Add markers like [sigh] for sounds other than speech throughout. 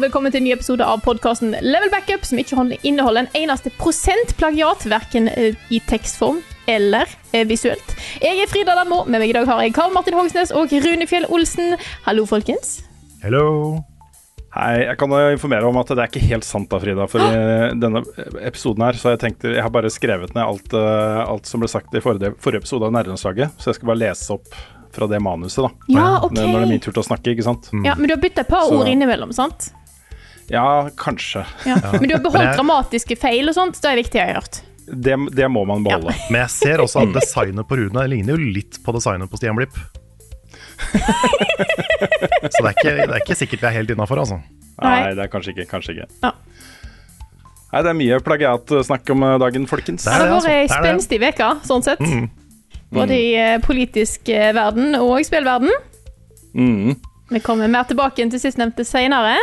Og velkommen til en ny episode av podkasten Level Backup, som ikke inneholder en eneste prosent plagiat, verken eh, i tekstform eller eh, visuelt. Jeg er Frida Danmo, med meg i dag har jeg Karl Martin Hogsnes og Rune Fjell Olsen. Hallo, folkens. Hello. Hei, jeg kan informere om at det er ikke helt sant da, Frida. For i denne episoden her, så jeg tenkte, Jeg har bare skrevet ned alt, eh, alt som ble sagt i forrige, forrige episode av Nærlandslaget. Så jeg skal bare lese opp fra det manuset, da. Ja, okay. Når det er min tur til å snakke, ikke sant. Ja, Men du har bytta et par Så- ord innimellom, sant? Ja, kanskje. Ja. Men du har beholdt dramatiske feil og sånt. Det er viktig, jeg har hørt. Det, det må man beholde. Men jeg ser også at designet på Rune ligner jo litt på designet på Stian Blipp. [laughs] Så det er, ikke, det er ikke sikkert vi er helt innafor, altså. Nei. Nei, det er kanskje ikke. Kanskje ikke. Ja. Nei, det er mye plagiatsnakk om eh, dagen, folkens. Det er har vært ei altså. Det er spenstig uke, sånn sett. Mm. Både i eh, politisk eh, verden og spillverden. Mm. Vi kommer mer tilbake til sistnevnte senere,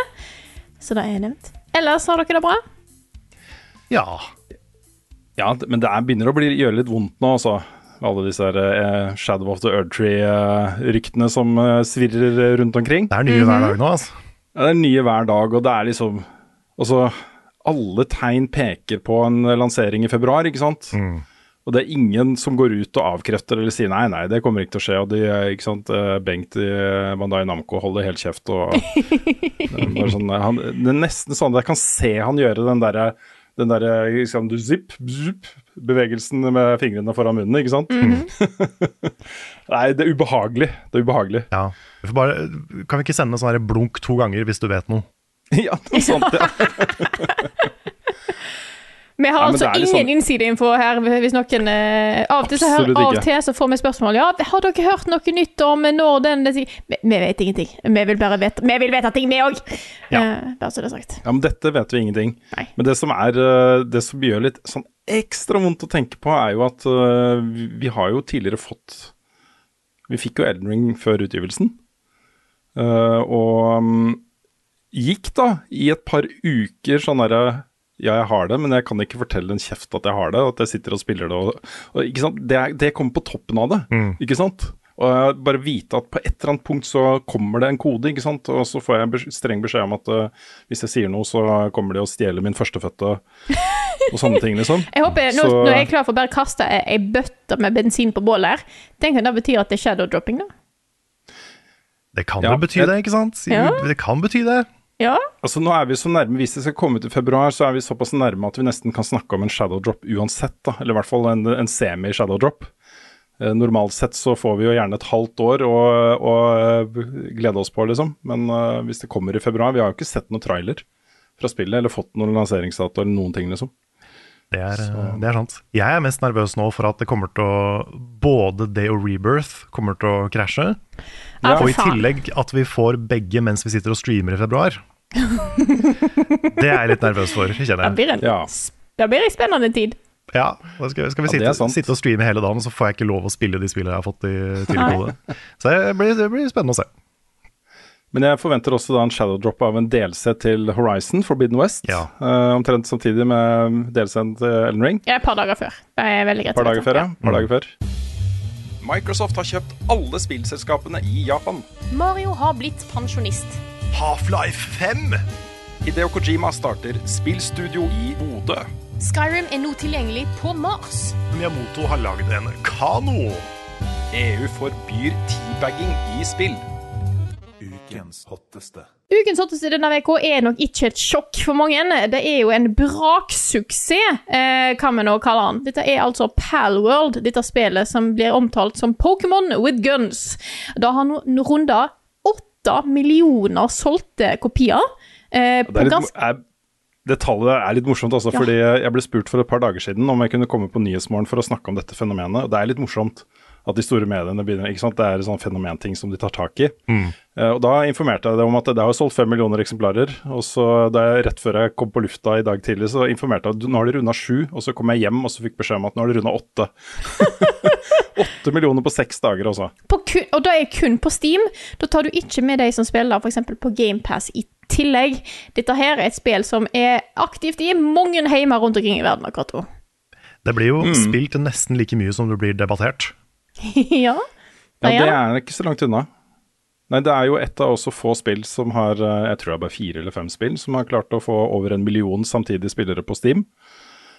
så det er nevnt. Ellers har dere det bra? Ja. Ja, men det er, begynner å bli, gjøre litt vondt nå, altså. Alle disse her, eh, Shadow of the Erdtree-ryktene som eh, svirrer rundt omkring. Det er nye hver dag nå, altså. Ja, det er nye hver dag, og det er liksom Altså, alle tegn peker på en lansering i februar, ikke sant? Og det er ingen som går ut og avkrefter eller sier nei, nei, det kommer ikke til å skje. Og de, eh, ikke sant, eh, Bengt i eh, Bandai Namco holder helt kjeft og [laughs] det bare sånn, han, Det er nesten sånn at jeg kan se han gjøre den derre den der, liksom, du zipp, zipp, bevegelsen med fingrene foran munnen, ikke sant? [laughs] Nei, det er ubehagelig. Det er ubehagelig. ja. Vi får bare, kan vi ikke sende sånn her blunk to ganger hvis du vet noe? [laughs] ja, det er sant, ja. Vi har Ja, altså ingen sånn- innsideinfo her. Hvis noen eh, Av og til så, her, av til så får vi spørsmål Ja, har dere hørt noe nytt om når den vi, vi vet ingenting. Vi vil bare vite Vi vil vite ting, vi òg! Ja. Eh, bare så det er sagt. Ja, men dette vet vi ingenting. Nei. Men det som er eh, Det som gjør litt sånn ekstra vondt å tenke på, er jo at uh, vi, vi har jo tidligere fått Vi fikk jo Elden Ring før utgivelsen. Uh, og um, gikk da i et par uker sånn derre ja, jeg har det, men jeg kan ikke fortelle en kjeft at jeg har det. At jeg sitter og spiller det. Og, og, ikke sant? Det, er- det kommer på toppen av det. Ikke sant? Og jeg bare vite at på et eller annet punkt så kommer det en kode, ikke sant. Og så får jeg streng beskjed om at uh, hvis jeg sier noe, så kommer de og stjeler min førstefødte og [laughs] sånne ting, liksom. Jeg håper, nå, Så- nå er jeg klar for å bare kaste ei ei bøtte med bensin på bålet her. Tenk om det betyr at det er shadow dropping, da. Det kan Ja, jo bety det, ikke sant? Ja. Det kan bety det. Ja. Altså Nå er vi så nærme, Hvis det skal komme ut i februar, så er vi såpass nærme at vi nesten kan snakke om en shadow drop uansett. da, Eller i hvert fall en, en semi-shadow drop. Eh, normalt sett så får vi jo gjerne et halvt år å, å eh, glede oss på, liksom. Men eh, hvis det kommer i februar Vi har jo ikke sett noen trailer fra spillet, eller fått noen lanseringsdato eller noen ting, liksom. Det er, det er sant. Jeg er mest nervøs nå for at det kommer til å Både det og Rebirth kommer til å krasje. Ja, og i tillegg at vi får begge mens vi sitter og streamer i februar. [laughs] Det er jeg litt nervøs for, kjenner jeg. blir en, Ja. det blir en spennende tid. Ja, da skal, skal vi sitte, ja, sitte og streame hele dagen, og så får jeg ikke lov å spille de spillene jeg har fått i tidlig kode. Så det blir, det blir spennende å se. Men jeg forventer også da en shadow drop av en DLC til Horizon, Forbidden West. Ja. Uh, omtrent samtidig med DLC-en til Elden Ring. Ja, et par dager før. Det er veldig greit. Par dager før, ja. Par dager før. Microsoft har kjøpt alle spillselskapene i Japan. Mario har blitt pensjonist. Half-Life 5! Hideo Kojima starter spillstudio i Bodø. Skyrim er nå tilgjengelig på Mars. Miyamoto har lagd en kano. EU forbyr teabagging i spill. Ukens hotteste. Ukens hotteste denne uka er nok ikke et sjokk for mange. Det er jo en braksuksess, eh, kan vi nå kalle den. Dette er altså Palworld, dette spillet som blir omtalt som Pokémon with guns. Da har han runda åtte millioner solgte kopier. Eh, Det, litt, er, det tallet er litt morsomt, altså, Ja. fordi jeg ble spurt for et par dager siden om jeg kunne komme på Nyhetsmorgen for å snakke om dette fenomenet. og Det er litt morsomt at de store mediene begynner ikke sant? Det er en sånn fenomenting som de tar tak i. Eh, og Da informerte jeg dem om at det har solgt fem millioner eksemplarer. Og så da jeg, Rett før jeg kom på lufta i dag tidlig, så informerte jeg at nå har de runda sju. Og så kom jeg hjem og så fikk beskjed om at nå har de runda åtte. [laughs] Åtte millioner på seks dager, altså. og da er kun på Steam. Da tar du ikke med de som spiller f.eks. på GamePass i tillegg. Dette her er et spill som er aktivt i mange heimer rundt omkring i verden akkurat nå. Det blir jo spilt nesten like mye som det blir debattert. [laughs] ja. Ja, Det er ikke så langt unna. Nei, det er jo et av også få spill som har eh, Jeg tror det er bare fire eller fem spill som har klart å få over en million samtidige spillere på Steam.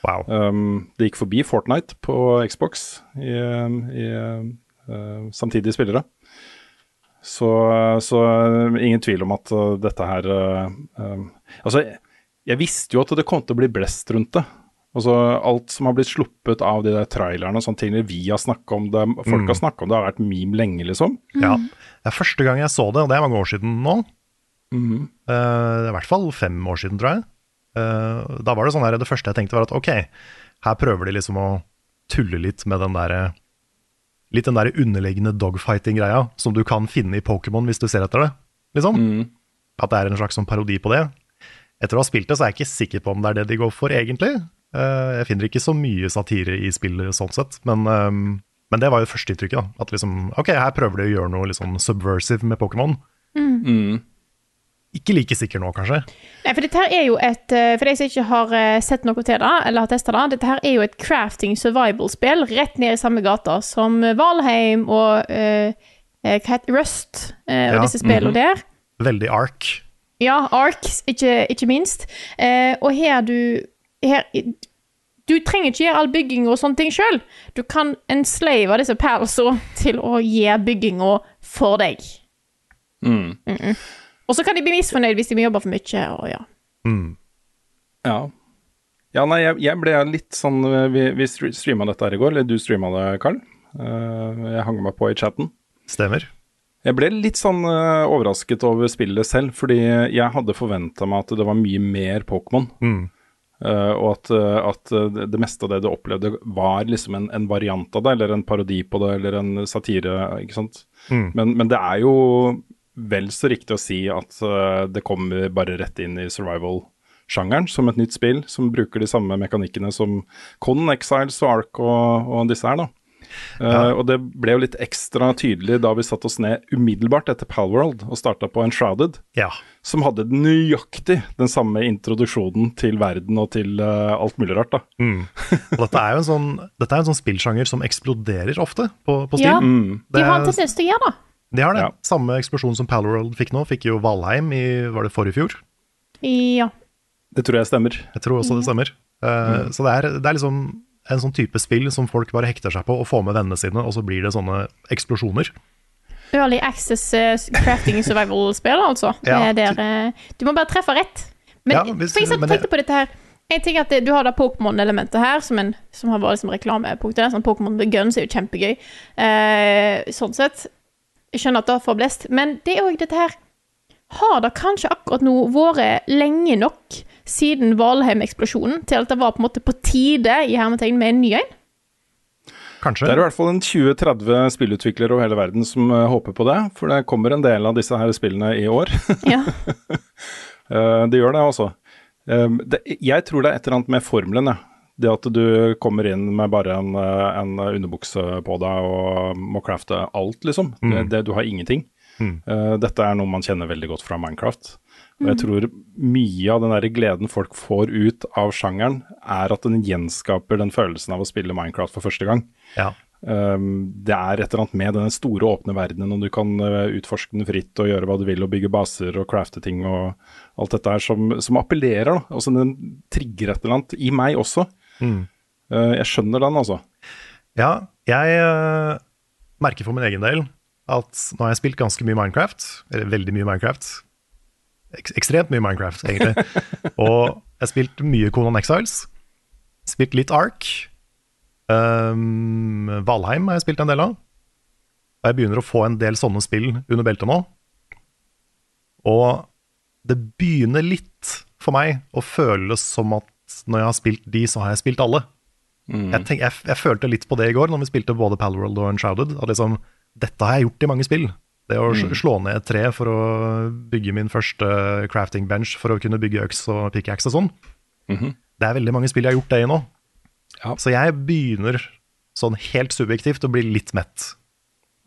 Wow. Um, det gikk forbi Fortnite på Xbox i, i uh, samtidige spillere. Så, så eh, ingen tvil om at dette her uh, um, Altså, jeg visste jo at det kom til å bli blest rundt det. Altså, alt som har blitt sluppet av de der trailerne og sånne ting, vi har snakka om det, folk har snakka om det, har vært meme lenge, liksom. Ja. Det er første gang jeg så det, og det er mange år siden nå. Eh, det er I hvert fall fem år siden, tror jeg. Uh, da var det sånn her, det første jeg tenkte var at ok, her prøver de liksom å tulle litt med den der Litt den der underliggende dogfighting-greia som du kan finne i Pokémon hvis du ser etter det. liksom. At det er en slags sånn parodi på det. Etter å ha spilt det, så er jeg ikke sikker på om det er det de går for, egentlig. Eh, jeg finner ikke så mye satire i spillet sånn sett, men, eh, men det var jo førsteinntrykket. At liksom, ok, her prøver de å gjøre noe sånn subversive med Pokémon. Ikke like sikker nå, kanskje. Nei, for dette her er jo et eh, For de som ikke har eh, sett noe til det, eller har testa det, dette her er jo et crafting survival-spill rett ned i samme gata som Valheim og hva heter Rust uh, og Ja, disse spillene der. Veldig ark. Ja, Ark, ikke, ikke minst. Uh, og her du her, Du trenger ikke gjøre all bygging og sånne ting sjøl. Du kan enslave disse palsa [laughs] til å gjøre bygginga for deg. Mm-mm. Og så kan de bli misfornøyd hvis de må jobbe for mye. Og ja. Ja. Ja, nei, jeg, jeg ble litt sånn eh, Vi, vi streama dette her i går, eller du streama det, Karl. Eh, jeg hang meg på i chatten. Stemmer. Jeg ble litt sånn eh, overrasket over spillet selv, fordi jeg hadde forventa meg at det var mye mer Pokémon. Mm. Eh, og at, eh, at eh, det meste av det du opplevde var liksom en, en variant av det, eller en parodi på det, eller en satire, ikke sant. Mm. Men, men det er jo vel så riktig å si at uh, det kommer bare rett inn i survival-sjangeren som et nytt spill, som bruker de samme mekanikkene som Conan Exiles og Ark og, og disse her, da. Eh, og det ble jo litt ekstra tydelig da vi satte oss ned umiddelbart etter Palworld og starta på Enshrouded, Ja. som hadde nøyaktig den samme introduksjonen til verden og til uh, alt mulig rart, da. Mm. Og dette er jo en sånn, dette er en sånn spillsjanger som eksploderer ofte på, på Ja. Mm. De har en Det- tendens til å gjøre det. De har det. Ja. Samme eksplosjon som Palworld fikk nå, fikk jo Valheim i var det forrige fjor. Ja. Det tror jeg stemmer. Jeg tror også det stemmer. Eh, Så det er, det er liksom en sånn type spill som folk bare hekter seg på og får med vennene sine, og så blir det sånne eksplosjoner. Early access eh, crafting survival-spill, altså. Ja. Det er der, du må bare treffe rett. Men, Ja, hvis- for satt men jeg- på dette her. Jeg ting er at det, Du har da Pokémon-elementet her, som, en, som har vært liksom reklamepunktet. Sånn Pokémon guns er jo kjempegøy. Eh, sånn sett. Jeg skjønner at det får blest. Men det er òg dette her Har det kanskje akkurat nå vært lenge nok siden Valheim-eksplosjonen til at det var på en måte på tide i hermetegn med en ny en? Kanskje. Det er i hvert fall en 20-30 spillutviklere over hele verden som eh, håper på det, for det kommer en del av disse her spillene i år. Ja. [laughs] Eh, det gjør det, altså. Eh, jeg tror det er et eller annet med formelen. Det at du kommer inn med bare en, en underbukse på deg og må crafte alt, liksom. Det, det, du har ingenting. Eh, dette er noe man kjenner veldig godt fra Minecraft. Og jeg tror mye av den der gleden folk får ut av sjangeren, er at den gjenskaper den følelsen av å spille Minecraft for første gang. Ja. Um, det er et eller annet med denne store, åpne verdenen, og du kan uh, utforske den fritt og gjøre hva du vil, og bygge baser og crafte ting og alt dette her som, som appellerer. da. Altså Den trigger et eller annet i meg også. Mm. Uh, jeg skjønner den, altså. Ja, jeg uh, merker for min egen del at nå har jeg spilt ganske mye Minecraft, eller veldig mye Minecraft, ek ekstremt mye Minecraft, egentlig. [laughs] og jeg har spilt mye Conan Exiles. Spilt litt Ark. Um, Valheim har jeg spilt en del av. Og jeg begynner å få en del sånne spill under beltet nå. Og det begynner litt for meg å føles som at når jeg har spilt de, så har jeg spilt alle. Jeg, tenk, jeg, jeg følte litt på det i går, når vi spilte både Palworld og Unshrouded. At liksom, dette har jeg gjort i mange spill. Det å mm. slå ned et tre for å bygge min første crafting bench for å kunne bygge øks og pickaxe og sånn. Mhm. Det er veldig mange spill jeg har gjort det i nå. Ja. Så jeg begynner sånn helt subjektivt å bli litt mett,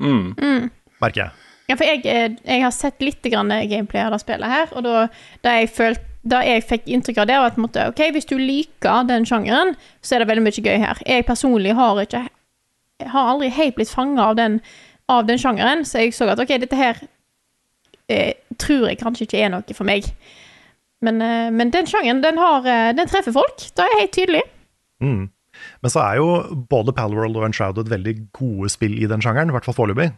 Mm. merker jeg. Ja, for jeg, eh, jeg har sett litt grann gameplay av det spillet her, og da, da jeg følte da jeg fikk inntrykk av det, var at måtte, ok, hvis du liker den sjangeren, så er det veldig mye gøy her. Jeg personlig har ikke jeg har aldri helt blitt fanga av, den- av den sjangeren, så jeg så at ok, dette her eh, tror jeg kanskje ikke er noe for meg. Men, eh, men den sjangeren, den, har, eh, den treffer folk. Det er helt tydelig. Mm. Men så er jo både Palworld og Unshrouded veldig gode spill i den sjangeren, i hvert fall foreløpig.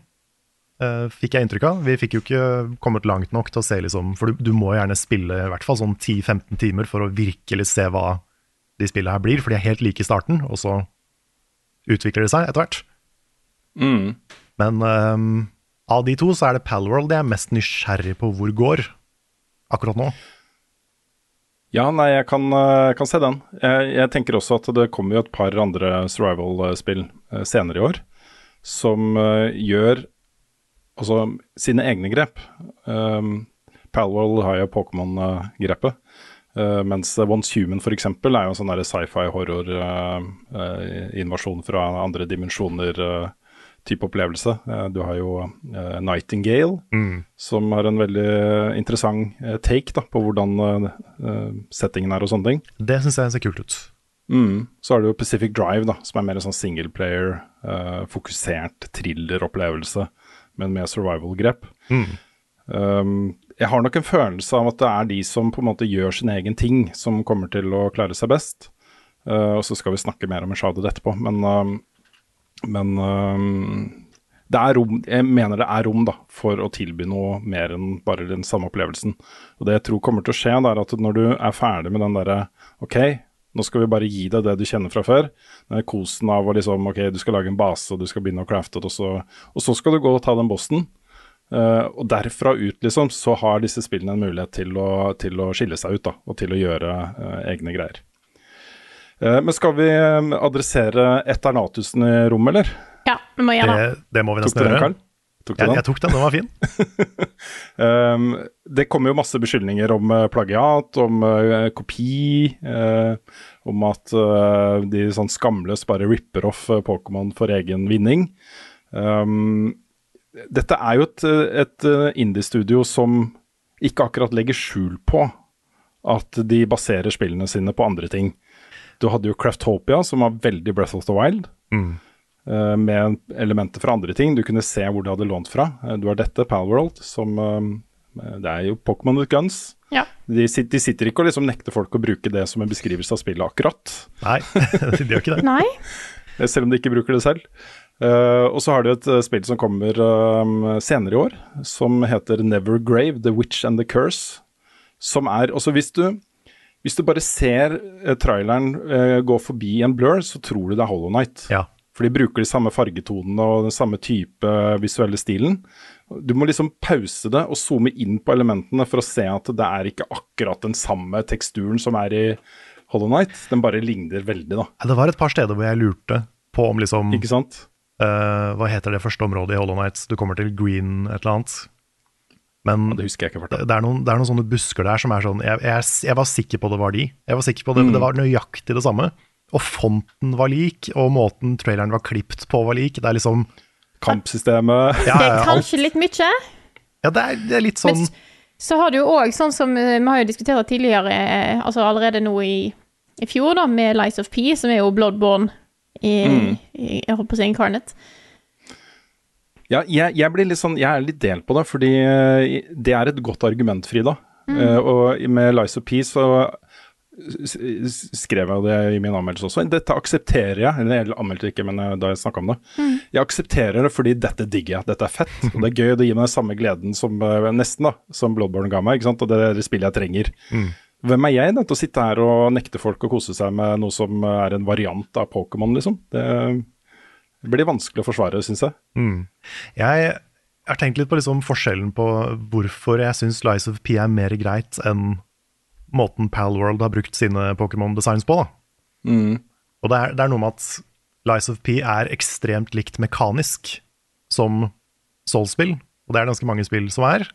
Eh, fikk jeg inntrykk av. Vi fikk jo ikke kommet langt nok til å se, liksom, for du, du må gjerne spille i hvert fall sånn 10-15 timer for å virkelig se hva de spillene her blir, for de er helt like i starten, og så utvikler det seg etter hvert. Mm. Men um, av de to så er det Palworld jeg er mest nysgjerrig på hvor går akkurat nå. Ja, nei, jeg kan, eh, kan se den. Jeg, jeg tenker også at det kommer jo et par andre survival-spill eh, senere i år som eh, gjør altså sine egne grep. Um, Palworld har jo Pokémon-grepet. Uh, mens Once Human f.eks. er jo en sånn sci-fi horror-invasjon fra andre dimensjoner. eh, type opplevelse. Eh, Du har jo Nightingale, Nightingale, som har en veldig interessant eh, take da, på hvordan eh, eh, settingen er og sånne ting. Det syns jeg ser kult ut. Mm. Så har du jo Pacific Drive, da, som er mer en sånn singleplayer, uh, fokusert thriller-opplevelse, men med survival-grep. Um, jeg har nok en følelse av at det er de som på en måte gjør sin egen ting, som kommer til å klare seg best. Uh, og så skal vi snakke mer om Shadow etterpå, men, um, men det er rom, jeg mener det er rom da, for å tilby noe mer enn bare den samme opplevelsen. Og det jeg tror kommer til å skje, det er at når du er ferdig med den derre OK, nå skal vi bare gi deg det du kjenner fra før. Den kosen av å liksom OK, du skal lage en base, og du skal begynne å crafte og så, og så skal du gå og ta den bossen. Uh, og derfra ut, liksom, så har disse spillene en mulighet til å, til å skille seg ut, da, og til å gjøre uh, egne greier. Eh, men skal vi eh, adressere Eternatusen i rommet, eller? Ja, vi må gjøre det. Det, må vi nesten gjøre. Tok du Jeg, den? jeg tok den, den var fin. Um, [laughs] det kommer jo masse beskyldninger om eh, plagiat, om uh, kopi, uh, om at uh, de sånn skamløst bare ripper off Pokémon for egen vinning. Um, dette er jo et, et indie-studio som ikke akkurat legger skjul på at de baserer spillene sine på andre ting. Du hadde jo Craftopia, som var veldig Breath of the Wild eh, med elementer fra andre ting. Du kunne se hvor det hadde lånt fra. Uh, Du har dette, Palworld, som eh, Det er jo Pokémon with guns. Ja. De, sit- de sitter ikke og liksom nekter folk å bruke det som en beskrivelse av spillet, akkurat. Nei, [laughs] de gjør ikke det. Nei? Selv om de ikke bruker det selv. Uh, og så har du et uh, spill som kommer uh, senere i år, som heter Nevergrave, The Witch and the Curse. Som er også hvis du hvis du bare ser eh, traileren eh, gå forbi en blur, så tror du det er Hollow Night. Ja. For de bruker de samme fargetonene og den samme type visuelle stilen. Du må liksom pause det og zoome inn på elementene for å se at det er ikke akkurat den samme teksturen som er i Hollow Night. Den bare ligner veldig, da. Det var et par steder hvor jeg lurte på om liksom Ikke sant? Uh, Hva heter det første området i Hollow Nights? Du kommer til green et eller annet. Men Det husker jeg ikke. det det er, noen, det er noen sånne busker der som er sånn jeg, jeg, jeg var sikker på det var de. Jeg var sikker på det, men det var nøyaktig det samme. Og fonten var lik, og måten traileren var klipt på var lik. Det er liksom Kampsystemet ja, Det er er alt. kanskje litt mye. Ja, det er, det er litt sånn Men så har du jo òg, sånn som eh, vi har jo diskutert tidligere, eh, altså allerede nå i, i fjor, da, med Lies of P, som er jo Bloodborne i, i Jeg holdt på å si Incarnate. Ja, jeg, jeg blir litt sånn Jeg er litt delt på det, fordi eh, det er et godt argument, Frida. Eh, og med Lies of Peace så skrev jeg det i min anmeldelse også. Dette aksepterer jeg. Eller jeg anmeldte ikke, men eh, da jeg snakka om det. Jeg aksepterer det fordi dette digger jeg. Dette er fett. Og det er gøy, og det gir meg den samme gleden som nesten da, som Bloodborne ga meg. ikke sant? Og det er det spillet jeg trenger. Hvem er jeg da, til å sitte her og nekte folk å kose seg med noe som er en variant av Pokémon, liksom? Det, det blir vanskelig å forsvare, syns jeg. Jeg har tenkt litt på liksom forskjellen på hvorfor jeg syns Lies of P er mer greit enn måten Palworld har brukt sine Pokémon-designs på. Da. Og det er, det er noe med at Lies of P er ekstremt likt mekanisk som Soul-spill, og det er ganske mange spill som er.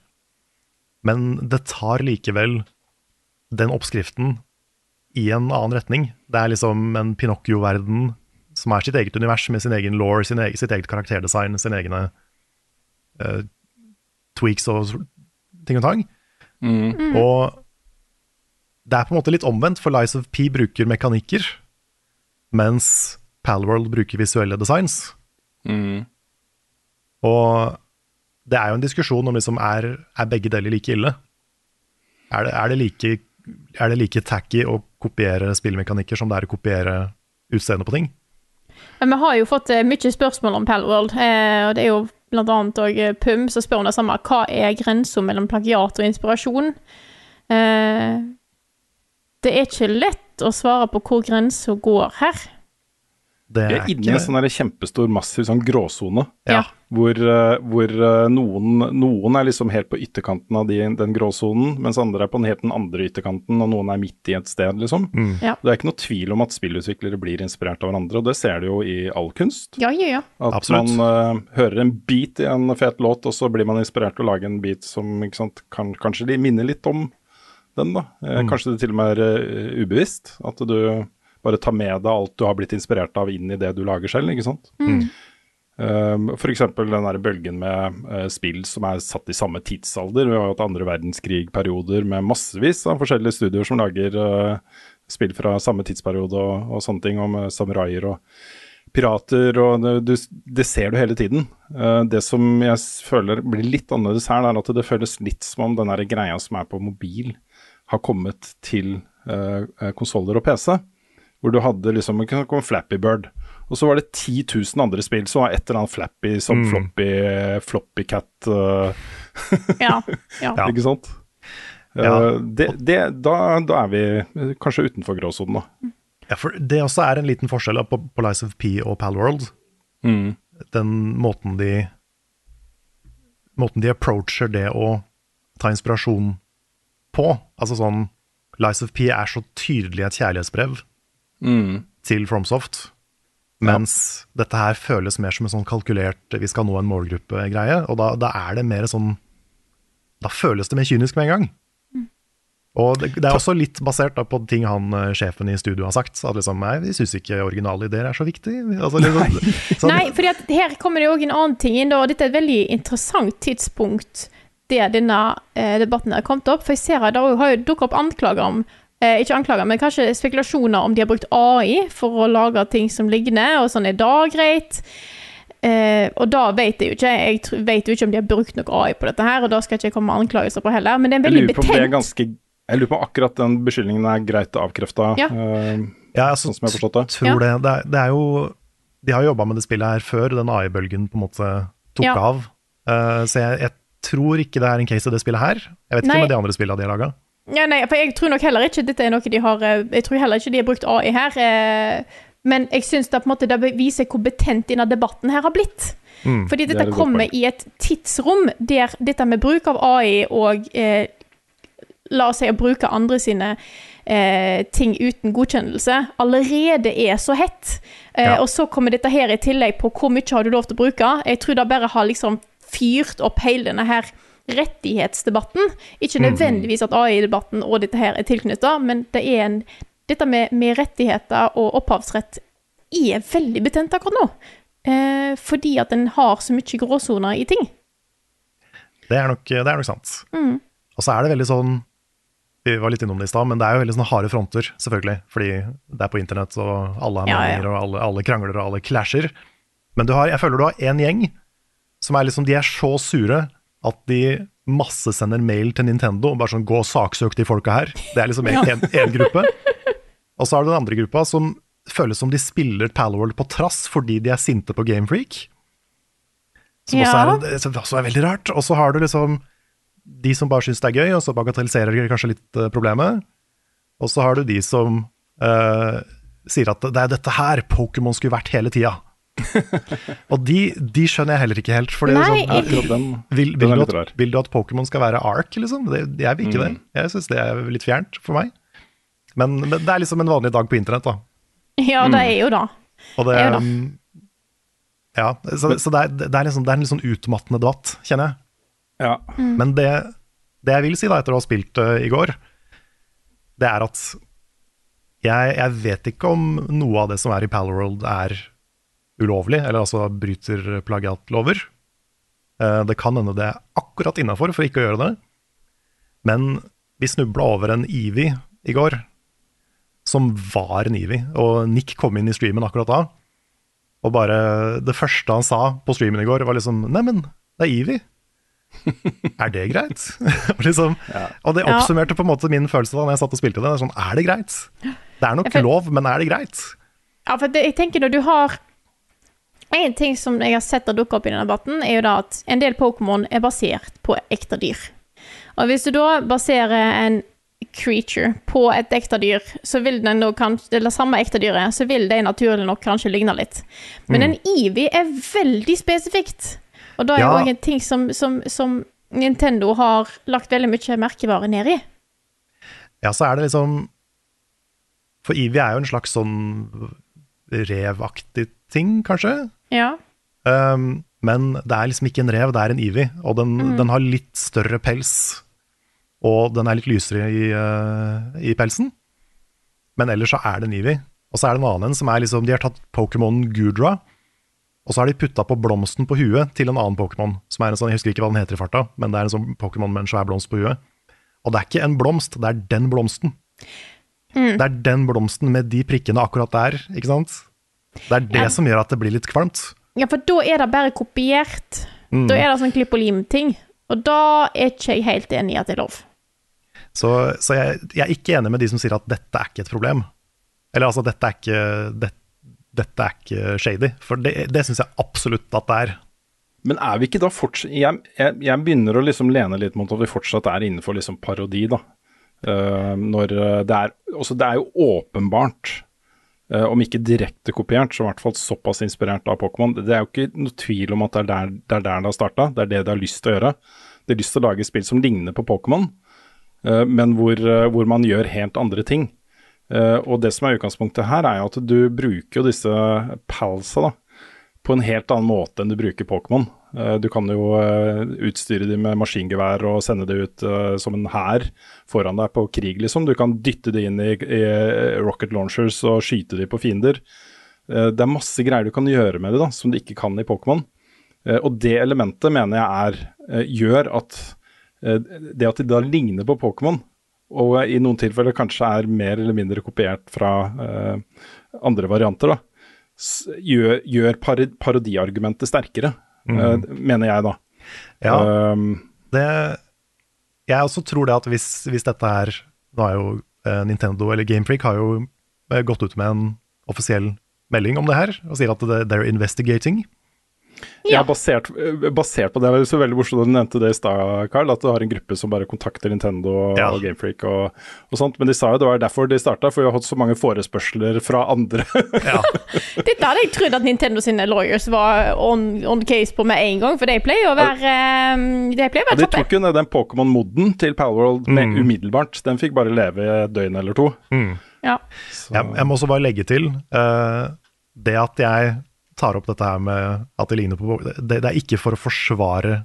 Men det tar likevel den oppskriften i en annen retning. Det er liksom en Pinocchio-verden som er sitt eget univers med sin egen law, sin sitt eget karakterdesign, sine egne uh, tweaks og ting og tang. Og det er på en måte litt omvendt, for Lies of P bruker mekanikker, mens Palworld bruker visuelle designs. Og det er jo en diskusjon om liksom er, er begge deler like ille. Er det, er, det like, er det like tacky å kopiere spillmekanikker som det er å kopiere utseendet på ting? Vi har jo fått eh, mye spørsmål om Palworld, eh, og det er jo blant annet og eh, Pum som spør om det samme. Hva er grensa mellom plagiat og inspirasjon? Det er ikke lett å svare på hvor grensa går her. Det Vi er inne i en sånn kjempestor, massiv sånn gråsone. Ja. Hvor, eh, hvor eh, noen, noen er liksom helt på ytterkanten av de, den gråsonen, mens andre er på den helt den andre ytterkanten, og noen er midt i et sted, liksom. Ja. Det er ikke noe tvil om at spillutviklere blir inspirert av hverandre, og det ser du jo i all kunst. Ja, ja, ja. At Absolutt. man uh, hører en beat i en fet låt, og så blir man inspirert til å lage en beat som ikke sant, kan, kanskje de minner litt om den, da. Mm. Kanskje det til og med er uh, ubevisst. At du bare ta med deg alt du har blitt inspirert av inn i det du lager selv, ikke sant. Um, for eksempel den der bølgen med uh, spill som er satt i samme tidsalder. Vi har hatt andre verdenskrig-perioder med massevis av forskjellige studioer som lager uh, spill fra samme tidsperiode og, og sånne ting, om uh, samuraier og pirater, og du, det ser du hele tiden. Uh, det som jeg føler blir litt annerledes her, er at det føles litt som om den der greia som er på mobil, har kommet til uh, konsoller og PC. Hvor du hadde liksom en kom Flappy Bird, og så var det 10 000 andre spill som var et eller annet Flappy som Floppy, Floppy Cat [laughs] uh, ja, ja. Ikke sant? Ja. Uh, det, det, da, da er vi eh, kanskje utenfor gråsonen, da. Ja, for det også er en liten forskjell på, på Lies of P og Palworld. Den måten de Måten de approacher det å ta inspirasjon på. Altså sånn Lies of P er så tydelig et kjærlighetsbrev til Fromsoft. Mens dette her føles mer som en sånn kalkulert vi skal nå en målgruppe-greie. Og da, da er det mer sånn Da føles det mer kynisk med en gang. Og det, det er også litt basert da, på ting han eh, sjefen i studio har sagt. At liksom, nei, vi syns ikke originale ideer er så viktig. Altså, liksom, sånn, [laughs] Nei, for her kommer det òg en annen ting inn, og dette er et veldig interessant tidspunkt det denne eh, debatten har kommet opp. For jeg ser at det har jo dukket opp anklager om eh, Ikke anklager, men kanskje spekulasjoner om de har brukt AI for å lage ting som ligner, og sånn er da greit. Eh, og da vet jeg jo ikke. Jeg vet jo ikke om de har brukt noe AI på dette her, og da skal jeg ikke komme med anklagelser på heller, men det er en Jeg veldig om det er betent ganske Jeg lurer på om akkurat den beskyldningen er greit avkrefta, Ja. eh, ja, altså, sånn som jeg har forstått det. tror det. Det er, det er jo De har jobba med det spillet her før den AI-bølgen på en måte tok Ja. av. Eh, så jeg, jeg tror ikke det er en case i det spillet her. Jeg vet ikke Nei. med de andre spillene de har laga. Ja, nei, for jeg tror nok heller ikke dette er noe de har eh, Jeg tror heller ikke de har brukt AI her. eh, Men jeg syns det på en måte det viser hvor betent denne debatten her har blitt. Fordi er dette det kommer i et tidsrom der dette med bruk av AI og eh, La oss si å bruke andre sine eh, ting uten godkjennelse allerede er så hett. Eh, Ja. Og så kommer dette her i tillegg på hvor mye har du lov til å bruke. Jeg tror det bare har liksom fyrt opp hele denne her rettighetsdebatten. Ikke nødvendigvis at AI-debatten og dette her er tilknytta, men det er en, dette med, med rettigheter og opphavsrett er veldig betent akkurat nå. Eh, fordi at en har så mye gråsoner i ting. Det er nok, det er nok sant. Og så er det veldig sånn Vi var litt innom det i stad, men det er jo veldig sånne harde fronter, selvfølgelig. Fordi det er på internett, og alle har Ja, ja. og alle, alle krangler, og alle clasher. Men du har, jeg føler du har én gjeng som er liksom De er så sure at de massesender mail til Nintendo og bare sånn Gå og saksøk de folka her. Det er liksom en gruppe. Og så har du den andre gruppa som føles som de spiller Palworld på trass fordi de er sinte på Gamefreak. Som også, Ja. er, som også er veldig rart. Og så har du liksom de som bare syns det er gøy, og så bagatelliserer de kanskje litt uh, problemet. Og så har du de som uh, sier at det er dette her Pokémon skulle vært hele tida. [laughs] og de, de skjønner jeg heller ikke helt. For det er Nei, sånn, Ja, akkurat den, vil, vil, er du at, vil du at Pokémon skal være ark, liksom? Det, jeg vil ikke det. Jeg syns det er litt fjernt for meg. Men, men det er liksom en vanlig dag på internett, da. Ja, det er jo da. Og det, Det er jo da. ja, så, så det, er, det, er liksom, det er en litt sånn utmattende debatt, kjenner jeg. Ja. Men det, det jeg vil si da, etter å ha spilt uh, i går, det er at jeg, jeg vet ikke om noe av det som er i Palworld er ulovlig, eller altså bryter plagiatlover. Uh, det kan hende det er akkurat innafor for ikke å gjøre det. Men vi snubla over en Eevee i går, som var en Eevee. Og Nick kom inn i streamen akkurat da. Og bare Det første han sa på streamen i går, var liksom Neimen, det er Eevee. [laughs] er det greit? [laughs] Og ja. Og det oppsummerte på en måte min følelse da når jeg satt og spilte det. det er sånn, er det greit? Det er nok lov, men er det greit? Ja, for det, jeg tenker når du har En ting som jeg har sett har dukket opp i denne debatten, er jo da at en del Pokémon er basert på ekte dyr. Og hvis du da baserer en creature på et ekte dyr, så vil den da kanskje Eller samme ekte dyret, så vil det naturlig nok kanskje ligne litt. Men en Eevee er veldig spesifikt. Og da er Ja. òg en ting som, som, som Nintendo har lagt veldig mye merkevare ned i. Ja, så er det liksom For Eevee er jo en slags sånn revaktig ting, kanskje. Ja. Um, men det er liksom ikke en rev, det er en Eevee. Og den, den har litt større pels. Og den er litt lysere i, uh, i pelsen. Men ellers så er det en Eevee. Og så er det en annen en som er liksom De har tatt Pokémon Gudra, og så har de putta på blomsten på huet til en annen Pokémon. Som er en sånn, Jeg husker ikke hva den heter i farta, men det er en sånn Pokémon med en svær blomst på huet. Og det er ikke en blomst, det er den blomsten. Det er den blomsten med de prikkene akkurat der, ikke sant? Det er det Ja. som gjør at det blir litt kvalmt. Ja, for da er det bare kopiert. Mm. Da er det sånn klipp og lim-ting. Og da er ikke jeg helt enig i at det er lov. Så, så jeg, jeg er ikke enig med de som sier at dette er ikke et problem. Eller altså, dette er ikke, det, dette er ikke shady. For det, det syns jeg absolutt at det er. Men er vi ikke da fortsatt jeg, jeg, jeg begynner å liksom lene litt mot at vi fortsatt er innenfor liksom parodi, da. Uh, når eh, det er også Det er jo åpenbart, om ikke direkte kopiert, så i hvert fall såpass inspirert av Pokémon. Det er jo ikke noe tvil om at det er der det, er der det har starta. Det er det de har lyst til å gjøre. De har lyst til å lage spill som ligner på Pokémon, eh, men hvor, eh, hvor man gjør helt andre ting. Eh, og det som er utgangspunktet her, er jo at du bruker jo disse palsa da, på en helt annen måte enn du bruker Pokémon. Eh, Du kan jo eh, utstyre dem med maskingevær og sende det ut eh, som en hær foran deg på krig, liksom. Du kan dytte det inn i, i rocket launchers og skyte dem på fiender. Det er masse greier du kan gjøre med det da, som du ikke kan i Pokémon. Og det elementet mener jeg er, gjør at det at de da ligner på Pokémon, og i noen tilfeller kanskje er mer eller mindre kopiert fra andre varianter, da, gjør parodiargumentet sterkere, eh, mener jeg da. Ja, Um, det, jeg også tror det at hvis, hvis dette er Nå er jo eh, Nintendo eller Gamefreak har jo eh, gått ut med en offisiell melding om det her, og sier at they're investigating. Ja, basert, eh, basert på det. Det er så veldig morsomt at du nevnte det i stad, Carl, at du har en gruppe som bare kontakter Nintendo og, Ja. og Gamefreak og, og sånt. Men de sa jo det var derfor de starta, for vi har hatt så mange forespørsler fra andre. Ja, [laughs] Dette hadde jeg trodd at Nintendo sine lawyers var on, on case på med en gang, for de pleier å være eh, De pleier å være ja, de tok jo ned den Pokémon-moden til Powerworld mm. umiddelbart. Den fikk bare leve et døgn eller to. Ja. Jeg, jeg må også bare legge til uh, det at jeg tar opp dette her med at det ligner på Det, det er ikke for å forsvare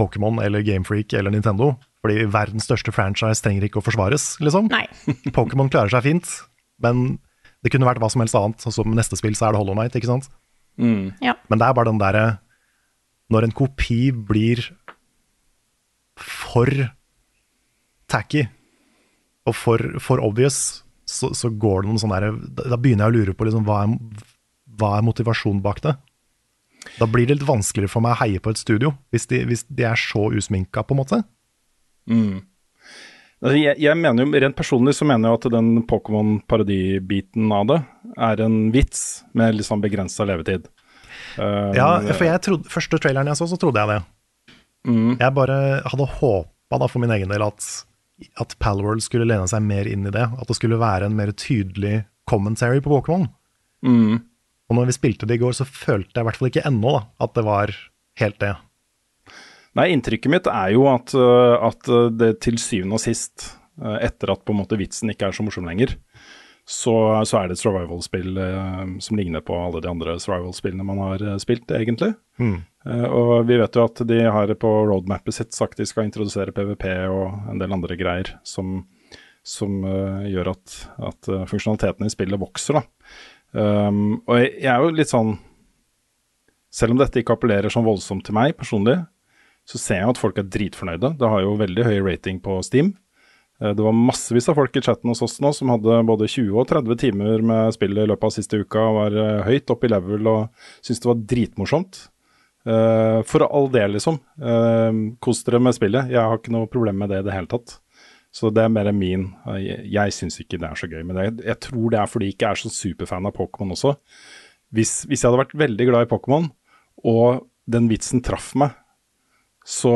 Pokémon eller Gamefreak eller Nintendo. Fordi verdens største franchise trenger ikke å forsvares, liksom. [laughs] Pokémon klarer seg fint, men det kunne vært hva som helst annet. Sånn som neste spill så er det Hollow Knight, ikke sant. mm, Ja. Men det er bare den derre Når en kopi blir for tacky og for, for obvious, så, så går det noen sånne derre da, da begynner jeg å lure på liksom, hva, er, hva er motivasjonen bak det. Da blir det litt vanskeligere for meg å heie på et studio, hvis de, hvis de er så usminka, på en måte. mm. Altså, jeg, jeg mener jo, Rent personlig så mener jeg at den Pokémon-parodibiten av det er en vits med litt sånn begrensa levetid. Uh, Ja, for jeg trodde, første traileren jeg så, så trodde jeg det. Mm. Jeg bare hadde håpa da for min egen del at, at Palworld skulle lene seg mer inn i det. At det skulle være en mer tydelig commentary på Pokémon. mm, Og når vi spilte det i går, så følte jeg i hvert fall ikke ennå da, at det var helt det. Nei, inntrykket mitt er jo at, øh, at øh, det til syvende og sist, øh, etter at på en måte vitsen ikke er så morsom lenger, så, så er det et survival-spill som ligner på alle de andre survival-spillene man har spilt, egentlig. Mm. Eh, og vi vet jo at de har på roadmapet sitt sagt de skal introdusere PVP og en del andre greier som, som gjør at, at øh, funksjonaliteten i spillet vokser, da. Um, og jeg, jeg er jo litt sånn Selv om dette ikke appellerer sånn voldsomt til meg personlig, så ser jeg at folk er dritfornøyde. Det har jo veldig høy rating på Steam. Eh, Det var massevis av folk i chatten hos oss nå som hadde både 20 og 30 timer med spillet i løpet av siste uka, var eh, høyt oppe i level og syntes det var dritmorsomt. Eh, For all del, liksom. Eh, Kos dere med spillet. Jeg har ikke noe problem med det i det hele tatt. Så det er mer min eh, Jeg, jeg syns ikke det er så gøy. Men jeg, jeg tror det er fordi jeg ikke er så superfan av Pokémon også. Hvis, hvis jeg hadde vært veldig glad i Pokémon, og den vitsen traff meg, så,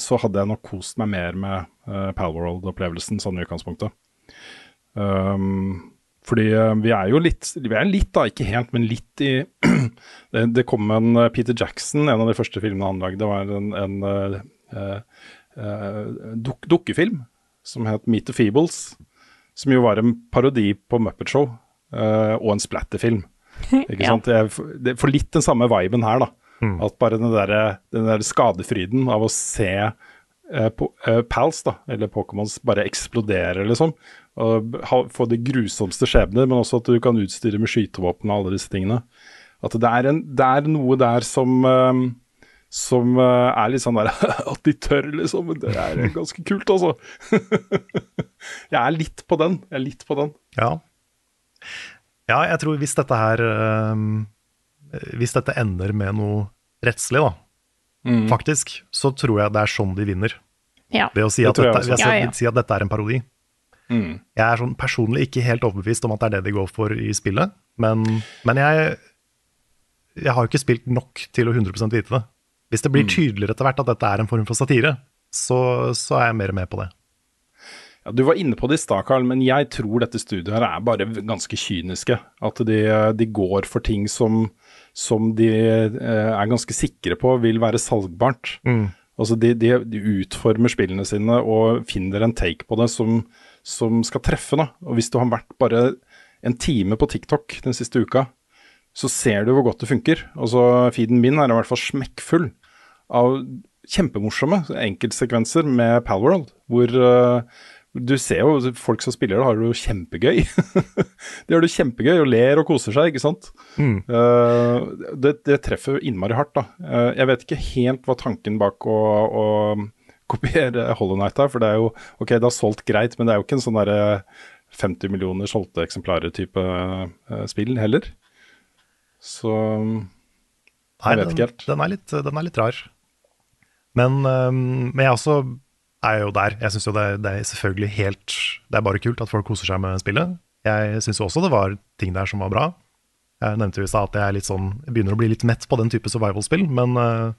så hadde jeg nok kost meg mer med uh, Palworld-opplevelsen, sånn i utgangspunktet. Um, fordi uh, vi er jo litt, vi er litt da, ikke helt, men litt i [clears throat] det, det kom en uh, Peter Jackson, en av de første filmene han lagde, var en, en uh, duk, dukkefilm som het Meet the Feebles, som jo var en parodi på Muppet Show, uh, og en splatterfilm. [laughs] Ikke Ja. sant? Jeg, får litt den samme viben her, da. At bare den der, den der skadefryden av å se uh, Pals, da, eller Pokémons, bare eksplodere, liksom. Og ha, få de grusomste skjebner, men også at du kan utstyre med skytevåpen og alle disse tingene. At det er, en, det er noe der som som eh, er litt sånn der [laughs] At de tør, liksom. Det er ganske kult, altså. [laughs] jeg er litt på den. Jeg er litt på den. Ja. ja, jeg tror hvis dette her øhm, Hvis dette ender med noe rettslig, da, Mm. faktisk, så tror jeg det er sånn de vinner. Ja. Ved å si, at tror jeg dette, ved Ja, ja. si at dette er en parodi. Mm. Jeg er sånn personlig ikke helt overbevist om at det er det de går for i spillet, men, men jeg, jeg har jo ikke spilt nok til å 100% vite det. Hvis det blir tydeligere etter hvert at dette er en form for satire, så, så er jeg mer med på det. Ja, Du var inne på det i stad, Karl, men jeg tror dette studiet her er bare ganske kyniske. At de, de går for ting som, som de eh, er ganske sikre på vil være salgbart. Altså de, de, de utformer spillene sine og finner en take på det som, som skal treffe. da. Og Hvis du har vært bare en time på TikTok den siste uka, så ser du hvor godt det funker. Altså Feeden min er i hvert fall smekkfull av kjempemorsomme enkeltsekvenser med Palworld, hvor uh, du ser jo folk som spiller det, har det jo kjempegøy. [laughs] de har det kjempegøy og ler og koser seg, ikke sant. Eh, det, det treffer innmari hardt, da. Uh, jeg vet ikke helt hva tanken bak å, å kopiere Hollow Knight er, for det er jo Ok, det har solgt greit, men det er jo ikke en sånn derre 50 millioner solgte eksemplarer-type spill heller. Så Nei, Jeg vet den, ikke helt. Den er litt, den er litt rar. Men, øhm, men jeg også er jo der. Jeg syns jo det, det er selvfølgelig helt Det er bare kult at folk koser seg med spillet. Jeg syns jo også det var ting der som var bra. Jeg nevnte jo i stad at jeg, er litt sånn, jeg begynner å bli litt mett på den type survival-spill, men øh,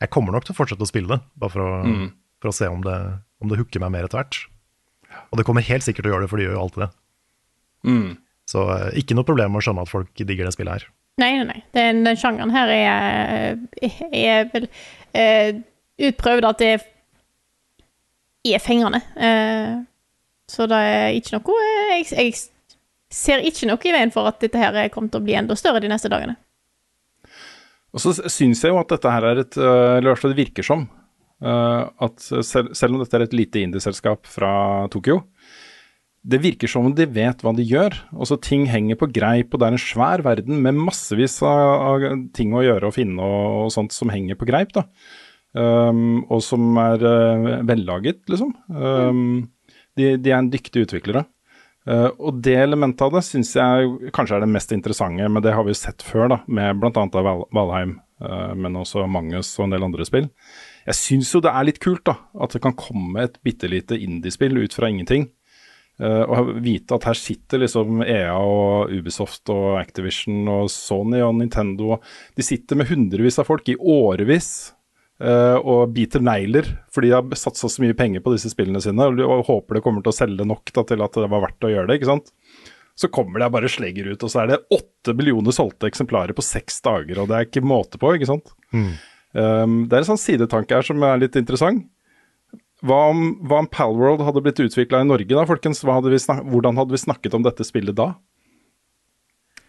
jeg kommer nok til å fortsette å spille det, bare for å, Mm. for å se om det, om det hooker meg mer etter hvert. Og det kommer helt sikkert til å gjøre det, for de gjør jo alltid det. mm. Så øh, ikke noe problem med å skjønne at folk digger det spillet her. Nei, nei, nei. Den, den sjangeren her er, er vel eh, utprøvd at det er, fengende. Eh, så det er ikke noe eh, jeg, jeg ser ikke noe i veien for at dette her kommer til å bli enda større de neste dagene. Og så syns jeg jo at dette her er et øh, Eller i hvert fall det virker som at selv, selv om dette er et lite indieselskap fra Tokyo, det virker som om de vet hva de gjør. Altså Ting henger på greip, og det er en svær verden med massevis av, av ting å gjøre og finne og, og sånt som henger på greip. da. Um, og som er uh, vellaget, liksom. Um, de, de er en dyktige utviklere. Uh, og det elementet av det syns jeg kanskje er det mest interessante, men det har vi jo sett før, da, med bl.a. Val Valheim uh, men også Mangus og en del andre spill. Jeg syns jo det er litt kult da, at det kan komme et bitte lite indiespill ut fra ingenting. Uh, og vite at her sitter liksom EA og Ubisoft og Activision og Sony og Nintendo De sitter med hundrevis av folk i årevis og biter negler, fordi de har satsa så mye penger på disse spillene sine og, og håper det kommer til å selge nok da, til at det var verdt å gjøre det. ikke sant? Så kommer det bare slegger ut, og så er det åtte millioner solgte eksemplarer på seks dager, og det er ikke måte på, ikke sant. Um, det er en sånn sidetanke her som er litt interessant. Hva om, hva om Palworld hadde blitt utvikla i Norge da, folkens? Hadde hvordan hadde vi snakket om dette spillet da?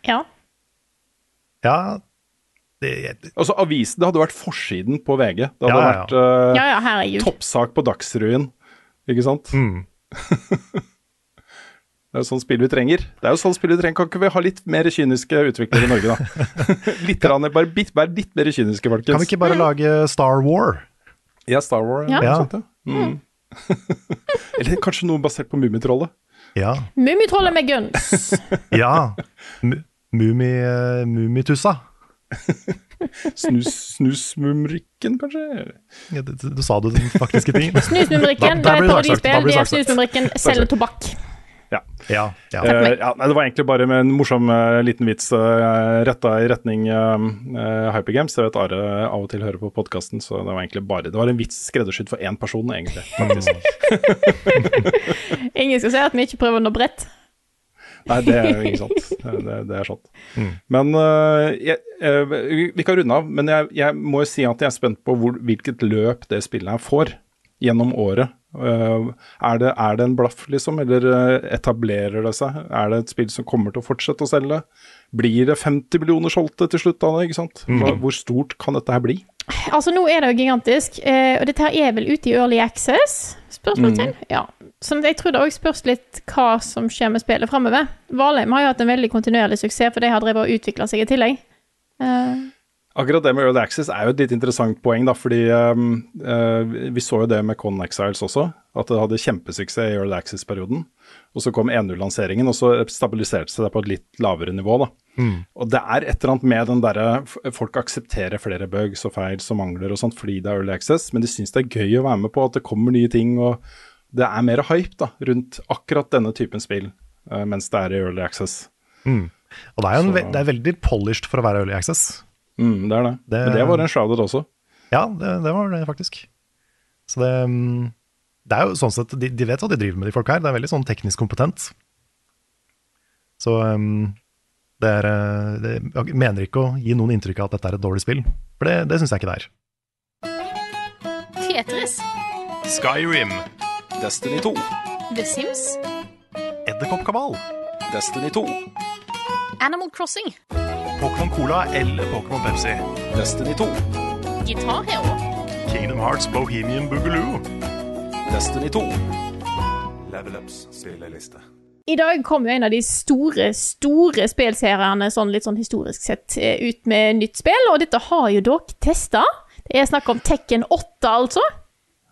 Ja. Ja, det, altså avisen, det hadde vært forsiden på VG. Det hadde Ja, ja, ja. vært uh, Ja, ja, toppsak på Dagsrevyen, ikke sant? Mm. [laughs] Det er jo sånn spill vi trenger. Det er jo sånn spill vi trenger. Kan ikke vi ha litt mer kyniske utviklere i Norge, da? [laughs] litt, rann, bare bit, bare litt mer kyniske, folkens. Kan vi ikke bare lage Star War? Ja, Star War. Ja. Ja. Sånt, ja. Mm. [laughs] Eller kanskje noe basert på Mummitrollet. Ja. Mummitrollet med guns. ja. Mu- Mummi, eh, Mummitussa. [laughs] Snus, snusmumrikken, kanskje? Ja, du, du sa det den faktiske ting. [laughs] Snusmumrikken, det er et parodispill. Det er. Snusmumrikken selger tobakk. Ja. Ja, ja. Uh, ja, det var egentlig bare med en morsom uh, liten vits uh, retta i retning uh, Hypergames. Jeg vet Are av og til hører på podkasten, så det var egentlig bare Det var en vits skreddersydd for én person, egentlig. [laughs] Ingen skal si at vi ikke prøver å nå bredt. Nei, det er jo ikke sant. Det, det er sant. Men uh, jeg, uh, vi, vi kan runde av, men jeg, jeg må jo si at jeg er spent på hvor, hvilket løp det spillet her får gjennom året. Uh, er, det, er det en blaff, liksom, eller etablerer det seg? Er det et spill som kommer til å fortsette å selge? Blir det 50 millioner solgte til slutt av det? ikke sant? Hva, hvor stort kan dette her bli? Altså, nå er det jo gigantisk, og dette her er vel ute i Early Access? Spørsmålstegn? Ja. Så jeg tror det òg spørs litt hva som skjer med spillet framover. Valheim har jo hatt en veldig kontinuerlig suksess, for de har drevet og utvikla seg i tillegg. Uh. Akkurat det med Early Access er jo et litt interessant poeng, da, fordi um, uh, vi så jo det med Con Exiles også, at det hadde kjempesuksess i Early Access-perioden. Og så kom 1.0-lanseringen, og så stabiliserte seg det på et litt lavere nivå. da. Og det er et eller annet med den derre Folk aksepterer flere bugs og feil som mangler og sånt fordi det er Early Access, men de syns det er gøy å være med på at det kommer nye ting, og det er mer hype da, rundt akkurat denne typen spill eh, mens det er i Early Access. Og det er jo en, Så- ve- det er veldig polished for å være Early Access. Mm, det er det. Det- Men det var en shrouded også. Ja, det, det var det faktisk. Så det, mm, det er jo sånn sett, de, de vet hva de driver med, de folk her. Det er veldig sånn teknisk kompetent. Så um, det er eh, det, Jeg mener ikke å gi noen inntrykk av at dette er et dårlig spill, for det, det syns jeg ikke det er. Tetris. Skyrim, Destiny 2. The Sims. Edderkoppkabal, Destiny 2. Animal Crossing. Pokémon Cola eller Pokémon Pepsi, Destiny 2. Guitar Hero. Kingdom Hearts Bohemian Boogaloo. Destiny 2. Level Ups spilleliste. I dag kom jo en av de store, store spillseriene, sånn litt sånn historisk sett, eh, ut med nytt spill, og dette har jo dere testa. Det er snakk om Tekken 8, altså.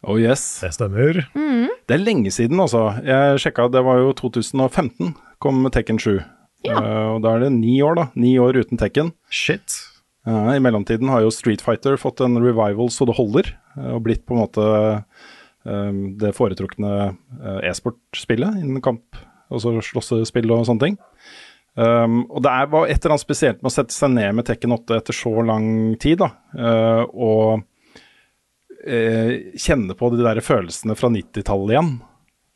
Oh yes. Det stemmer. Det er lenge siden, altså. Jeg sjekka, det var jo 2015 kom Tekken 7. Ja. Uh, og da er det ni år, da. Ni år uten Tekken. Shit. Uh, I mellomtiden har jo Street Fighter fått en revival så det holder, uh, og blitt på en måte det foretrukne e-sportspillet innen kamp, altså slåssespill og sånne ting. Um, og det er, var et eller annet spesielt med å sette seg ned med Tekken 8 etter så lang tid, da, eh, og eh, kjenne på de der følelsene fra 90-tallet igjen.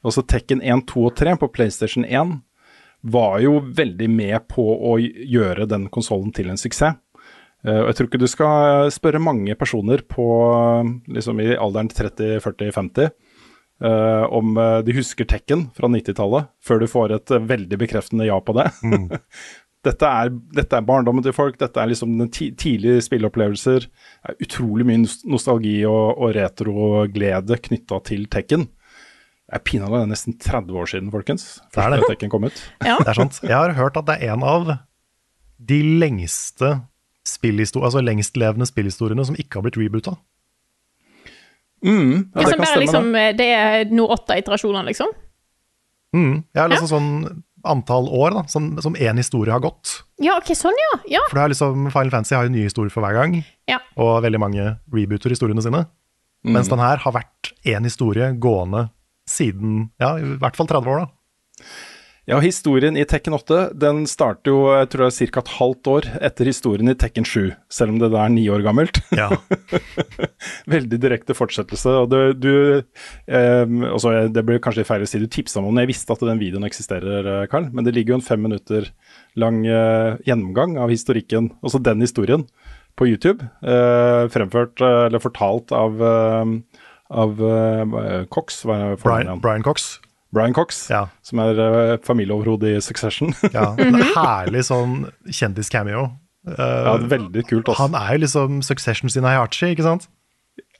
Også Tekken 1, 2 og 3 på PlayStation 1 var jo veldig med på å gjøre den konsollen til en suksess. Eh, og jeg tror ikke du skal spørre mange personer på liksom i alderen 30, 40, 50 eh, om eh, de husker Tekken fra 90-tallet, før du får et eh, veldig bekreftende ja på det. [laughs] dette, er, dette er barndommen til folk, dette er liksom den tidlige spilleopplevelser. Det er utrolig mye nostalgi og, og retroglede knytta til Tekken. Det er pinadø det er nesten 30 år siden, folkens. Det er det. Tekken kom ut. [laughs] Ja. Det er sant. Jeg har hørt at det er en av de lengste spillhisto- altså lengstlevende spillhistoriene som ikke har blitt reboota. Mm, ja, det det, kan stemme, liksom, det. eh, det er nå åtte iterasjoner, liksom. Mm. Jeg har liksom sånn antall år da, som, som én historie har gått. Ja, ok, sånn, ja. ja. For det er liksom, Final Fantasy har jo nye historier for hver gang, Ja. og veldig mange rebooter historiene sine. Mens den her har vært én historie gående siden ja, i hvert fall 30 år. da. Ja, historien i Tekken 8 den starter jo jeg tror det er ca. et halvt år etter historien i Tekken 7, selv om det da er ni år gammelt. Ja. [laughs] Veldig direkte fortsettelse. og du, du eh, også, Det blir kanskje feil å si du tipsa meg om det. Jeg visste at den videoen eksisterer, eh, Karl, men det ligger jo en fem minutter lang eh, gjennomgang av historikken, altså den historien, på YouTube. Eh, fremført, eh, eller fortalt av, eh, av eh, Cox, er Brian. Brian Cox. Brian Cox, Ja. som er uh, familieoverhode i Succession. [laughs] Ja, en Herlig sånn kjendis-cameo. Eh, ja, veldig kult. Også. han er jo liksom Succession sin Hayachi, ikke sant?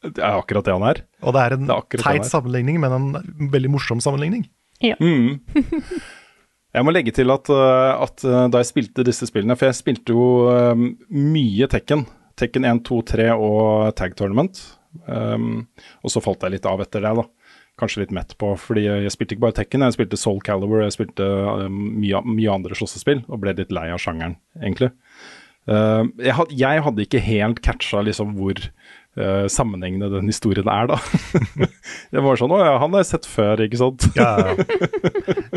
Det er akkurat det han er. Og det er en Det er teit sammenligning, men en veldig morsom sammenligning. Ja. [laughs] Jeg må legge til at, uh, at uh, da jeg spilte disse spillene For jeg spilte jo um, mye Tekken. Tekken 1, 2, 3 og Tag Tournament. Um, og så falt jeg litt av etter det, da. Kanskje litt mett på, fordi jeg spilte ikke bare Tekken, jeg spilte Soul Calibur, jeg spilte um, mye, mye andre slåssespill, og ble litt lei av sjangeren, egentlig. Uh, jeg, had, jeg hadde ikke helt catcha liksom hvor uh, sammenhengende den historien er, da. [laughs] jeg var sånn Å ja, han har jeg sett før, ikke sant? [laughs] Ja, ja.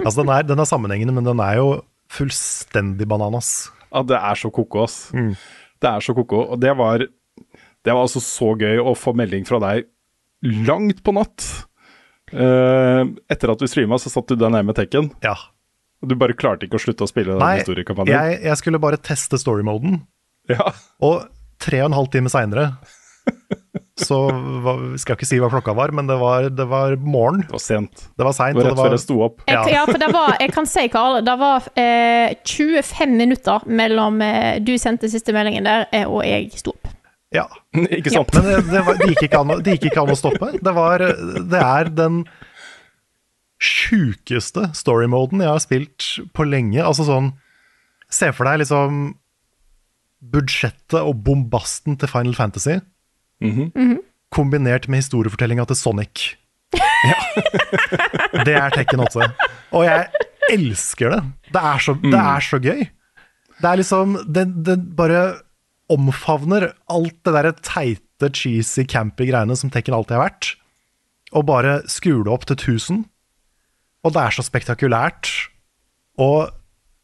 altså, den er, den er sammenhengende, men den er jo fullstendig bananas. Ja, det er så koko, ass. Det er så koko. Og det var, det var altså så gøy å få melding fra deg langt på natt. Eh, etter at du streama, så satt du deg ned med Tekken. Ja. Og du bare klarte ikke å slutte å spille den Nei, historiekampanjen. jeg, jeg skulle bare teste story-moden, Ja. og tre og en halv time seinere så hva, skal jeg ikke si hva klokka var, men det var, det var morgen. Det var sent. Det var sent, Det var og rett det var- før jeg sto opp. Jeg, Ja. ja, for det var, jeg kan si, Karl, det var eh, 25 minutter mellom eh, du sendte siste meldingen der, eh, og jeg sto opp. Ja. [laughs] ikke sant? Men det, det, var, det, gikk ikke an, det gikk ikke an å stoppe. Det, var, det er den sjukeste story-moden jeg har spilt på lenge. Altså sånn Se for deg liksom budsjettet og bombasten til Final Fantasy kombinert med historiefortellinga til Sonic. [laughs] Ja. det er Tekken 8. Og jeg elsker det. Det er så, det er så gøy. Det er liksom Det, det bare omfavner alt det derre teite, cheesy, campy greiene som Tekken alltid har vært, og bare skrur det opp til 1000. Og det er så spektakulært. Og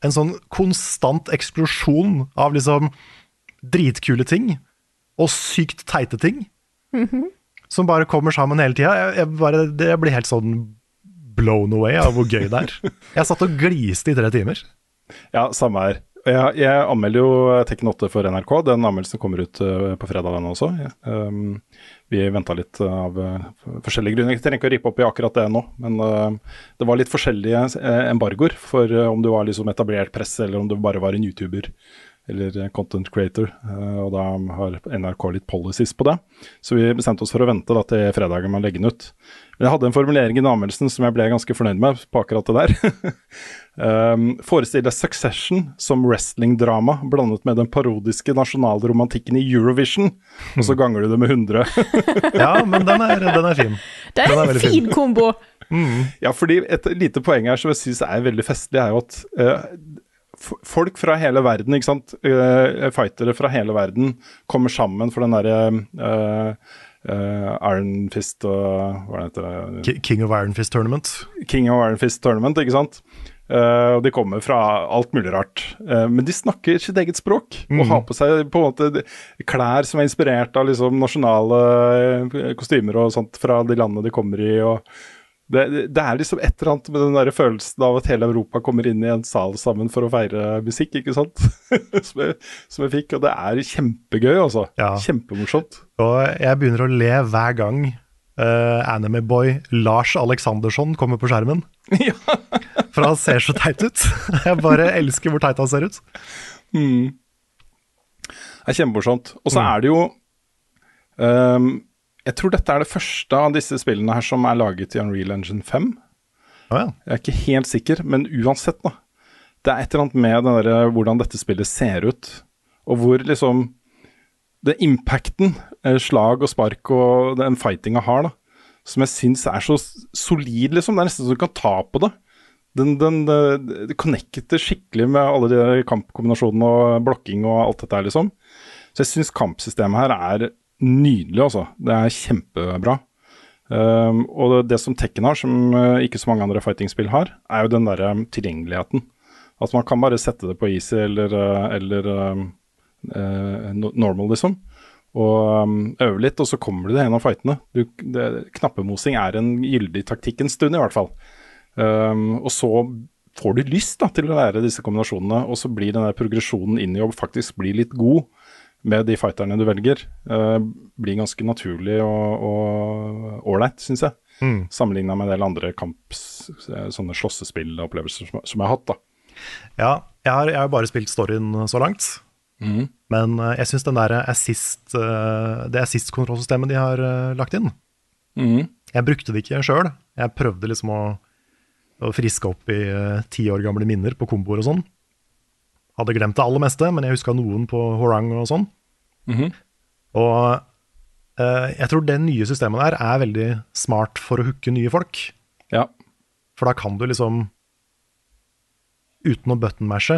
en sånn konstant eksplosjon av liksom dritkule ting og sykt teite ting som bare kommer sammen hele tida. Jeg, jeg, bare- jeg blir helt sånn blown away av hvor gøy det er. Jeg satt og gliste i tre timer. Ja, samme her. Jeg, jeg anmelder jo Tekken 8 for NRK. Den anmeldelsen kommer ut eh, på fredag, den også. Um, vi venta litt av eh, forskjellige grunner. Jeg trenger ikke å rippe opp i akkurat det nå, men uh, det var litt forskjellige eh, embargoer for uh, om du var liksom etablert presse, eller om du bare var en YouTuber eller eh, content creator. uh, og da har NRK litt policies på det. Så vi bestemte oss for å vente da, til fredagen med å legge den ut. Men jeg hadde en formulering i anmeldelsen som jeg ble ganske fornøyd med på akkurat det der. [laughs] Um, forestiller Succession som wrestlingdrama blandet med den parodiske nasjonalromantikken i Eurovision, og så ganger du det med 100. [laughs] Ja, men den er, den er fin. Det er er en fin fin. kombo. ja, fordi et lite poeng her som jeg syns er veldig festlig, er jo at uh, folk fra hele verden, ikke sant, Uh, fightere fra hele verden kommer sammen for den derre uh, Uh, Iron Fist og Hva heter det? King of Iron Fist Tournament. King of Iron Fist Tournament, ikke sant? Eh, og De kommer fra alt mulig rart. Uh, men de snakker sitt eget språk og har på seg på en måte klær som er inspirert av liksom nasjonale eh, kostymer og sånt fra de landene de kommer i. det, det er liksom et eller annet med den der følelsen av at hele Europa kommer inn i en sal sammen for å feire musikk, ikke sant? [laughs] som, jeg, som jeg fikk. Og det er kjempegøy, altså. Ja. Kjempemorsomt. Og jeg begynner å le hver gang uh, Animeboy Lars Aleksandersson kommer på skjermen. [laughs] ja. For han ser så teit ut. [laughs] Jeg bare elsker hvor teit han ser ut. Det er kjempemorsomt. Og så er det jo um, Jeg tror dette er det første av disse spillene her som er laget i Unreal Engine 5. Oh, ja. Jeg er ikke helt sikker, men uansett, da. Det er et eller annet med den der, hvordan dette spillet ser ut, og hvor liksom Det impacten, eh, slag og spark og den fightinga har, da, som jeg syns er så solid, liksom. Det er nesten så du kan ta på det. Den, den, det, connecter skikkelig med alle de der kampkombinasjonene og blokking og alt dette her, liksom. Så jeg syns kampsystemet her er nydelig, altså. Det er kjempebra. Um, og det, det som Tekken har, som uh, ikke så mange andre fighting-spill har, er jo den derre tilgjengeligheten. At man kan bare sette det på easy eller, uh, eller um, normal, liksom. Og um, øve litt, og så kommer du deg gjennom fightene. Du, det, knappemosing er en gyldig taktikk en stund, i hvert fall. Um, og så får du lyst da, til å lære disse kombinasjonene, og så blir den der progresjonen inn i jobb faktisk blir litt god med de fighterne du velger, uh, blir ganske naturlig og og ålreit, syns jeg. Mm. Sammenligna med en del andre kamps, eh, sånne slåssespillopplevelser som, som jeg har hatt. da. Ja, jeg har, jeg har bare spilt storyen så langt. Men eh, jeg syns assist, eh, det assist-kontrollsystemet de har eh, lagt inn Jeg brukte det ikke sjøl. Jeg prøvde liksom å, å friske opp i ti år gamle minner på komboer og sånn. Hadde glemt det aller meste, men jeg huska noen på Horang og sånn. Og uh, jeg tror det nye systemet der er veldig smart for å hooke nye folk. Ja. For da kan du liksom Uten å button-mashe,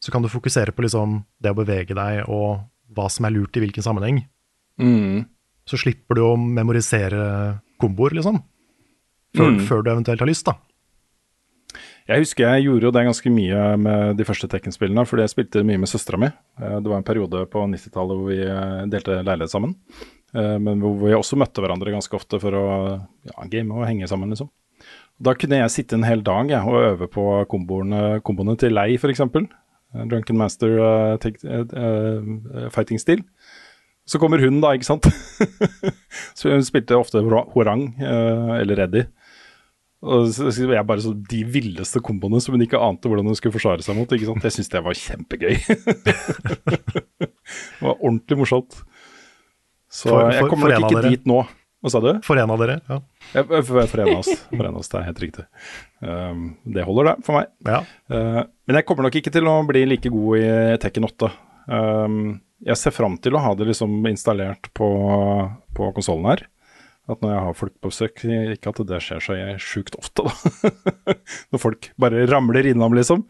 så kan du fokusere på liksom det å bevege deg og hva som er lurt i hvilken sammenheng. Mm. Så slipper du å memorisere komboer, liksom. Før, Mm. før du eventuelt har lyst, da. Jeg husker jeg gjorde jo det ganske mye med de første Tekken-spillene, fordi jeg spilte mye med søstera mi. Eh, Det var en periode på 90-tallet hvor vi eh, delte leilighet sammen. Eh, Men hvor vi også møtte hverandre ganske ofte for å ja, game og henge sammen, liksom. Da kunne jeg sitte en hel dag jeg, og øve på komboene, komboene til Lei, f.eks. Drunken Master eh, eh, eh, fighting-stil. Så kommer hun, da, ikke sant. [laughs] så hun spilte ofte Horang eh, eller Eddie. Og så jeg bare så de villeste komboene som hun ikke ante hvordan hun skulle forsvare seg mot. ikke sant? Jeg syns det var kjempegøy. [laughs] det var ordentlig morsomt. Så For- jeg kommer nok ikke dit nå. Hva sa du? For en av dere. Ja. Ja, For, for en av oss. For en av oss, Det er helt riktig. Um, det holder, det, for meg. ja. Uh, men jeg kommer nok ikke til å bli like god i Tekken 8. Um, jeg ser fram til å ha det liksom installert på, på konsollen her. At når jeg har folk på besøk, ikke at det skjer så sjukt ofte, da. [laughs] når folk bare ramler innom, liksom.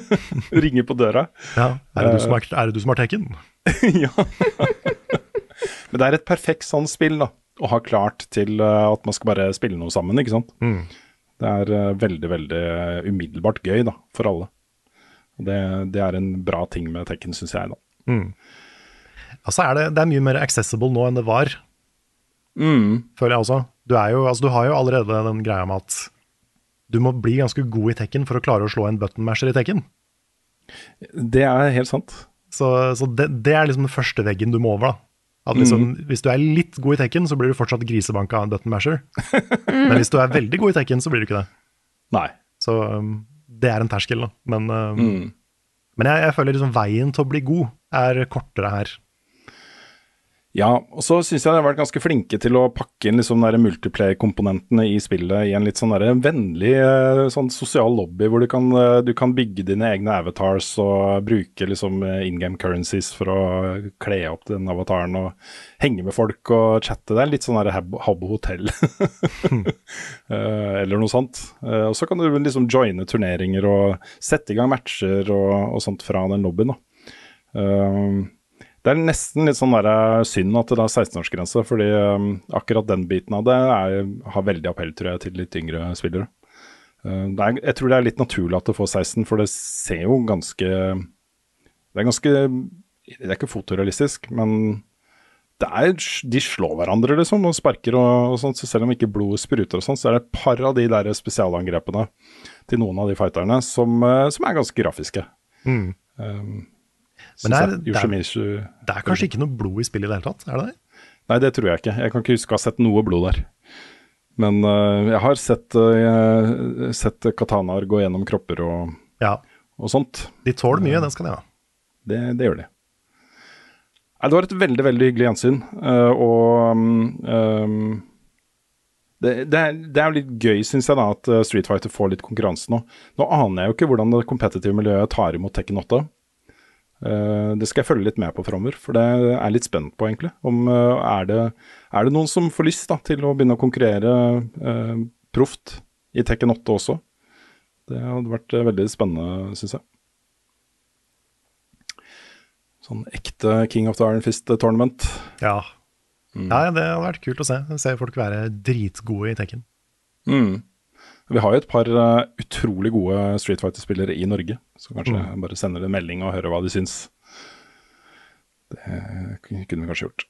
[laughs] Ringer på døra. ja. Er, det du som har, er det du som har Tekken? [laughs] ja. Men det er et perfekt sånn spill, da. Å ha klart til uh, at man skal bare spille noe sammen, ikke sant. Mm. Det er uh, veldig, veldig umiddelbart gøy, da, for alle. Det, det er en bra ting med Tekken, syns jeg, da. Altså er det, det er mye mer accessible nå enn det var, Mm. føler jeg også. Du, er jo, altså, du har jo allerede den greia med at du må bli ganske god i Tekken for å klare å slå en button-masher i Tekken. Det er helt sant. Så, så det, det er liksom den første veggen du må over. da. At liksom, Hvis du er litt god i Tekken, så blir du fortsatt grisebanka av en button masher. Men hvis du er veldig god i Tekken, så blir du ikke det. Nei. Så um, det er en terskel, da. Men, um, Mm. men jeg, jeg føler liksom veien til å bli god er kortere her. Ja, og så syns jeg de har vært ganske flinke til å pakke inn liksom multiplayer-komponentene i spillet i en litt sånn der vennlig eh, sånn sosial lobby, hvor du kan, eh, du kan bygge dine egne avatars og bruke liksom eh, in game currencies for å kle opp den avataren og henge med folk og chatte. Det er litt sånn Habbo hotell [laughs] Eh, eller noe sånt. Og så kan du liksom joine turneringer og sette i gang matcher og, og sånt fra den lobbyen. da. Eh, det er nesten litt sånn der, eh, synd at det er 16-årsgrense, fordi um, akkurat den biten av det er, har veldig appell tror jeg, til litt yngre spillere. Det er, jeg tror det er litt naturlig at det får 16, for det ser jo ganske Det er ganske Det er ikke fotorealistisk, men det er, de slår hverandre liksom, og sparker og, og sånt, så selv om ikke blodet spruter og sånn, så er det et par av de der spesialangrepene til noen av de fighterne som, eh, som er ganske grafiske. Mm. Um, Men det er- jeg. Yoshimitsu Det er kanskje ikke noe blod i spillet i det hele tatt? er det det? Nei, det tror jeg ikke. Jeg kan ikke huske å ha sett noe blod der. Men uh, jeg har sett, uh, sett katanaer gå gjennom kropper og, Ja. og sånt. De tåler mye, det skal de ha. Det, det gjør de. Det var et veldig, veldig hyggelig gjensyn. Uh, og um, det, det, er, det er jo litt gøy, syns jeg, da, at Street Fighter får litt konkurranse nå. Nå aner jeg jo ikke hvordan det kompetitive miljøet tar imot Tekken 8. Eh, det skal jeg følge litt med på framover, for det er jeg litt spent på, egentlig. Om, eh, er, det, er det noen som får lyst da, til å begynne å konkurrere eh, proft i Tekken 8 også? Det hadde vært eh, veldig spennende, syns jeg. Sånn ekte King of the Iron Fist tournament. Ja. ja, det hadde vært kult å se. Se folk være dritgode i Tekken. Mm. Vi har jo et par eh, utrolig gode Street Fighter-spillere i Norge, så kanskje Mm. bare sender en melding og hører hva de syns. Det kunne vi kanskje gjort.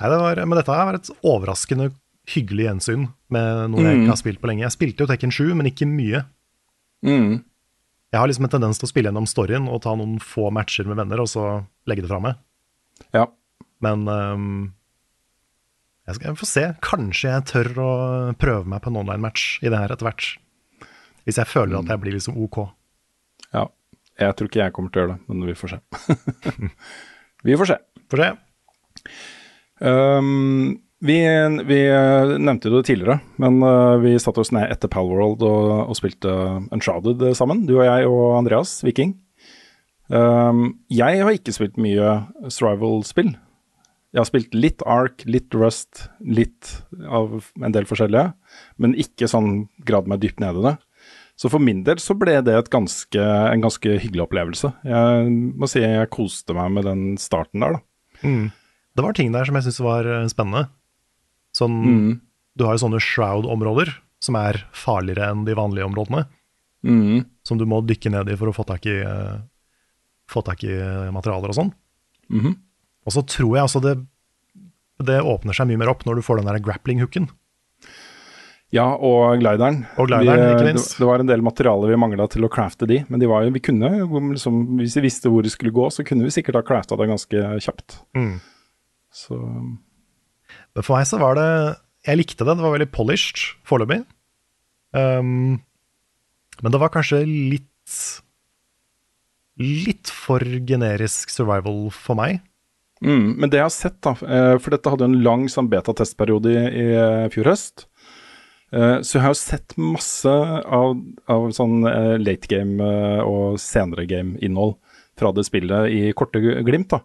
Nei, det var, men dette var et overraskende hyggelig gjensyn med noe jeg Mm. ikke har spilt på lenge. Jeg spilte jo Tekken 7, men ikke mye. Mm. Jeg har liksom en tendens til å spille gjennom storyen og ta noen få matcher med venner, og så legge det fra meg. Ja. Men ehm, jeg skal få se. Kanskje jeg tør å prøve meg på en online-match i det her etter hvert. Hvis jeg føler at jeg blir liksom OK. ja. Jeg tror ikke jeg kommer til å gjøre det, men vi får se. [laughs] vi får se. Får se. Um, vi, vi eh, nevnte jo det tidligere, men eh, vi satte oss ned etter Palworld og, og spilte Unshrouded sammen, du og jeg og Andreas Viking. Um, jeg har ikke spilt mye survival-spill. Jeg har spilt litt Ark, litt Rust, litt av en del forskjellige, men ikke sånn grad meg dypt ned i det. Så for min del så ble det et ganske, en ganske hyggelig opplevelse. Jeg må si jeg koste meg med den starten der, da. Mm. Det var ting der som jeg syntes var eh, spennende. Sånn, Mm. Du har jo sånne shroud-områder som er farligere enn de vanlige områdene. Mm. Som du må dykke ned i for å få tak i, eh, få tak i eh, materialer og sånn. Mhm. Og så tror jeg altså det, det åpner seg mye mer opp når du får den der grappling-hooken. Ja, og glideren. Og glideren, vi, ikke minst. Det, det var en del materiale vi mangla til å crafte de, men de var jo, vi kunne liksom, hvis vi visste hvor det skulle gå, så kunne vi sikkert ha crafta det ganske kjapt. Mm. Så Men for meg så var det Jeg likte det, det var veldig polished foreløpig. Um, men det var kanskje litt Litt for generisk survival for meg. Mm, Men det jeg har sett, da, eh, for dette hadde en lang sånn betatestperiode i, i eh, fjor høst. Eh, Så jeg har jo sett masse av, av sånn late game og senere game-innhold fra det spillet i korte glimt. da.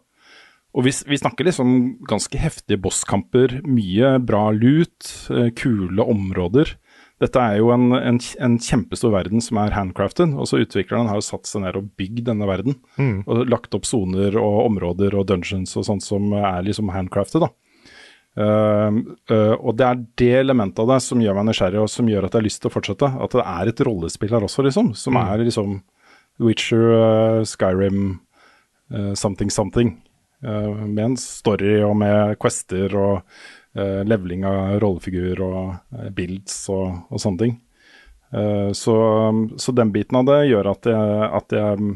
Og vi, vi snakker liksom ganske heftige bosskamper, mye bra lut, kule områder. Dette er jo en, en, en kjempestor verden som er handcrafted, og så utvikleren har jo satt seg ned og bygd denne verden. Mm. Og lagt opp soner og områder og dungeons og sånt som er liksom handcrafted. da. Uh, uh, og det er det elementet av det som gjør meg nysgjerrig, og som gjør at jeg har lyst til å fortsette. At det er et rollespill her også, liksom. Som er liksom Witcher, uh, Skyrim, uh, something something. Med en story og med quester og leveling av rollefigurer og uh, builds og, og sånne ting. Uh, så, så den biten av det gjør at jeg, at jeg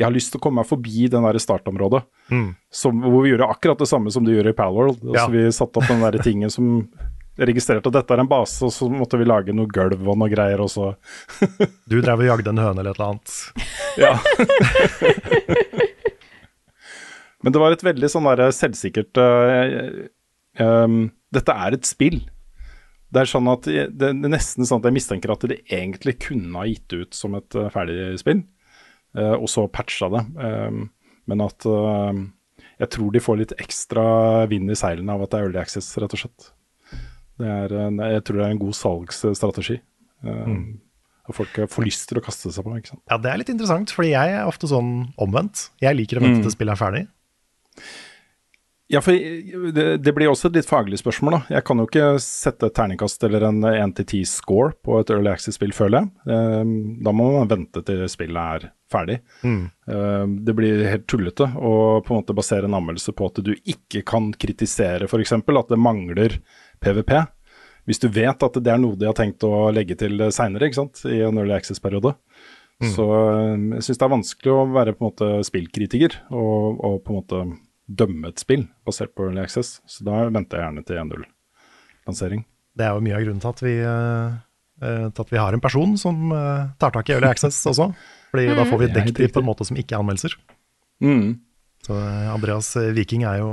jeg har lyst til å komme meg forbi den der startområdet. Mm. Som, hvor vi gjorde akkurat det samme som du gjør i Palworld. Altså, Vi satte opp den der [laughs] tingen som registrerte at dette er en base, og så måtte vi lage noe gulv og noe greier, og så [laughs] Du drev og jagde en høne eller et eller annet. Ja. [laughs] Men det var et veldig sånn der selvsikkert eh, ehm, Dette er et spill. Det er sånn at det er nesten sånn at jeg mistenker at de egentlig kunne ha gitt det ut som et uh, ferdig spill, uh, og så patcha det. Um, men at uh, jeg tror de får litt ekstra vind i seilene av at det er early access, rett og slett. Det er, jeg tror det er en god salgsstrategi. Mm. Og folk eh, får lyst til å kaste seg på. ikke sant? Ja, det er litt interessant, fordi jeg er ofte sånn omvendt. Jeg liker å vente Mm. til spillet er ferdig. Ja, for det, det blir også et litt faglig spørsmål. da. Jeg kan jo ikke sette et terningkast eller en 1-10-score på et Early Access-spill, føler jeg. Eh, Da må man vente til spillet er ferdig. Mm. Eh, Det blir helt tullete å på en måte basere en anmeldelse på at du ikke kan kritisere f.eks. at det mangler PVP. Hvis du vet at det er noe de har tenkt å legge til seinere i en Early Access-periode. Så eh, jeg syns det er vanskelig å være på en måte spillkritiker og, og på en måte dømme et spill basert på Early Access. Så da venter jeg gjerne til 1.0-lansering. Det er jo mye av grunnen til at vi, eh, til at vi har en person som uh, tar tak i Early Access [laughs] også. Fordi da får vi er dekket de på en måte som ikke er anmeldelser. Mm. Så Andreas Viking er jo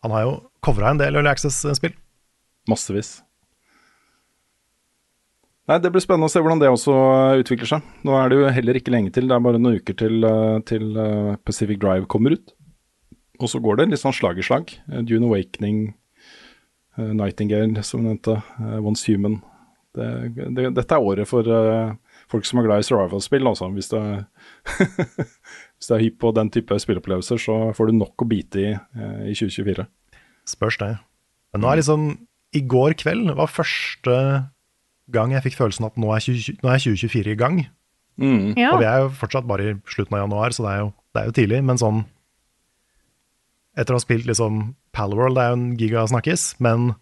Han har jo covra en del Early Access-spill. Massevis. Nei, Det blir spennende å se hvordan det også utvikler seg. Nå er det jo heller ikke lenge til, det er bare noen uker til, til Pacific Drive kommer ut. Og så går det litt sånn slag i slag. Eh, Dune Awakening, eh, Nightingale som du nevnte, eh, Once Human. Det, det, dette er året for, folk som er glad i survival-spill, altså. Hvis du er, [laughs] hvis du er hypp på den type spilleopplevelser, så får du nok å bite i i 2024. Spørs det. Men nå er liksom I går kveld var første gang jeg fikk følelsen at nå er, 20, nå er 2024 i gang. Ja. Og vi er jo fortsatt bare i slutten av januar, så det er jo, det er jo tidlig. Men sånn Etter å ha spilt liksom Palworld, det er jo en gigasnakkis, men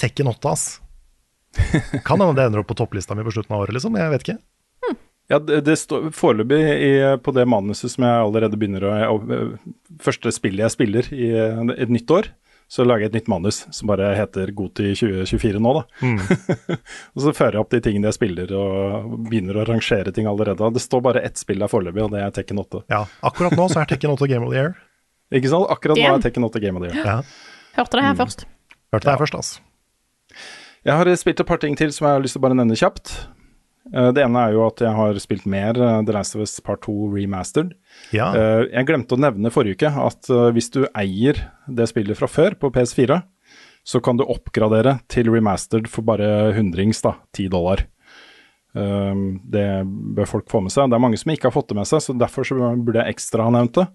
Tekken 8, ass. [laughs] Kan hende det ender opp på topplista mi på slutten av året, liksom. Jeg vet ikke. Ja, det, det står foreløpig i- på det manuset som jeg allerede begynner å å- Første spillet jeg spiller i et nytt år, så lager jeg et nytt manus som bare heter God til 2024 nå, da. [laughs] og så fører jeg opp de tingene jeg spiller og begynner å rangere ting allerede. Det står bare ett spill der foreløpig, og det er Tekken 8. Ja, akkurat nå så er Tekken 8 Game of the Year. Ikke sant? Akkurat nå er Tekken 8 Game of the Year. Ja, Hørte det her først. Hørte det her først, altså. Jeg har spilt et par ting til som jeg har lyst til å bare nevne kjapt. Eh, Det ene er jo at jeg har spilt mer eh, The Last of Us Part 2 Remastered. Ja. Eh, Jeg glemte å nevne forrige uke at hvis du eier det spillet fra før på PS4, så kan du oppgradere til remastered for bare hundrings, da, ti dollar. Um, det bør folk få med seg. Det er mange som ikke har fått det med seg, så derfor så burde jeg ekstra ha nevnt det.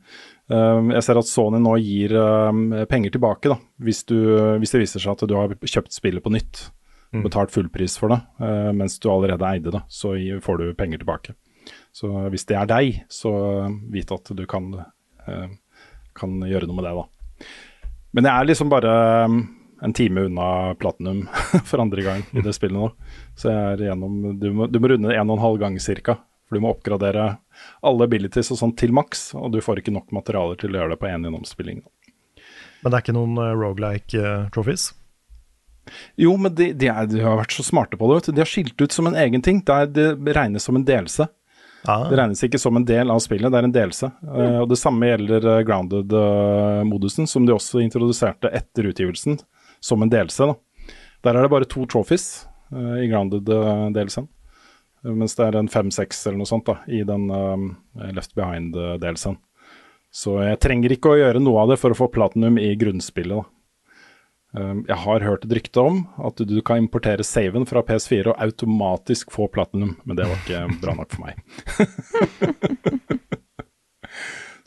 Um, jeg ser at Sony nå gir um, penger tilbake da, hvis, du, hvis det viser seg at du har kjøpt spillet på nytt. Betalt fullpris for det, uh, mens du allerede eide det. Så får du penger tilbake. Så hvis det er deg, så vit at du kan, uh, kan gjøre noe med det, da. Men jeg er liksom bare en time unna platinum [laughs] for andre gang i det spillet nå. Så jeg er gjennom Du må, du må runde en og en halv gang cirka. For du må oppgradere alle abilities og sånt til maks, og du får ikke nok materialer til å gjøre det på én gjennomspilling. Men det er ikke noen uh, rogelike uh, trophies? Jo, men de, de, er, de har vært så smarte på det. Vet du. De har skilt ut som en egen ting. Det, er, det regnes som en delelse. Ah, Det regnes ikke som en del av spillet, det er en delelse. Eh, og Det samme gjelder eh, grounded-modusen, som de også introduserte etter utgivelsen som en. Da. Der er det bare to trophies uh, i grounded-delelsen. Mens det er en fem-seks eller noe sånt da, i den eh, left behind-delelsen. Så jeg trenger ikke å gjøre noe av det for å få platinum i grunnspillet. da. Jeg har hørt et rykte om at du kan importere saven fra PS4 og automatisk få platinum, men det var ikke bra nok for meg. [laughs]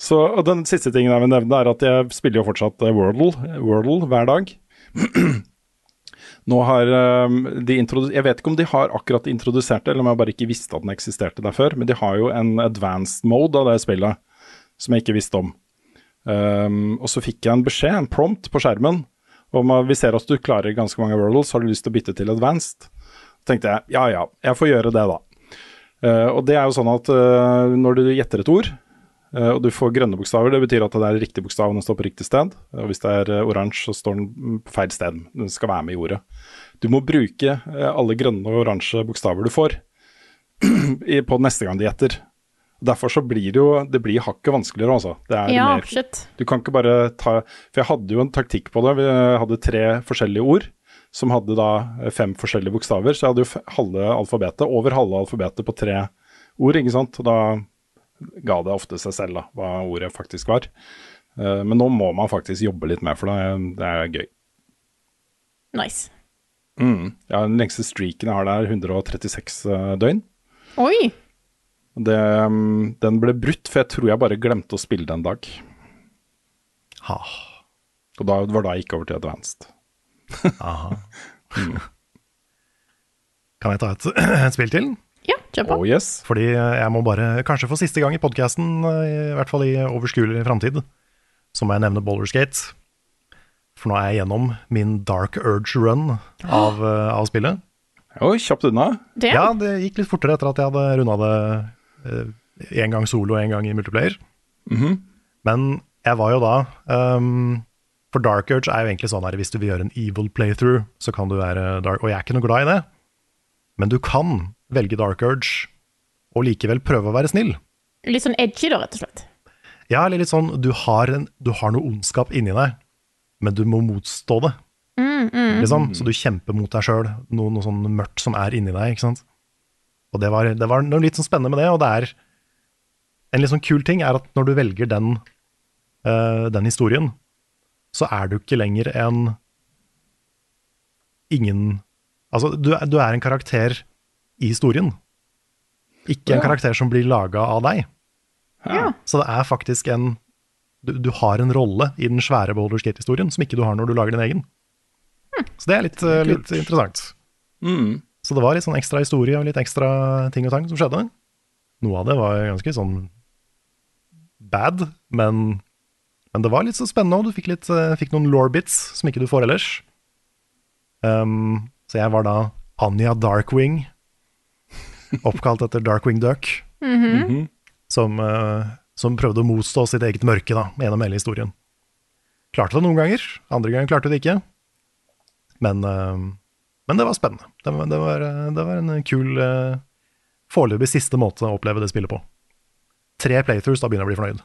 Så, og Den siste tingen jeg vil nevne, er at jeg spiller jo fortsatt eh, Wordle, Wordle hver dag. [clears throat] Nå har um, de Jeg vet ikke om de har akkurat introdusert det, eller om jeg bare ikke visste at den eksisterte der før, men de har jo en advanced mode av det spillet som jeg ikke visste om. Um, og så fikk jeg en beskjed, en prompt, på skjermen om at vi ser at du klarer ganske mange Wordles, har du lyst til å bytte til advanced? Så tenkte jeg ja ja, jeg får gjøre det da. Uh, og det er jo sånn at uh, når du gjetter et ord, og du får grønne bokstaver, det betyr at det er riktig bokstav når den står på riktig sted. Og hvis det er eh, oransje, så står den på feil sted. Den skal være med i ordet. Du må bruke eh, alle grønne og oransje bokstaver du får [clears throat] på neste gang de gjetter. Derfor så blir det jo det blir hakket vanskeligere, altså. Det er Ja, mer shit. du kan ikke bare ta For jeg hadde jo en taktikk på det. Vi hadde tre forskjellige ord som hadde da fem forskjellige bokstaver. Så jeg hadde jo halve alfabetet, over halve alfabetet på tre ord, ikke sant. Og da ga det ofte seg selv da, hva ordet faktisk var. Eh, Men nå må man faktisk jobbe litt mer for det. Det er gøy. Nice. Mm. Ja, Den lengste streaken jeg har der, 136 døgn. Oi! Det, mm, den ble brutt, for jeg tror jeg bare glemte å spille det en dag. ha. Og da var da jeg gikk over til advanced. Aha. [laughs] Kan jeg ta et, [clears throat] et spill til? Ja, kjør på. Oh yes. Fordi jeg må bare, kanskje for siste gang i podkasten, i hvert fall i overskuelig framtid, så må jeg nevne Boulderskate. For nå er jeg gjennom min Dark Urge run av, eh, av spillet. Oi, kjapt unna. Det, Ja, det gikk litt fortere etter at jeg hadde runda det én gang solo og én gang i multiplayer. Men jeg var jo da um, For Dark Urge er jo egentlig sånn her hvis du vil gjøre en evil playthrough, så kan du være dark. Og jeg er ikke noe glad i det. Men du kan velge Dark Urge og likevel prøve å være snill. Litt sånn edgy, da, rett og slett. Ja, eller litt sånn du har, en, du har noe ondskap inni deg, men du må motstå det. Liksom. Så du kjemper mot deg sjøl, noe, noe sånn mørkt som er inni deg. ikke sant? Og det var, det var noe litt sånn spennende med det, og det er En litt sånn kul ting er at når du velger den, uh, den historien, så er du ikke lenger en ingen Altså, du, du er en karakter i historien. ikke en karakter som blir laga av deg. Ja. Så det er faktisk en du, du har en rolle i den svære Boulder Skate-historien som ikke du har når du lager din egen. Så det er litt, eh, litt interessant. Mm. Så det var litt sånn ekstra historie og litt ekstra ting og tang som skjedde. Noe av det var ganske sånn bad, men, men det var litt så spennende og Du fikk, litt, eh, fikk noen law bits som ikke du får ellers. Um, så jeg var da Anja Darkwing, oppkalt etter Darkwing Duck, Mhm. som, eh, som prøvde å motstå sitt eget mørke da, gjennom hele historien. Klarte det noen ganger, andre ganger klarte det ikke. Men, eh, men det var spennende. Det var, det var, eh, det var en kul, foreløpig siste måte å oppleve det spillet på. Tre playthroughs, da begynner jeg å bli fornøyd.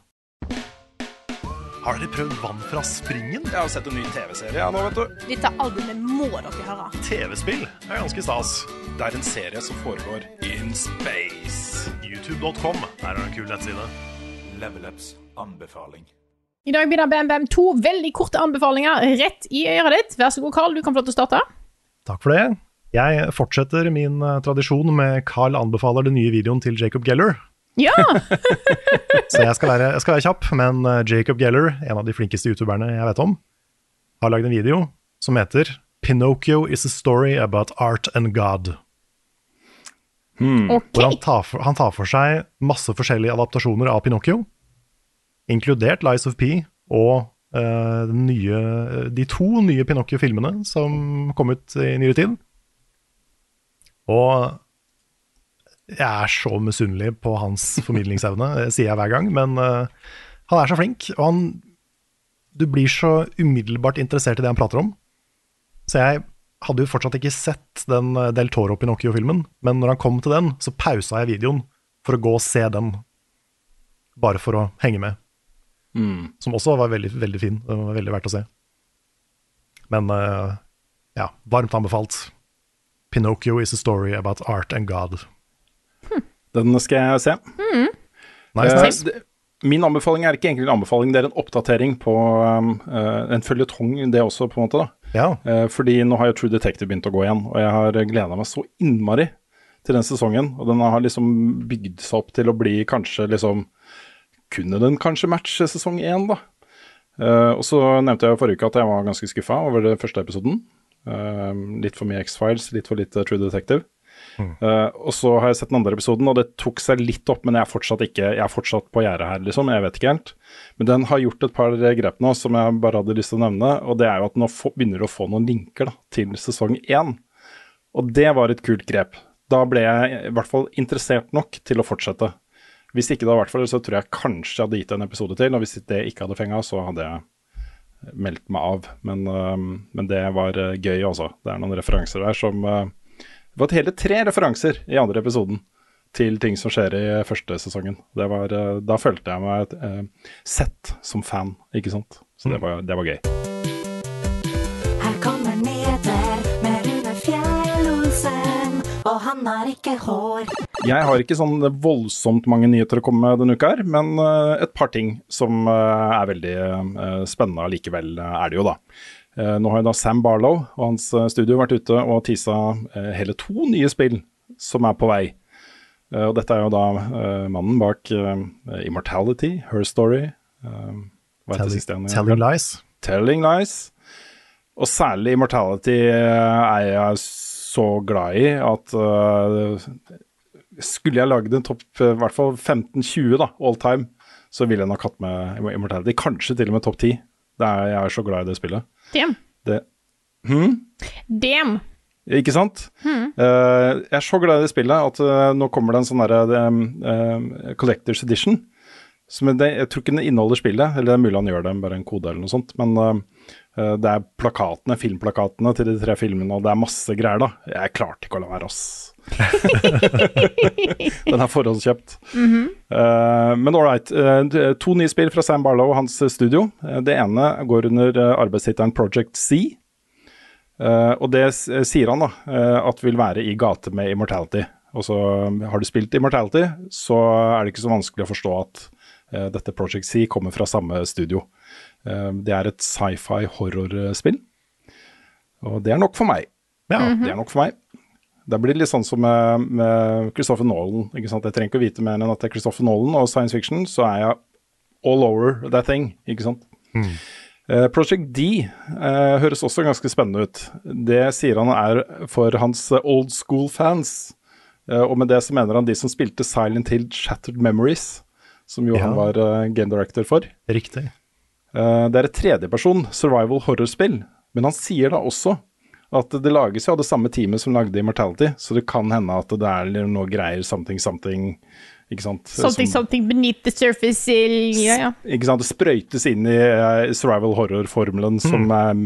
Har dere prøvd Vann fra springen? Jeg har sett en ny TV-serie nå, vet du. Dette albumet må dere høre. TV-spill er ganske stas. Det er en serie som foregår in space. YouTube.com er en kul nettside. Level Ups anbefaling. I dag begynner BMBM Bam Bam to veldig korte anbefalinger rett i øret ditt. Vær så god, Carl, du kan få lov til å starte. Takk for det. Jeg fortsetter min eh, tradisjon med Carl anbefaler den nye videoen til Jacob Geller. Ja! [laughs] Så jeg skal være, jeg skal være kjapp, men eh, Jacob Geller, en av de flinkeste youtuberne jeg vet om, har lagd en video som heter Pinocchio is a story about art and God. OK. Hvor han tar, for, han tar for seg masse forskjellige adaptasjoner av Pinocchio, inkludert Lies of P og uh, nye, de to nye Pinocchio-filmene som kom ut i nyere tid. Og jeg er så misunnelig på hans formidlingsevne, [laughs] det sier jeg hver gang, men uh, han er så flink, og han Du blir så umiddelbart interessert i det han prater om. Så jeg hadde jo fortsatt ikke sett den eh, Del Toro Pinocchio-filmen, men når han kom til den, så pausa jeg videoen for å gå og se den, bare for å henge med. Mm. Som også var veldig, veldig fin. Den var veldig verdt å se. Men uh, ja, varmt anbefalt. Pinocchio is a story about art and God. Den skal jeg se. Nice, Eh, nice. Uh, Min anbefaling er ikke egentlig en anbefaling, det er en oppdatering på um, uh, en føljetong, det også, på en måte. da. Ja, Uh, fordi nå har jo True Detective begynt å gå igjen, og jeg har gleda meg så innmari til den sesongen. Og den har liksom bygd seg opp til å bli kanskje liksom Kunne den kanskje matche sesong én, da? Eh, og så nevnte jeg forrige uke at jeg var ganske skuffa over den første episoden. Litt for mye X-Files, litt for lite True Detective. Eh, og så har jeg sett den andre episoden, og det tok seg litt opp, men jeg er fortsatt ikke Jeg er fortsatt på gjerdet her, liksom. Jeg vet ikke helt. Men den har gjort et par grep nå som jeg bare hadde lyst til å nevne, og det er jo at nå begynner du å få noen linker da, til sesong én. Og det var et kult grep. Da ble jeg i hvert fall interessert nok til å fortsette. Hvis ikke da, i hvert fall, så tror jeg kanskje jeg hadde gitt en episode til, og hvis det ikke hadde fenga, så hadde jeg meldt meg av. Men, uh, men det var øh, gøy, altså. Det er noen referanser der som øh, Det var hele tre referanser i andre episoden til ting som skjer i første sesongen. Det var, øh, da følte jeg meg øh, sett som fan, ikke sant. Så det var, det var gøy. Her kommer nyheter med Rune Fjell-Olsen, og han har ikke hår. Jeg har ikke sånn voldsomt mange nyheter å komme med denne uka her, men eh, et par ting som eh, er veldig eh, spennende allikevel, eh, er det jo da. Eh, nå har jo da Sam Barlow og hans eh, studio vært ute og teasa eh, hele to nye spill som er på vei. Og dette er jo da mannen bak Immortality, Her Story. igjen? Telling Lies. Telling Lies. Og særlig Immortality er jeg så glad i at skulle jeg lagd en topp i hvert fall 15-20 da, all time, så ville jeg nok hatt med Immortality. Kanskje til og med topp 10. Det er, jeg er så glad i det spillet. Damn. Det, Hmm? Damn. Ikke sant? Eh, jeg er så glad i det spillet at uh, nå kommer det en sånn derre uh, Collectors Edition. Som det, jeg tror ikke den inneholder spillet, eller det er mulig han gjør det med bare en kode eller noe sånt. Men det er plakatene, filmplakatene til de tre filmene, og det er masse greier, da. Jeg klarte ikke å la være, ass. [laughs] Den er forhåndskjøpt. Eh, men ålreit. right. eh, to nye spill fra Sam Barlow og hans studio. Uh, det ene går under uh, arbeidstittelen Project C. Eh, og det sier han da, eh, at vil være i gate med Immortality. Og så Har du spilt Immortality, så er det ikke så vanskelig å forstå at eh, dette Project C kommer fra samme studio. Eh, det er et sci-fi horrorspill, og det er nok for meg. Ja. Det er nok for meg. Da blir litt sånn som med, med Christopher Nolan. ikke sant? Jeg trenger ikke å vite mer enn at det er Christopher Nolan og science fiction, så er jeg all over that thing, ikke sant. Eh, Project D uh, høres også ganske spennende ut. Det sier han er for hans eh, old school fans. Uh, og med det så mener han de som spilte Silent Hill Shattered Memories, som jo Ja. han var eh, game director for. Riktig. Eh, det er et tredjeperson survival horror-spill, men han sier da også at det lages jo av det samme teamet som lagde Immortality, så det kan hende at det er noe greier something something, ikke sant? Something, Som- something beneath the surface. Ja, ja. ikke sant? Det sprøytes inn i uh, survival horror-formelen som, er,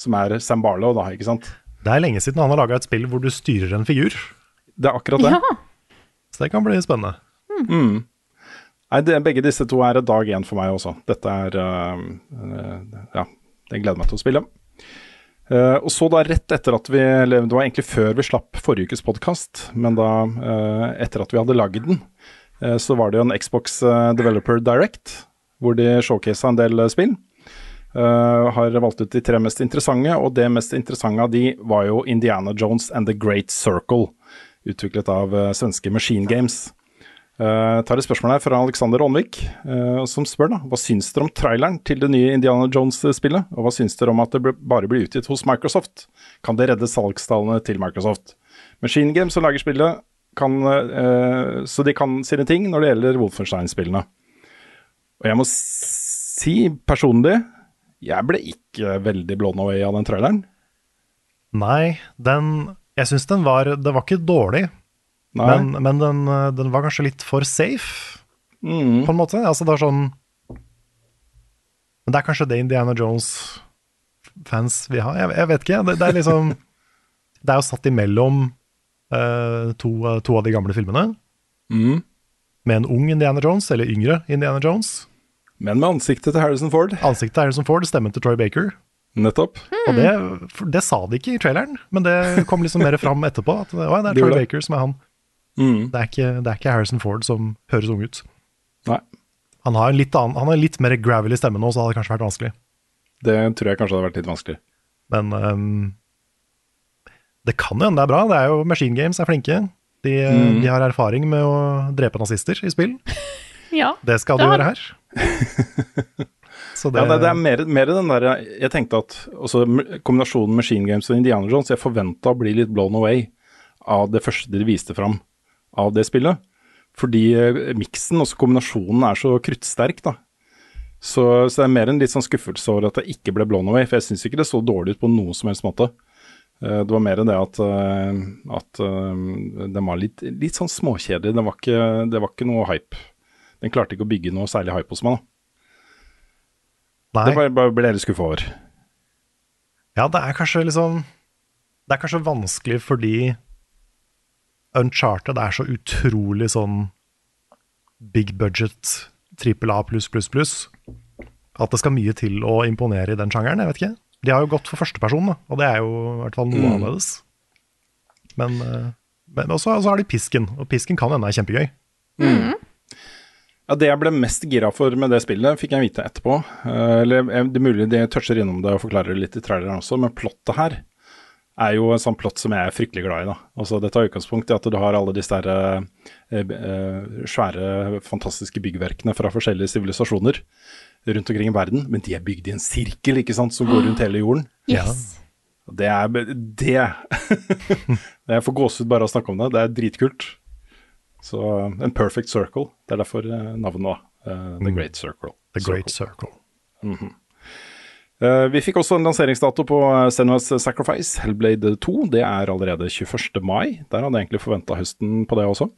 som er Sam Barlow, da, ikke sant? Det er lenge siden han har laga et spill hvor du styrer en figur, Det er akkurat det. ja. så det kan bli spennende. Nei, det, begge disse to er dag én for meg også. Dette er uh, uh, Ja, det gleder meg til å spille. Eh, og så da rett etter at vi eller Det var egentlig før vi slapp forrige ukes podkast, men da uh, etter at vi hadde lagd den, uh, så var det jo en Xbox Developer Direct, hvor de showcasa en del spill. Har valgt ut de tre mest interessante, og det mest interessante av de var jo Indiana Jones and The Great Circle, utviklet av svenske Machine Games. Uh, tar et spørsmål her fra Alexander Aanvik, uh, som spør da, hva syns dere om traileren til det nye Indiana Jones-spillet, og hva syns dere om at det ble, bare blir utgitt hos Microsoft? Kan det redde salgstallene til Microsoft? Machine Games som lager spillet, kan, uh, så de kan sine ting når det gjelder Wolfenstein-spillene. Og jeg må si personlig, jeg ble ikke veldig blown away av den traileren. Nei, den Jeg syns den var Det var ikke dårlig. Men, men den, eh, den var kanskje litt for safe, Mm. på en måte. Altså, det er sånn Men det er kanskje det Indiana Jones-fans vil ha. Jeg, jeg vet ikke. Det, det er liksom [laughs] Det er jo satt imellom uh, to, to av de gamle filmene. Mm. Med en ung Indiana Jones, eller yngre Indiana Jones. Men med ansiktet til Harrison Ford. Ansiktet til Harrison Ford, stemmen til Troy Baker. Nettopp. Og det, det sa de ikke i traileren, men det kom liksom mer fram etterpå. At det er Troy. Baker som er han. Mm. Det er, ikke, det er ikke Harrison Ford som høres ung ut. Nei. Han har en litt, annen, han har litt mer gravelly stemme nå, så det hadde kanskje vært vanskelig. Det tror jeg kanskje hadde vært litt vanskelig. Men um, det kan jo hende det er bra. Det er jo Machine Games er flinke. De, Mm. de har erfaring med å drepe nazister i spill. [laughs] ja. Det skal Det de gjøre her. [laughs] Så det, Ja, det, det er mer, mer den der Jeg tenkte at også kombinasjonen Machine Games og Indiana Jones Jeg forventa å bli litt blown away av det første de viste fram av det spillet. Fordi eh, miksen, også kombinasjonen, er så kruttsterk, da. Så, så det er mer en litt sånn skuffelse over at jeg ikke ble blown away, for jeg syns ikke det så dårlig ut på noen som helst måte. Eh, Det var mer det at, eh, at den var litt, litt sånn småkjedelig. Det var ikke, det var ikke noe hype. Den klarte ikke å bygge noe særlig hype hos meg. da. nei, Det bare, bare ble jeg litt skuffa over. ja, det er kanskje liksom Det er kanskje vanskelig fordi Uncharted er så utrolig sånn big budget, trippel A pluss, pluss, pluss, at det skal mye til å imponere i den sjangeren. Jeg vet ikke. De har jo gått for førsteperson, da, og det er jo i hvert fall noe Mm. annerledes. Men, eh, men også, også har de pisken, og pisken kan hende er kjempegøy. Ja, Det jeg ble mest gira for med det spillet, fikk jeg vite etterpå. Eh, eller eh, Det er mulig de toucher innom det og forklarer det litt i traileren også, men plottet her er jo en sånn plott som jeg er fryktelig glad i. da. Altså Det tar utgangspunkt i at du har alle disse der, eh, eh, svære, fantastiske byggverkene fra forskjellige sivilisasjoner rundt omkring i verden, men de er bygd i en sirkel ikke sant, som går rundt hele jorden. Yes. Det er det [laughs] Jeg får gåsehud bare av å snakke om det. Det er dritkult. Så en perfect circle. Det er derfor eh, navnet, nå. Uh, The Great Circle. The Great Circle. Eh, vi fikk også en lanseringsdato på uh, Senua's Sacrifice, Hellblade 2. Det er allerede 21. mai. Der hadde jeg egentlig forventa høsten på det også.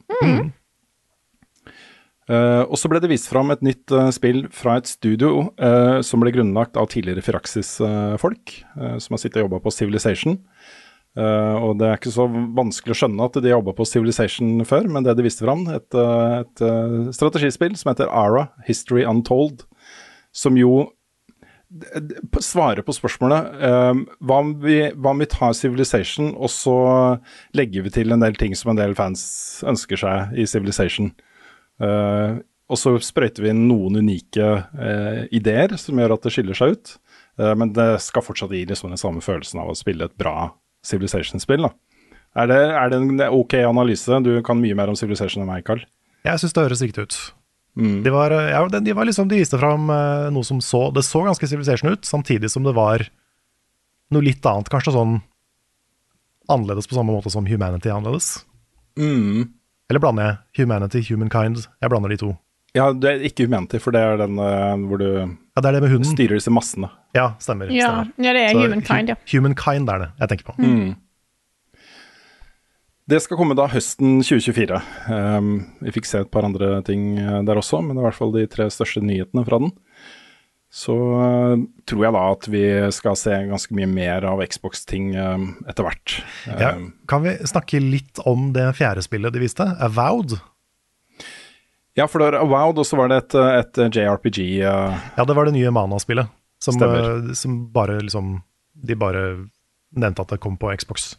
Eh, og så ble det vist fram et nytt uh, spill fra et studio uh, som ble grunnlagt av tidligere Firaxis-folk, eh, som har sittet og jobba på Civilization. Eh, og det er ikke så vanskelig å skjønne at de jobba på Civilization før, men det de viste fram, et, eh, et eh, strategispill som heter Ara, History Untold, som jo svarer på spørsmålet eh, hva, om vi, hva om vi tar Civilization, og så legger vi til en del ting som en del fans ønsker seg i Civilization. Uh, og så sprøyter vi inn noen unike uh, ideer som gjør at det skiller seg ut. Uh, men det skal fortsatt gi liksom den samme følelsen av å spille et bra Civilization-spill. Er er det en ok analyse? Du kan mye mer om Civilization enn meg, Carl. Jeg syns det høres riktig ut. Mm. De, var, ja, de, de, var liksom, de viste fram eh, noe som så Det så ganske Civilization ut, samtidig som det var noe litt annet. Kanskje sånn annerledes på samme måte som Humanity er annerledes. Mm. Eller blander jeg Humanity, Humankind? Jeg blander de to. Ja, det er ikke Humanity, for det er den eh, hvor du Ja, det er det med hunden. styrer disse massene. Ja, stemmer. Ja, stemmer. ja, det er Så Humankind, ja. Humankind er det jeg tenker på. Mm. Det skal komme da høsten 2024. Um, vi fikk se et par andre ting eh, der også, men det er i hvert fall de tre største nyhetene fra den. Så uh, tror jeg da at vi skal se ganske mye mer av Xbox-ting um, etter hvert. Ja, Um, kan vi snakke litt om det fjerde spillet de viste? Avowed? ja, for det var Avowed, og så var det et, et JRPG. uh, Ja, det var det nye Mana-spillet. Som, eh, som bare liksom De bare nevnte at det kom på Xbox.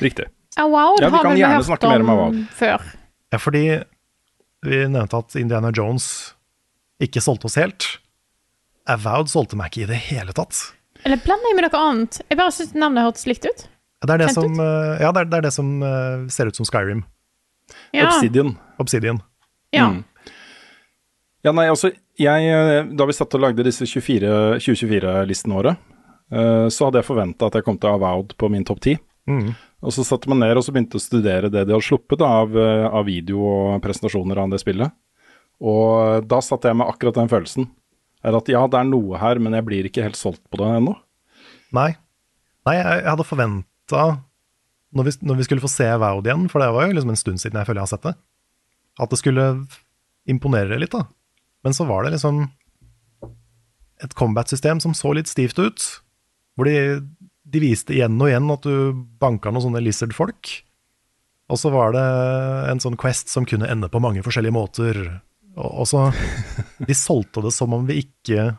riktig. Avowed Ja, vi har vel vi gjerne hørt om om før. Ja, fordi vi nevnte at Indiana Jones ikke solgte oss helt. Avowed solgte meg ikke i det hele tatt. Eller blander jeg med noe annet? Jeg bare syns navnet hørtes likt ut. Det er det Kjent som, eh, ja, det er, det er det som eh, ser ut som Skyrim. Ja. Obsidian. Obsidian. ja. Mm. Ja, nei, altså, jeg, eh, da vi satt og lagde disse 2024-listene våre, uh, så hadde jeg forventa at jeg kom til Avowed på min topp ti. Mm. Og så satte man ned og så begynte å studere det de hadde sluppet da, av, eh, av video og presentasjoner av det spillet. Og da satt jeg med akkurat den følelsen. Er at ja, det er noe her, men jeg blir ikke helt solgt på det ennå. Nei. Nei, jeg, hadde forventa, når, vi- når vi skulle få se Woud igjen, for det var jo liksom en stund siden jeg føler jeg har sett det, at det skulle imponere litt, da. Men så var det liksom et combat-system som så litt stivt ut, hvor de, de viste igjen og igjen at du banka noen sånne lizard-folk. Og så var det en sånn quest som kunne ende på mange forskjellige måter. Og, så [laughs] De solgte det som om vi ikke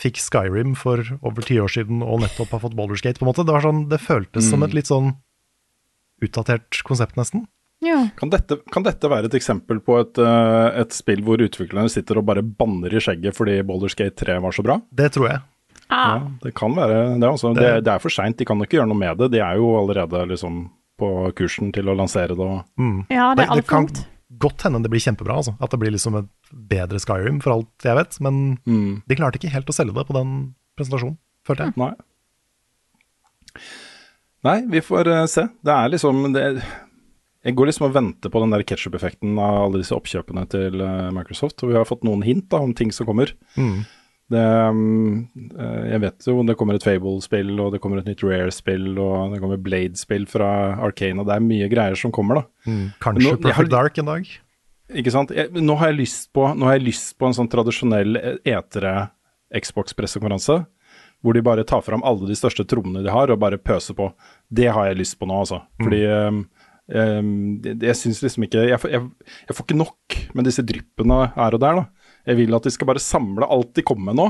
fikk Skyrim for over ti år siden og nettopp har fått Baldur's Gate, på en måte. Det, var sånn, det føltes som et litt sånn utdatert konsept, nesten. ja. Kan dette, kan dette være et eksempel på et, eh, et spill hvor utviklerne sitter og bare banner i skjegget fordi Baldur's Gate 3 var så bra? Det tror jeg. Ah, Ja, det kan være det. Altså. Det, Det- det er for seint, de kan ikke gjøre noe med det. De er jo allerede liksom på kursen til å lansere det. Og, Mm. ja, det er altfor kan ungt. godt hende det blir kjempebra, altså. At det blir liksom et bedre Skyrim, for alt jeg vet. Men mm, de klarte ikke helt å selge det på den presentasjonen, følte jeg. nei. Nei, vi får uh, se. Det er liksom det, Jeg går liksom og venter på den der ketsjup-effekten av alle disse oppkjøpene til uh, Microsoft. Og vi har fått noen hint da, om ting som kommer. Mm. Det, mm, eh, jeg vet jo det kommer et Fable-spill, og det kommer et nytt Rare-spill, og det kommer Blade-spill fra Arcane, og det er mye greier som kommer, da. Mm. Kanskje Nå- Perfect har Dark en dag. Ikke sant? Jeg, nå, har jeg lyst på, nå har jeg lyst på en sånn tradisjonell eh, etere Xbox-pressekonferanse, hvor de bare tar fram alle de største trommene de har, og bare pøser på. Det har jeg lyst på nå, altså. Fordi mm. um, det- jeg syns liksom ikke jeg, jeg, jeg får ikke nok med disse dryppene her og der, da. Jeg vil at de skal bare samle alt de kommer med nå.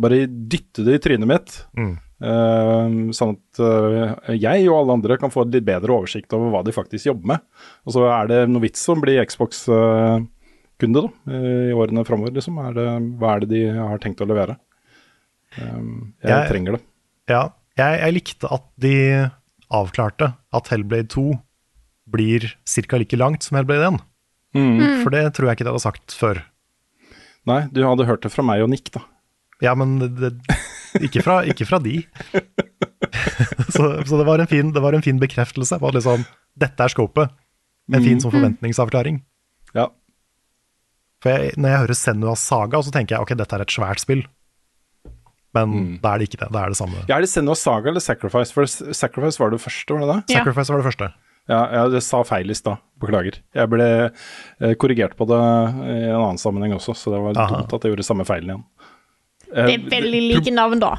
Bare dytte det i trynet mitt. Mm. Uh, sånn at uh, jeg og alle andre kan få et litt bedre oversikt over hva de faktisk jobber med. Og så er det noe vits å bli Xbox-kunde da, i årene framover. Liksom. Er det, hva er det de har tenkt å levere? Um, jeg, Jeg- trenger det. Ja, jeg, jeg likte at de avklarte at Hellblade 2 blir ca. like langt som Hellblade 1. Mm. For det tror jeg ikke de hadde sagt før. Nei, du hadde hørt det fra meg og Nick, da. Ja, men det, ikke, fra, ikke fra de. [laughs] så så det, var en fin, det var en fin bekreftelse på at liksom, dette er scopet. En fin sånn forventningsavklaring. Ja. For jeg, når jeg hører Senuas saga, så tenker jeg ok, dette er et svært spill. Men da er det ikke det. Det er det samme. Ja, er det Senua Saga eller Sacrifice? For Sacrifice var det første, var det det? Sacrifice var det første. Ja, jeg sa feil i stad. Beklager. Jeg ble eh, korrigert på det i en annen sammenheng også, så det var Aha. dumt at jeg gjorde samme feilen igjen. Eh, Det er veldig like navn, da.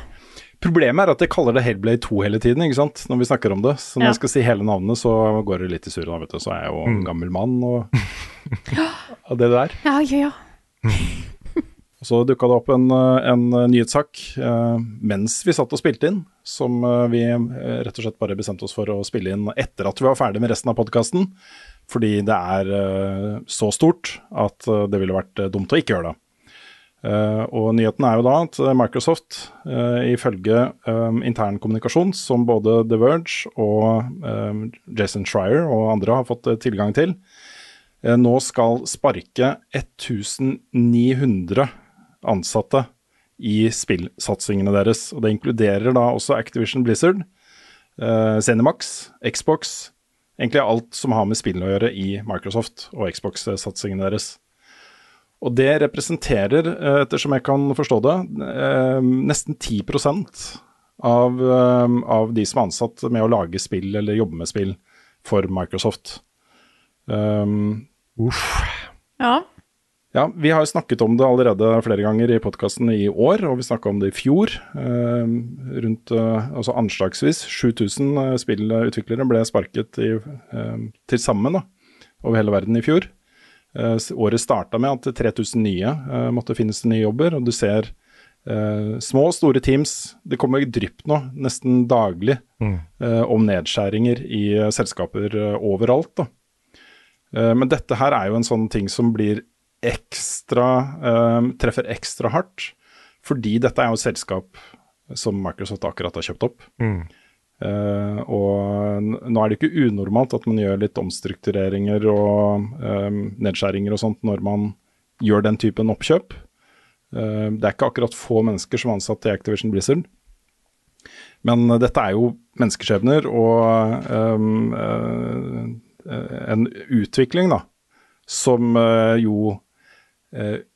Problemet er at jeg kaller det Hellblade 2 hele tiden, ikke sant? når vi snakker om det. Så når Ja. jeg skal si hele navnet, så går det litt i surr, da, vet du. Så er jeg jo en gammel mann og, [laughs] og det der. Ja, ja, ja. Og så dukka det opp en, eh, en nyhetssak eh, mens vi satt og spilte inn, som eh, vi eh, rett og slett bare bestemte oss for å spille inn etter at vi var ferdig med resten av podkasten. Fordi det er eh, så stort at eh, det ville vært eh, dumt å ikke gjøre det. Eh, og nyheten er jo da at Microsoft, eh, ifølge eh, intern kommunikasjon som både The Verge og eh, Jason Schreier og andre har fått eh, tilgang til, eh, nå skal sparke 1900 ansatte i spillsatsingene deres. Og det inkluderer da også Activision Blizzard, eh, Cinemax, Xbox, egentlig alt som har med spill å gjøre i Microsoft og Xbox-satsingene deres. Og det representerer, eh, ettersom jeg kan forstå det, eh, nesten 10 av, eh, av de som er ansatt med å lage spill eller jobbe med spill for Microsoft. Um, Ja. Ja, vi har snakket om det allerede flere ganger i podkasten i år, og vi snakka om det i fjor. Eh, rundt eh, altså anslagsvis 7000 eh, spillutviklere ble sparket i, til sammen da, over hele verden i fjor. Eh, året starta med at 3000 nye eh, måtte finnes til nye jobber, og du ser eh, små og store teams. Det kommer drypp nå, nesten daglig, eh, om nedskjæringer i selskaper overalt. da. Men dette her er jo en sånn ting som blir ekstra eh, treffer ekstra hardt, fordi dette er jo et selskap som Microsoft akkurat har kjøpt opp. Mm. Eh, og nå er det ikke unormalt at man gjør litt omstruktureringer og eh, nedskjæringer og sånt når man gjør den typen oppkjøp. Eh, det er ikke akkurat få mennesker som er ansatt i Activision Blizzard. Men dette er jo menneskeskjebner og um, uh, en utvikling da, som uh, jo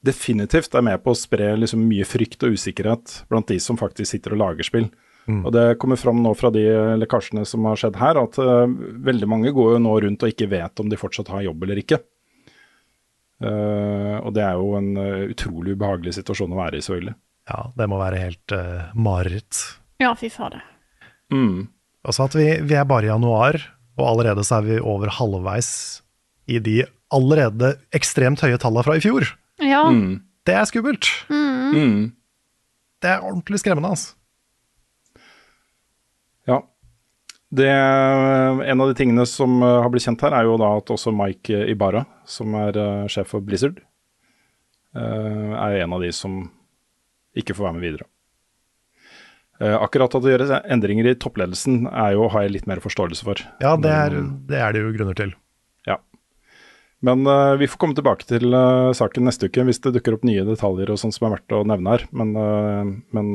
definitivt er med på å spre liksom mye frykt og usikkerhet blant de som faktisk sitter og lager spill. Og Det kommer fram nå fra de lekkasjene som har skjedd her, at uh, veldig mange går jo nå rundt og ikke vet om de fortsatt har jobb eller ikke. Uh, og det er jo en uh, utrolig ubehagelig situasjon å være i, selvfølgelig. Ja, det må være helt uh, mareritt. Ja, fy fader. Mm. Altså at vi, vi er bare i januar, og allerede så er vi over halvveis i de allerede ekstremt høye tallene fra i fjor. Ja. Mm. Det er skummelt. Mm. Det er ordentlig skremmende, altså. Ja. Det, en av de tingene som eh, har blitt kjent her, er jo da at også Mike Ibarra, som er eh, sjef for Blizzard, eh, er en av de som ikke får være med videre. Eh, akkurat at det gjøres endringer i toppledelsen er jo, har jeg litt mer forståelse for. Ja, det er, det er det jo grunner til. Men uh, vi får komme tilbake til uh, saken neste uke hvis det dukker opp nye detaljer og sånt som er verdt å nevne her. Men, uh, men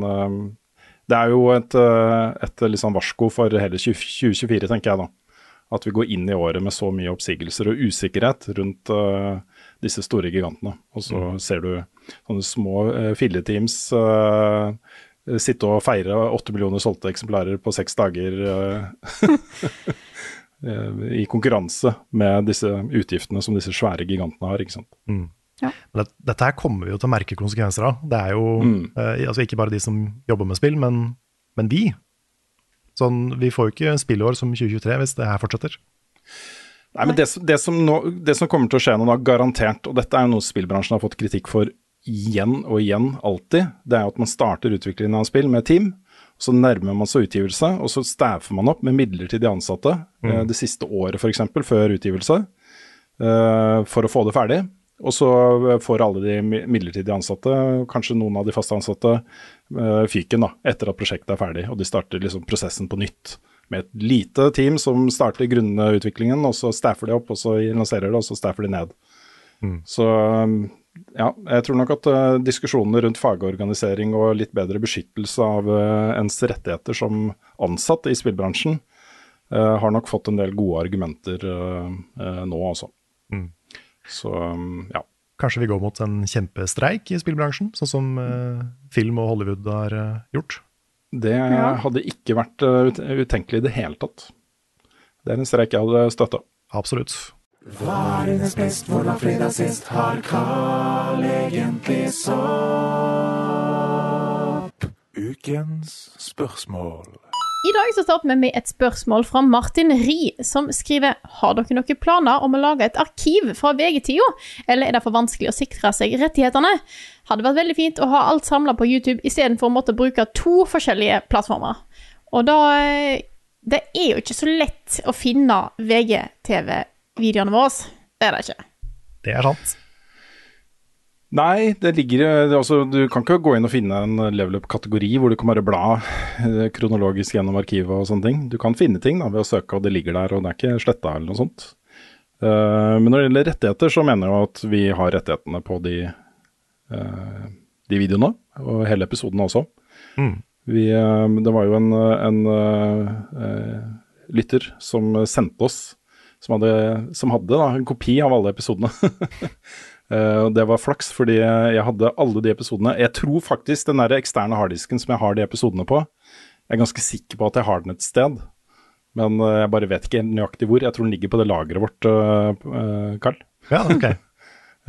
det er jo et, et sånn varsko for hele 20, 2024, tenker jeg da. At vi går inn i året med så mye oppsigelser og usikkerhet rundt disse store gigantene. Og så ser du sånne små filleteams sitte og feire åtte millioner solgte eksemplarer på seks dager. [laughs] eh, i konkurranse med disse utgiftene som disse svære gigantene har. ikke sant? Mm. Ja. Det, dette her kommer vi jo til å merke konsekvenser av. Det er jo Mm. eh, altså ikke bare de som jobber med spill, men, men vi. Sånn, vi får jo ikke spillår som 2023 hvis det her fortsetter. Nei, men det, det, som nå, det som kommer til å skje nå, da, garantert, og dette er jo noe spillbransjen har fått kritikk for igjen og igjen, alltid, det er jo at man starter utviklingen av spill med team. Så nærmer man seg utgivelse, og så staffer man opp med midlertidig ansatte eh, det siste året f.eks. før utgivelse, eh, for å få det ferdig. Og så eh, får alle de mi- midlertidig ansatte, kanskje noen av de faste ansatte, fyken da, etter at prosjektet er ferdig, og de starter liksom prosessen på nytt. Med et lite team som starter grunnutviklingen, og så staffer de opp, og så lanserer det, og så staffer de ned. Så um, ja, jeg tror nok at uh, diskusjonene rundt fagorganisering og litt bedre beskyttelse av uh, ens rettigheter som ansatt i spillbransjen, uh, har nok fått en del gode argumenter uh, uh, nå, altså. Mm. Så um, ja. Kanskje vi går mot en kjempestreik i spillbransjen, sånn som film og Hollywood har gjort. Det Ja. hadde ikke vært uh, utenkelig i det hele tatt. Det er en streik jeg hadde støtta. Absolutt. Hva er dines best, hvor var fredag sist? Har Carl egentlig sopp? Ukens spørsmål. I dag så starter vi med et spørsmål fra Martin Ri, som skriver Har dere noen planer om å lage et arkiv fra VG-tida, eller er det for vanskelig å sikre seg rettighetene? Hadde vært veldig fint å ha alt samla på YouTube istedenfor å måtte bruke to forskjellige plattformer. Og da eh, Det er jo ikke så lett å finne VGTV-videoene våre. Det er det ikke. Det er sant. Nei, det ligger det også, Du kan ikke gå inn og finne en level up-kategori hvor du kan bare bla eh, kronologisk gjennom arkivet og sånne ting. Du kan finne ting da, ved å søke, og det ligger der, og det er ikke sletta eller noe sånt. Uh, men når det gjelder rettigheter, så mener jeg at vi har rettighetene på de, uh, de videoene, og hele episoden også. Mm. Vi, uh, det var jo en, en lytter som sendte oss, som hadde, som hadde da, en kopi av alle episodene. [laughs] Eh, det var flaks, fordi jeg hadde alle de episodene. Jeg tror faktisk den der eksterne harddisken som jeg har de episodene på, jeg er ganske sikker på at jeg har den et sted. Men eh, jeg bare vet ikke nøyaktig hvor. Jeg tror den ligger på det lageret vårt, Carl. eh. Ja, ok.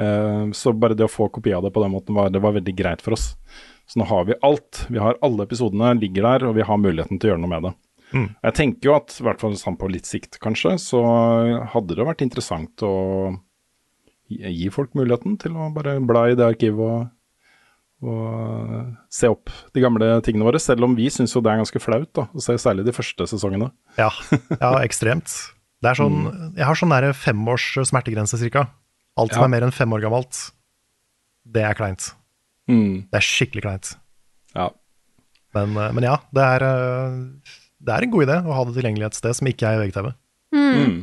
[laughs] Så bare det å få kopi av det på den måten, var, det var veldig greit for oss. Så nå har vi alt. Vi har alle episodene ligger der, og vi har muligheten til å gjøre noe med det. Mm. Jeg tenker jo at, i hvert fall sånn på litt sikt kanskje, så hadde det vært interessant å gi folk muligheten til å bare bla i det arkivet og, og se opp de gamle tingene våre. Selv om vi syns jo det er ganske flaut, da, å se særlig de første sesongene. Ja, ja [laughs] ekstremt. Det er sånn, Jeg har sånn nære femårs smertegrense cirka. Alt som Ja. er mer enn fem år gammelt, det er kleint. Mm, Det er skikkelig kleint. ja. Men, eh, men ja, det er, eh, det er en god idé å ha det tilgjengelig et sted som ikke er i VGTV. Mm.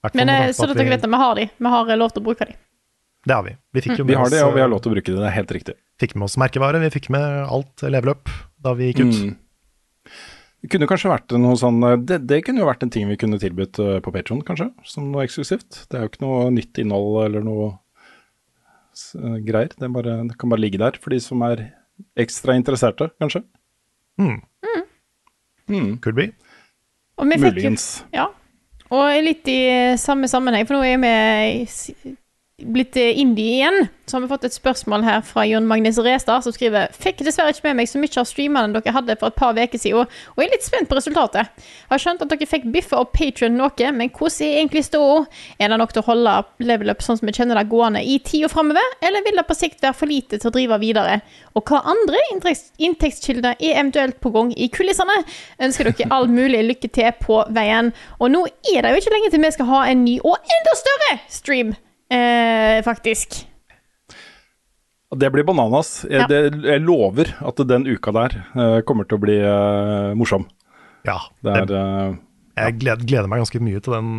Hvertfall Men eh, så at dere vet vi, at vi har de. Vi har eh, lov til å bruke de. det har vi. Vi fikk jo Vi har det, og vi har eh, lov til å bruke det. Det er helt riktig. fikk med oss merkevare, vi fikk med alt leveløp da vi gikk ut. Mm. Det kunne kanskje vært noe sånn eh, Det, det kunne jo vært en ting vi kunne tilbudt eh, på Patron, kanskje, som noe eksklusivt. Det er jo ikke noe nytt innhold eller noe eh, greier. Det, bare, det kan bare ligge der for de som er ekstra interesserte, kanskje. Mm. Mm. Could be. Og vi fikk Muligens. Ja. Og litt i samme sammenheng, for nå er vi blitt eh, indie igjen. Så har vi fått et spørsmål her fra Jon Magnus Restad, som skriver Fikk dessverre ikke med meg så mye av streamene dere hadde for et par uker siden, og er litt spent på resultatet. Har skjønt at dere fikk biffa opp Patrion noe, men hvordan er egentlig ståa? Er det nok til å holde level up sånn som vi kjenner det gående i tida framover, eller vil det på sikt være for lite til å drive videre? Og hva andre inntektskilder er eventuelt på gang i kulissene? Ønsker dere all mulig lykke til på veien. Og nå er det jo ikke lenge til vi skal ha en ny og enda større stream, eh, faktisk. Det blir bananas. Jeg, Ja. det, jeg lover at den uka der eh, kommer til å bli eh, morsom. Ja, Det er eh, Jeg gleder, gleder meg ganske mye til den,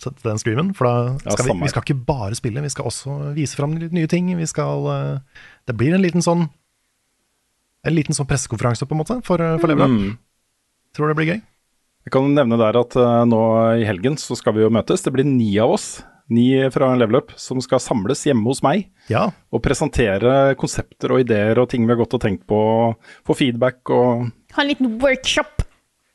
til den streamen. For da Ja, vi, vi skal ikke bare spille, vi skal også vise fram nye ting. Vi skal, det blir en liten sånn En liten sånn pressekonferanse, på en måte, for, for Level Up. mm. Tror det blir gøy. Jeg kan nevne der at nå i helgen så skal vi jo møtes. Det blir ni av oss, ni fra Level Up, som skal samles hjemme hos meg Ja, og presentere konsepter og ideer og ting vi har gått og tenkt på. Få feedback og Ha en liten workshop.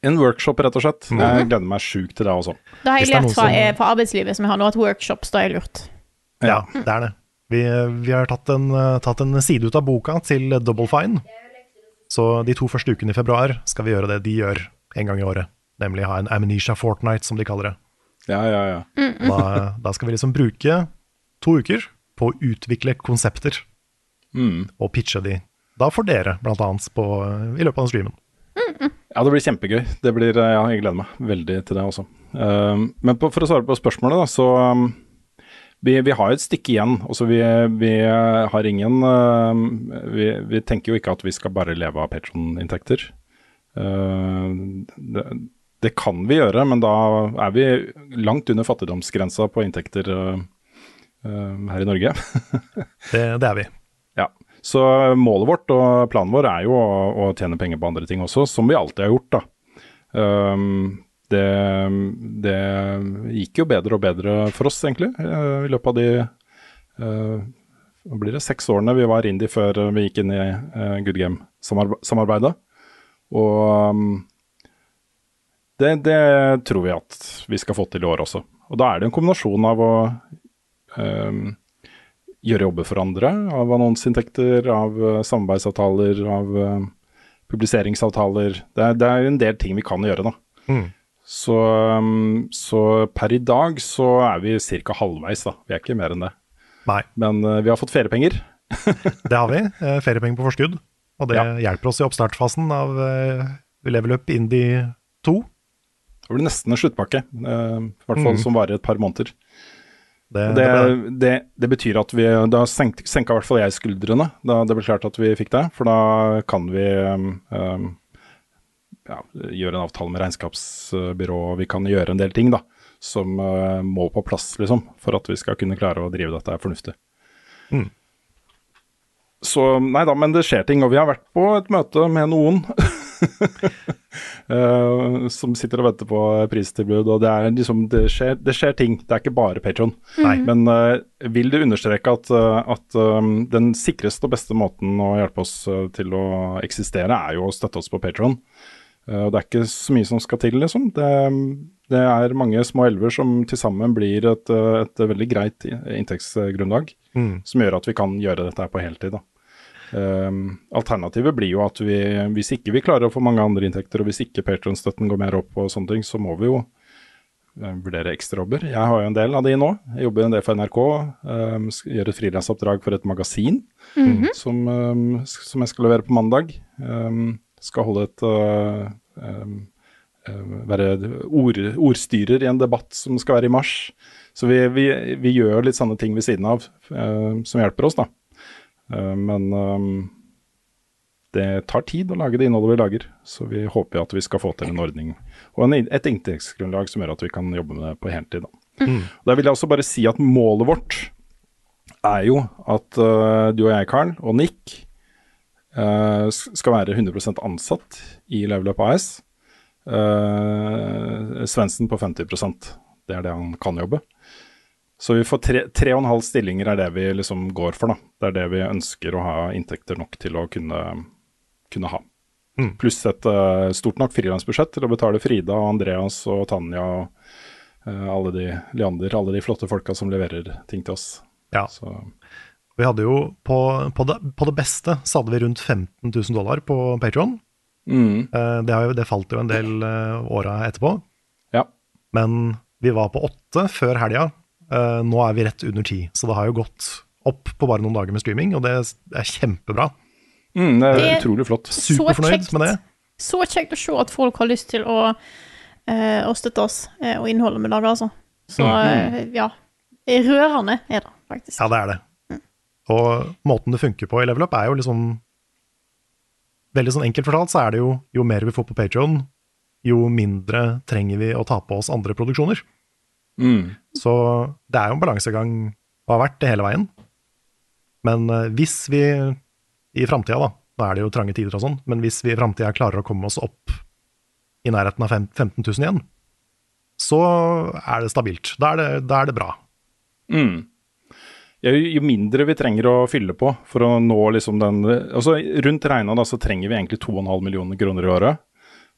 en workshop, rett og slett. Jeg gleder meg sjukt til det også. Da har jeg det lært fra, som- eh, fra arbeidslivet som jeg har nå, at workshops da er lurt. ja, det er det. Vi, vi har tatt en, eh, tatt en side ut av boka til Double Fine. Så de to første ukene i februar skal vi gjøre det de gjør en gang i året. Nemlig ha en Amnesia Fortnight, som de kaller det. Ja, ja, ja. Da, da skal vi liksom bruke to uker på å utvikle konsepter Mm. og pitche de. Da får dere, blant annet, på, i løpet av streamen. Ja, det blir kjempegøy. Det blir, eh, ja, jeg gleder meg veldig til det også. Um, men på, for å svare på spørsmålet, da, så um, vi, vi har et stykke igjen. Altså, vi, vi har ingen uh, vi, vi tenker jo ikke at vi skal bare leve av Patron-inntekter. Uh, det, kan vi gjøre, men da er vi langt under fattigdomsgrensa på inntekter uh, uh, her i Norge. [laughs] Det, det er vi. Ja, så målet vårt og planen vår er jo å, å tjene penger på andre ting også, som vi alltid har gjort da. Um, det, det gikk jo bedre og bedre for oss egentlig, eh, i løpet av de uh, blir det, seks årene vi var indie før vi gikk inn i uh, Good Game-samarbeidet. Og um, det, det tror vi at vi skal få til i år også. Og da er det en kombinasjon av å um, gjøre jobber for andre, av annonseinntekter, av eh, samarbeidsavtaler, av eh, publiseringsavtaler. Det er, det er en del ting vi kan gjøre, da. Mm. Så, um, så per i dag så er vi ca. halvveis, da. Vi er ikke mer enn det. Nei, Men uh, vi har fått feriepenger. [laughs] det har vi. Eh, feriepenger på forskudd. Og det Ja. hjelper oss i oppstartfasen av uh, Level Up Indie 2. Det blir nesten en sluttpakke, eh, i hvert fall mm. som varer et par måneder. Det, det, Det, det, betyr at vi Da senk, senka i hvert fall jeg skuldrene da det ble klart at vi fikk det. For da kan vi um, ja, gjøre en avtale med regnskapsbyrå, vi kan gjøre en del ting da som uh, må på plass, liksom, for at vi skal kunne klare å drive dette fornuftig. Mm. Så nei da, men det skjer ting, og vi har vært på et møte med noen. [laughs] [laughs] eh, som sitter og venter på pristilbud, og det, er liksom, det, skjer, det skjer ting. Det er ikke bare Patron. Men uh, vil du understreke at, eh, at um, den sikreste og beste måten å hjelpe oss til å eksistere, er jo å støtte oss på Patron. Uh, det er ikke så mye som skal til, liksom. Det, det er mange små elver som til sammen blir et, et veldig greit inntektsgrunnlag, Mm. som gjør at vi kan gjøre dette her på heltid. da. Um, alternativet blir jo at vi, hvis ikke vi klarer å få mange andre inntekter, og hvis ikke Patron-støtten går mer opp og sånne ting, så må vi jo eh, vurdere ekstrajobber. Jeg har jo en del av de nå. Jeg jobber en del for NRK. Um, gjør et frilansoppdrag for et magasin som, um, som jeg skal levere på mandag. Um, skal holde et uh, være ord, ordstyrer i en debatt som skal være i mars. Så vi, vi, vi gjør litt sånne ting ved siden av uh, som hjelper oss, da. Uh, men um, det tar tid å lage det innholdet vi lager, så vi håper at vi skal få til en ordning og en, et inntektsgrunnlag som gjør at vi kan jobbe med det på heltid. Mm. Da vil jeg også bare si at målet vårt er jo at uh, du og jeg, Karl, og Nick uh, skal være 100% ansatt i Level Up AS. Uh, Svendsen på 50% Det er det han kan jobbe. Så vi får tre, tre og en halv stillinger er det vi liksom går for, da. Det er det vi ønsker å ha inntekter nok til å kunne, kunne ha. Mm. Pluss et uh, stort nok frilansbudsjett til å betale Frida og Andreas og Tanja og uh, alle de Leander, alle de flotte folka som leverer ting til oss. Ja. Så Vi hadde jo på, på, det, på det beste så hadde vi rundt 15 000 dollar på Patron. mm, det, jo, det falt jo en del uh, åra etterpå. ja. Men vi var på åtte før helga. Eh, nå er vi rett under ti, så det har jo gått opp på bare noen dager med streaming, og det er kjempebra. Mm, det er Det- utrolig flott. Superfornøyd med det. Så kjekt å se at folk har lyst til å, uh, å støtte oss uh, og innholdet vi lager, altså. Så uh, ja. Rørende er det, faktisk. Ja, det er det. Og måten det funker på i Level Up er jo liksom Veldig sånn enkelt fortalt så er det jo jo mer vi får på Patron, jo mindre trenger vi å ta på oss andre produksjoner. Mm. Så det er jo en balansegang og har vært det hele veien. Men eh, hvis vi i framtida, da, nå er det jo trange tider og sånn, men hvis vi i framtida klarer å komme oss opp i nærheten av 15 000 igjen, så er det stabilt. Da er det, da er det bra. Mm. Jo, jo mindre vi trenger å fylle på for å nå liksom den altså Rundt regna da, så trenger vi egentlig 2,5 millioner kroner i året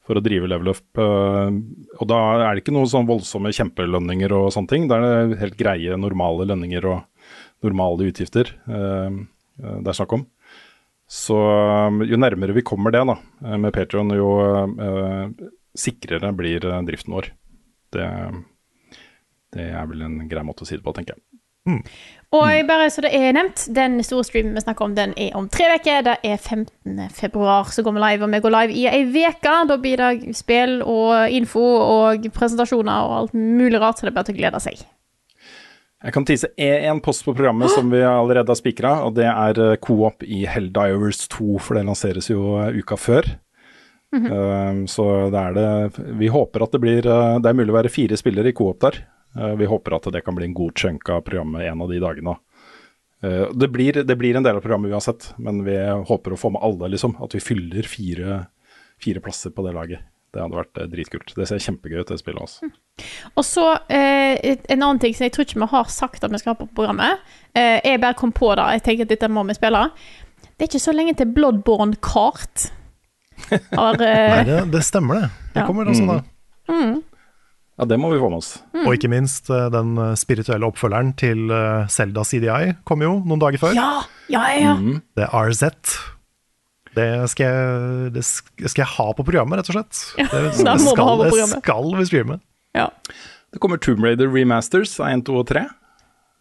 for å drive level up. eh, og da er det ikke noen sånn voldsomme kjempelønninger og sånne ting. Da er det helt greie, normale lønninger og normale utgifter eh, eh, det er snakk om. Så jo nærmere vi kommer det da, med Patreon, jo sikrere blir driften vår. Det, det er vel en grei måte å si det på, tenker jeg. Og bare så det er nevnt, den store streamen vi snakker om, den er om tre uker. Det er 15. februar, så går vi live. Og vi går live i ei uke. Da blir det spill og info og presentasjoner og alt mulig rart, så det er bare til å glede seg. Jeg kan tise én post på programmet som vi allerede har spikra, og det er eh, co-op i Helldivers 2, for det lanseres jo eh, uka før. Um, så det er det Vi håper at det blir Det er mulig å være fire spillere i co-op der. Eh, vi håper at det kan bli en god chunk av programmet en av de dagene. Eh, det, blir, det blir en del av programmet uansett, men vi håper å få med alle, liksom. At vi fyller fire, fire plasser på det laget. Det hadde vært eh, dritkult. Det ser kjempegøy ut, det spillet. Altså. Og så eh, en annen ting som jeg tror ikke vi har sagt at vi skal ha på programmet. Eh, jeg bare kom på det. Jeg tenker at dette må vi spille. Det er ikke så lenge til Bloodborne Kart [laughs] har eh, Nei, det, det stemmer, det. Det Ja. kommer altså da. Ja, det må vi få med oss. Og ikke minst eh, den eh, spirituelle oppfølgeren til Selda Zelda CDI kom jo noen dager før. Ja, ja, ja. Det er RZ. Det skal, jeg, det skal jeg ha på programmet, rett og slett. [laughs] Det, det skal, det skal vi streame. ja. Det kommer Tomb Raider remasters av 1, 2 og 3.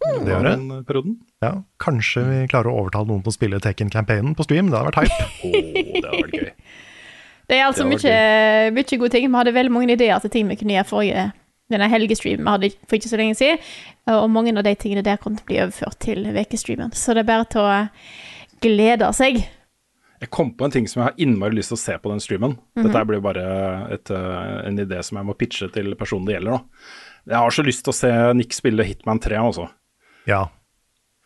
Det gjør det. Den eh. Ja, kanskje vi klarer å overtale noen til å spille Taken-campaignen på stream. Det hadde vært hype. [laughs] Åh, det hadde vært gøy. Det er altså Det mye, mye gode ting. Vi hadde veldig mange ideer til ting vi kunne gjøre forrige denne helgestreamen vi hadde for ikke så lenge siden. Og mange av de tingene der kommer til å bli overført til ukestreamen. Så det er bare til å glede seg. Jeg kom på en ting som jeg har innmari lyst til å se på den streamen. Mhm. Dette blir bare et, eh, en idé som jeg må pitche til personen det gjelder. da. Jeg har så lyst til å se Nick spille Hitman 3 altså. Ja.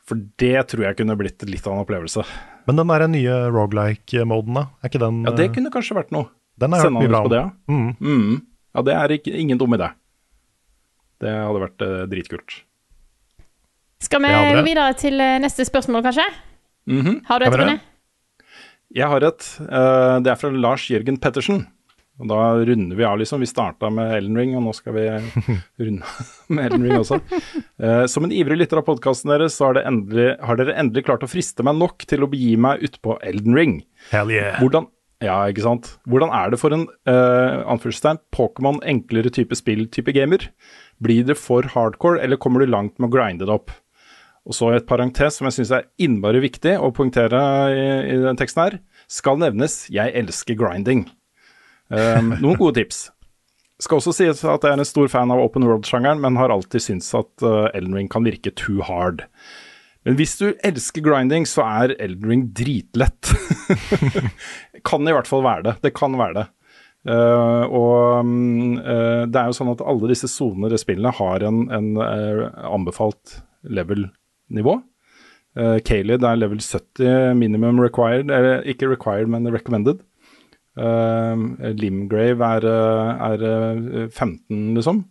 For det tror jeg kunne blitt litt av en opplevelse. Men den der nye rogelike-moden, da? Er ikke den Ja, det kunne kanskje vært noe. Den har jeg hørt mye han bra om. på det, ja. Mm. Mm. Ja, det er ikke, ingen dum idé. Det hadde vært eh, dritkult. Skal vi Det hadde det. videre til eh, neste spørsmål, kanskje? Mhm. Har du et, Rune? Jeg har et. eh, det er fra Lars Jørgen Pettersen. Og da runder vi av, liksom. Vi starta med Elden Ring, og nå skal vi [laughs] runde med Elden Ring også. Eh, som en ivrig lytter av podkasten deres, så har, det endelig, har dere endelig klart å friste meg nok til å begi meg utpå Elden Ring. Hell yeah. Hvordan, ja, ikke sant. Hvordan er det for en uh, anførselstegn Pokémon enklere type spill-type gamer? Blir det for hardcore, eller kommer du langt med å grinde det opp? Og så et parentes som jeg syns er innmari viktig å poengtere i, i den teksten her. Skal nevnes, jeg elsker grinding. Um, noen gode tips. Skal også sies at jeg er en stor fan av open world-sjangeren, men har alltid syntes at uh, Elden Ring kan virke too hard. Men hvis du elsker grinding, så er Elden Ring dritlett. [laughs] kan i hvert fall være det. Det kan være det. Uh, og uh, det er jo sånn at alle disse sonene i spillene har en, en anbefalt level-nivå. Uh, Kalid er level 70 minimum required, eller ikke required, men recommended. Uh, Limgrave er, er uh, 15, liksom.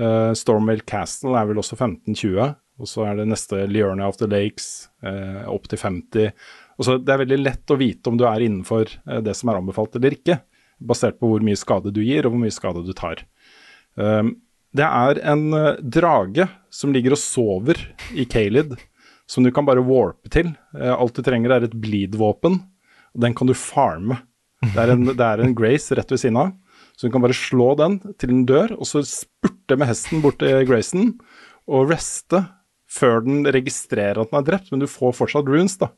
Uh, Stormvale Castle er vel også 15-20. Og så er det neste Liurnia of the Lakes uh, opp til 50. Og så Det er veldig lett å vite om du er innenfor uh, det som er anbefalt eller ikke, basert på hvor mye skade du gir og hvor mye skade du tar. Um, det er en uh, drage som ligger og sover i Kalid, som du kan bare warpe til. Uh, alt du trenger er et bleed-våpen, og den kan du farme. Det er, en, det er en Grace rett ved siden av, så du kan bare slå den til den dør, og så spurte med hesten bort til Gracen og reste før den registrerer at den er drept, men du får fortsatt runes, da.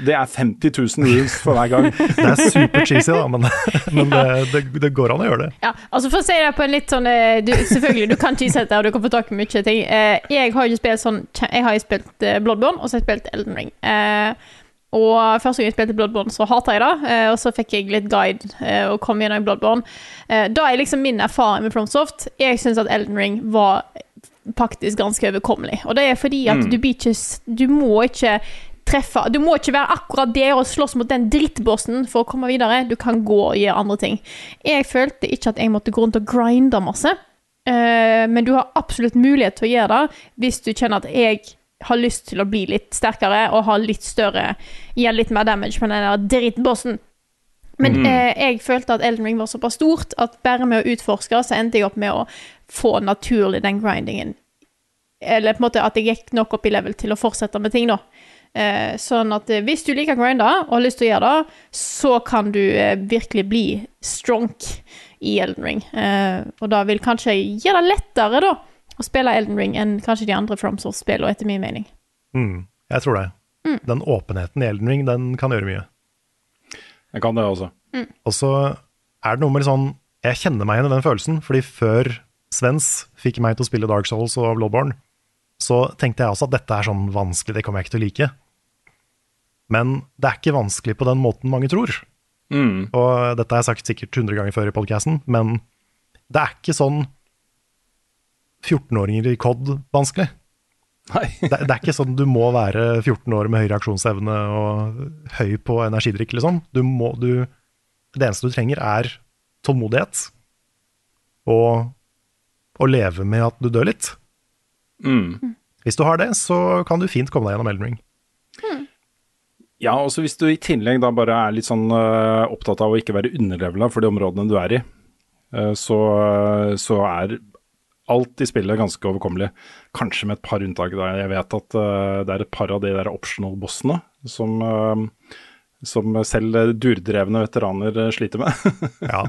Det er 50 000 runes for hver gang. [laughs] Det er super cheesy, da, men, [laughs] men det, det, det går an å gjøre det. Ja, altså For å si det på en litt sånn eh, du, Selvfølgelig, du kan cheesette, og du kan få tak i mye ting. Eh, jeg har jo spilt sånn Jeg har spilt eh, Bloodborne, og så har jeg spilt Elden Ring. Og første gang jeg spilte Bloodborne, så hata jeg det, eh, og så fikk jeg litt guide eh, og kom gjennom Bloodborne. Eh, da er liksom min erfaring med Flomsoft Jeg syns at Elden Ring var faktisk ganske overkommelig. Og det er fordi at Mm. du ikke Du må ikke treffe Du må ikke være akkurat der og slåss mot den drittbossen for å komme videre. Du kan gå og gjøre andre ting. Jeg følte ikke at jeg måtte gå rundt og grinde masse, men du har absolutt mulighet til å gjøre det hvis du kjenner at jeg har lyst til å bli litt sterkere og ha litt større Gjøre litt mer damage på den der drittbossen. Men Mm. eh, jeg følte at Elden Ring var såpass stort at bare med å utforske, så endte jeg opp med å få naturlig den grindingen. Eller på en måte at jeg gikk nok opp i level til å fortsette med ting, da. Eh, sånn at eh, hvis du liker grinda og har lyst til å gjøre det, så kan du eh, virkelig bli stronk i Elden Ring. Eh, og da vil kanskje gjøre det lettere, da, å spille Elden Ring enn kanskje de andre FromSource-spillene, etter min mening. Mm, jeg tror det. Mm. Den åpenheten i Elden Ring, den kan gjøre mye. Den kan det også. Og så er det noe med litt sånn Jeg kjenner meg igjen i den følelsen, fordi før Svens fikk meg til å spille Dark Souls og Bloodborne, så tenkte jeg også at dette er sånn vanskelig, det kommer jeg ikke til å like. Men det er ikke vanskelig på den måten mange tror. Og dette har jeg sagt sikkert 100 ganger før i podcasten, men det er ikke sånn 14-åringer i COD vanskelig. Det, det er ikke sånn du må være 14 år med høy reaksjonsevne og høy på energidrikk, liksom. Du må, du, det eneste du trenger, er tålmodighet og å leve med at du dør litt. Mm. Hvis du har det, så kan du fint komme deg gjennom Elden Ring. Ja, også hvis du i tillegg da bare er litt sånn uh, opptatt av å ikke være underlevela for de områdene du er i, uh, så, så er alt i spillet ganske overkommelig. Kanskje med et par unntak. Da. Jeg vet at øh, det er et par av de der optional-bossene som, øh, som selv durdrevne veteraner øh, sliter med. [laughs] ja.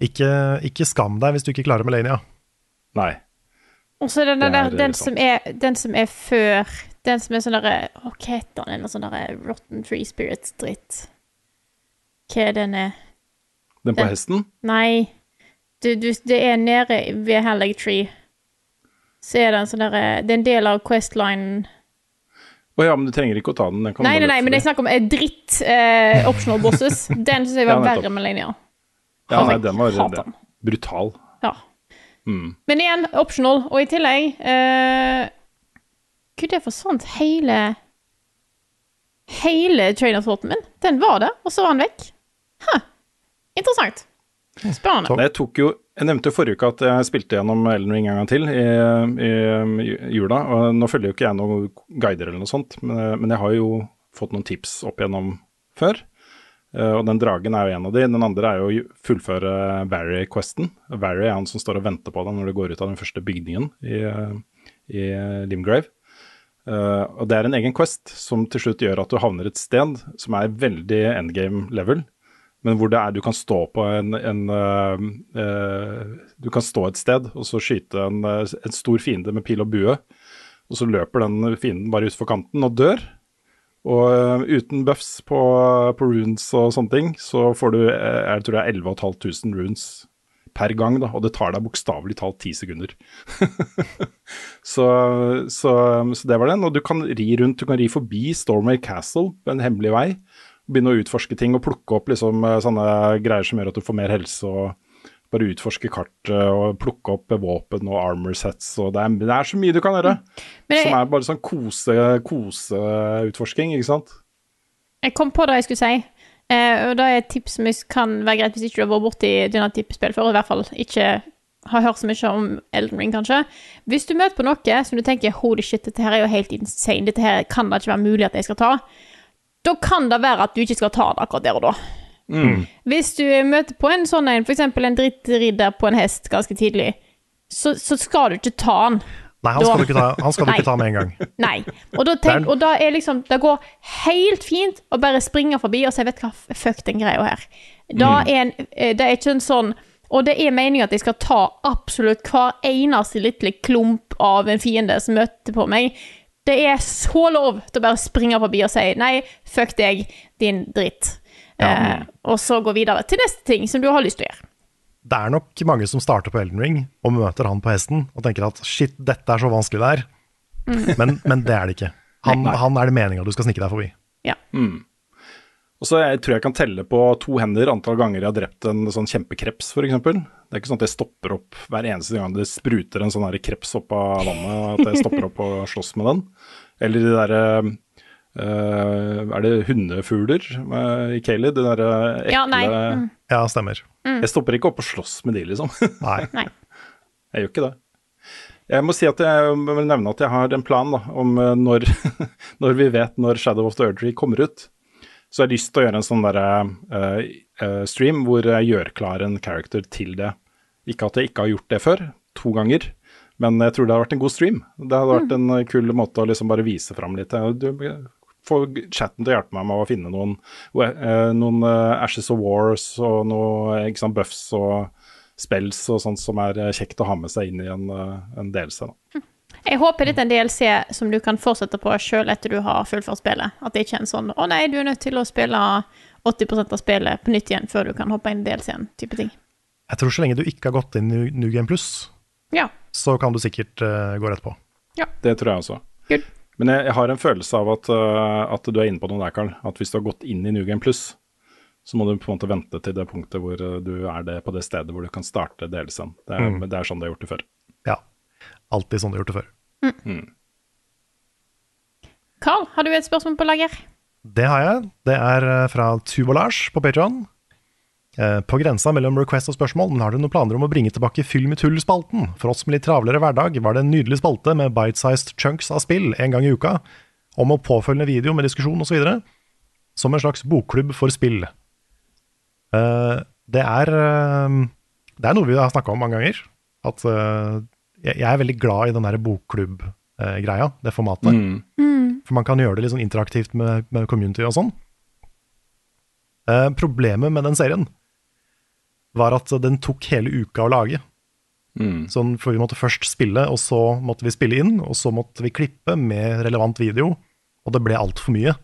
Ikke, ikke skam deg hvis du ikke klarer Melania. Nei. Og så den, der, er den, som er, den som er før Den som er sånn derre Hva heter den? En sånn derre Rotten Free Spirits-dritt. Hva er den er? Den på hesten? Nei. Du, du, det er nede ved Halleg Tree. Så er det en sånn derre Det er en del av Questlinen. Å ja, men du trenger ikke å ta den. den kan Nei, nei, nei, men det er snakk om eh, dritt eh, optional bosses. [laughs] Den syns jeg var Ja, verre med linja. Ja, nei, den var Hater den. brutal. Ja. Mm. Men igjen, optional. Og i tillegg eh, Gud, det forsvant hele Hele trainersorten min. Den var der, og så var den vekk. Huh. Interessant. Spennende. Jeg tok jo Jeg nevnte forrige uke at jeg spilte gjennom Elden Ring en gang til i, i, i jula. og Nå følger jo ikke jeg noen guider eller noe sånt, men, men jeg har jo fått noen tips opp igjennom før. Eh, og den dragen er jo en av de. Den andre er jo å fullføre Varry-questen. Varry er han som står og venter på deg når du går ut av den første bygningen i, i Limgrave. Eh, og det er en egen quest som til slutt gjør at du havner et sted som er veldig endgame level, men hvor det er, du kan stå på en, en uh, uh, Du kan stå et sted og så skyte en, uh, en stor fiende med pil og bue. Og så løper den fienden bare utfor kanten og dør. Og uten buffs på, på runes og sånne ting, så får du jeg tror det er 11 500 runes per gang, da, og det tar deg bokstavelig talt ti sekunder. [laughs] så, så, så det var den. Og du kan ri rundt, du kan ri forbi Stormway Castle på en hemmelig vei begynne å utforske ting og plukke opp liksom eh, sånne greier som gjør at du får mer helse, og bare utforske kartet og plukke opp våpen og armor sets, og det er, det er så mye du kan gjøre. Jeg- Som er bare sånn kose utforsking, ikke sant. Jeg kom på det jeg skulle si. Eh, og det er et tips som kan være greit hvis ikke du har vært borti denne type spill før, og i hvert fall ikke har hørt så mye om Elden Ring, kanskje. Hvis du møter på noe som du tenker holy shit, dette her er jo helt insane, dette her kan det ikke være mulig at jeg skal ta, da kan det være at du ikke skal ta det akkurat der og da. Hvis du møter på en sånn en, f.eks. en drittridder på en hest ganske tidlig, så, så skal du ikke ta den. Nei, han Da- skal du ikke ta, han skal du ikke [laughs] ta med en gang. Nei. Og da, tenk, og da er liksom Det går helt fint å bare springe forbi og si 'vet hva, fuck den greia her'. Da er en, eh, det er ikke en sånn Og det er meningen at jeg skal ta absolutt hver eneste lille klump av en fiende som møter på meg. Det er så lov til å bare springe forbi og si 'nei, fuck deg, din dritt'. Eh, og så gå videre til neste ting som du har lyst til å gjøre. Det er nok mange som starter på Elden Ring og møter han på hesten og tenker at shit, dette er så vanskelig det er. Men, men det er det ikke. Han, han er det meninga du skal snike deg forbi. Ja. Og så jeg tror jeg kan telle på to hender antall ganger jeg har drept en sånn kjempekreps, f.eks. Det er ikke sånn at jeg stopper opp hver eneste gang det spruter en sånn her kreps opp av vannet, at jeg stopper opp og slåss med den. Eller de derre Er det hundefugler eh, i Kayleigh? De derre ekle Ja, nei. Mm. Ja, stemmer. Jeg stopper ikke opp og slåss med de, liksom. [laughs] Nei. Nei. Jeg gjør ikke det. Jeg må si at jeg må nevne at jeg har en plan da, om eh, når, [laughs] når vi vet når Shadow of the Urgery kommer ut. Så jeg har lyst til å gjøre en sånn derre uh, eh, stream hvor jeg gjør klar en character til det. Ikke at jeg ikke har gjort det før, to ganger, men jeg tror det har vært en god stream. Det hadde vært en eh, kul måte å liksom bare vise fram litt. Du får chatten til å hjelpe meg med å finne noen, eh, noen eh, Ashes of Wars og noe ikke sant, buffs og spells og sånt som er eh, kjekt å ha med seg inn i en, eh, en delelse. Da. Jeg håper dette er en DLC som du kan fortsette på sjøl etter du har fullført spillet. At det ikke er en sånn 'Å nei, du er nødt til å spille 80% av spillet på nytt igjen før du kan hoppe inn i DLC-en', type ting. Jeg tror så lenge du ikke har gått inn i New Game Plus, Ja. så kan du sikkert uh, gå rett på. Ja. Det tror jeg også. Good. Men jeg, jeg har en følelse av at, uh, at du er inne på noe der, Karl. At hvis du har gått inn i New Game Plus, så må du på en måte vente til det punktet hvor eh, du er det på det stedet hvor du kan starte delelsen. Det, er- Mm. det er sånn du har gjort det før. Ja. Alltid sånn du har gjort det før. Carl, har du et spørsmål på lager? Det har jeg. Det er eh, fra Tubolars på Patreon. Eh, På grensa mellom request og spørsmål, men har du noen planer om å bringe tilbake Fyll med tull-spalten? For oss med litt travlere hverdag var det en nydelig spalte med bite-sized chunks av spill en gang i uka, om å påfølgende video med diskusjon osv., som en slags bokklubb for spill. Eh, Det er, det er noe vi har snakka om mange ganger. At jeg er veldig glad i den der bokklubb-greia, det formatet. For man kan gjøre det litt sånn interaktivt med, med community og sånn. Eh, problemet med den serien var at den tok hele uka å lage. Sånn, for vi måtte først spille, og så måtte vi spille inn, og så måtte vi klippe med relevant video. Og det ble altfor mye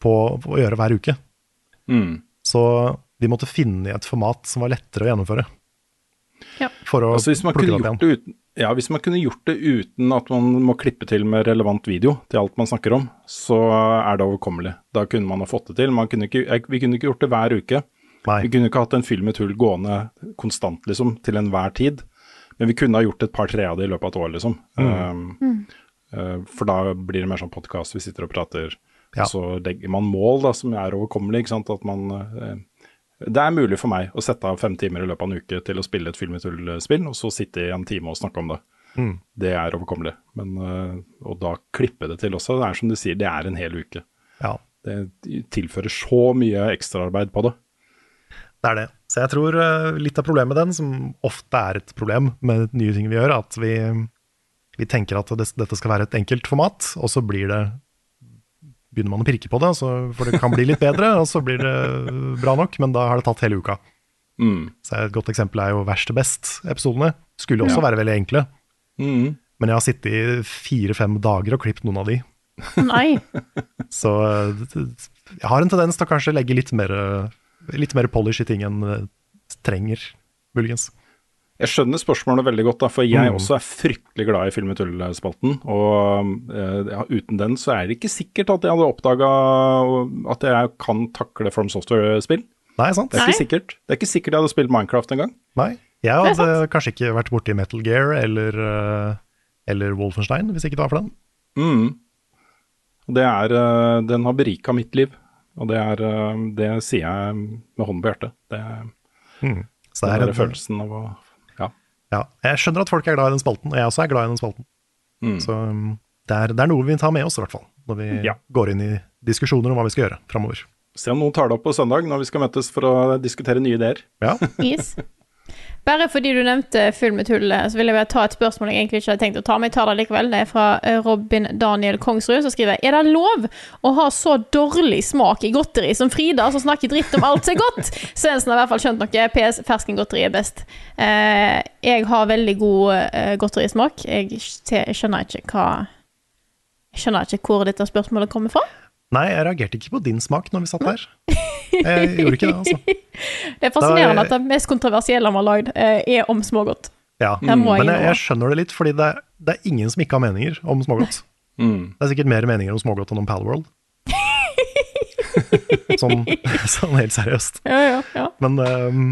på, på å gjøre hver uke. Mm. Så vi måtte finne et format som var lettere å gjennomføre. Ja. for å Altså hvis man, plukke det opp igjen. uten, ja, hvis man kunne gjort det uten at man må klippe til med relevant video til alt man snakker om, så er det overkommelig. Da kunne man ha fått det til. Man kunne ikke, vi kunne ikke gjort det hver uke. Nei. Vi kunne ikke hatt en film med hull gående konstant, liksom, til enhver tid. Men vi kunne ha gjort et par-tre av det i løpet av et år, liksom. Um, eh, for da blir det mer sånn podkast, vi sitter og prater. Ja. Så legger man mål da, som er overkommelig, ikke sant? At man eh, Det er mulig for meg å sette av fem timer i løpet av en uke til å spille et film i tull-spill, og så sitte i en time og snakke om det. Mm. Det er overkommelig. Men, eh, og da klippe det til også. Det er som du sier, det er en hel uke. Ja, Det tilfører så mye ekstraarbeid på det. det er det. Så jeg tror eh, litt av problemet med den, som ofte er et problem med nye ting vi gjør, at vi, vi tenker at det, dette skal være et enkelt format, og så blir det begynner man å pirke på det, så, for det kan bli litt bedre, og så blir det bra nok, men da har det tatt hele uka. Mm. Så Et godt eksempel er jo Verst til best-episodene. Skulle også være veldig enkle, Mm. men jeg har sittet i fire-fem dager og klippet noen av de. Nei. [laughs] Så jeg har en tendens til å kanskje legge litt mer, litt mer polish i ting enn eh, trenger, muligens. Jeg skjønner spørsmålet veldig godt, da, for jeg Mm. også er fryktelig glad i Film i tull-spalten. Og uh, uten den så er det ikke sikkert at jeg hadde oppdaga at jeg kan takle From Software-spill. Nei, sant? Det er ikke sikkert Det er ikke sikkert jeg hadde spilt Minecraft engang. Nei. Jeg er hadde kanskje ikke vært borti Metal Gear eller, eh, eller Wolfenstein hvis ikke det var for den. Mm. Det er, eh, den har berika mitt liv, og det, er, det sier jeg med hånden på hjertet. Det, Mm. Så det det er er en, følelsen av å Ja. jeg skjønner at folk er glad i den spalten, og jeg også er glad i den spalten. Mm. Så um, det, er, det er noe vi tar med oss, i hvert fall, når vi Ja. går inn i diskusjoner om hva vi skal gjøre framover. Se om noen tar det opp på søndag når vi skal møtes for å diskutere nye ideer. Ja. Yes. Bare fordi du nevnte Full med tull, så vil jeg bare ta et spørsmål jeg egentlig ikke hadde tenkt å ta, men jeg tar det likevel. Det er fra eh, Robin Daniel Kongsrud, som skriver Er det lov å ha så dårlig smak i godteri som Frida, som snakker dritt om alt som er godt? [laughs] Svendsen har i hvert fall skjønt noe. PS ferskengodteri er best. Eh, jeg har veldig god eh, godterismak. Jeg skjønner ikke hva Jeg skjønner ikke hvor dette spørsmålet kommer fra. Nei, jeg reagerte ikke på din smak når vi satt her. Jeg gjorde ikke det, altså. [laughs] Det er fascinerende at det mest kontroversielle vi har lagd, eh, er om smågodt. Ja. Jeg Men jeg, jeg skjønner det litt, fordi det, er- det er ingen som ikke har meninger om smågodt. Mm. Det er sikkert mer meninger om smågodt enn om Palworld. [laughs] sånn, [laughs] sånn helt seriøst. Ja, ja, ja. Men um,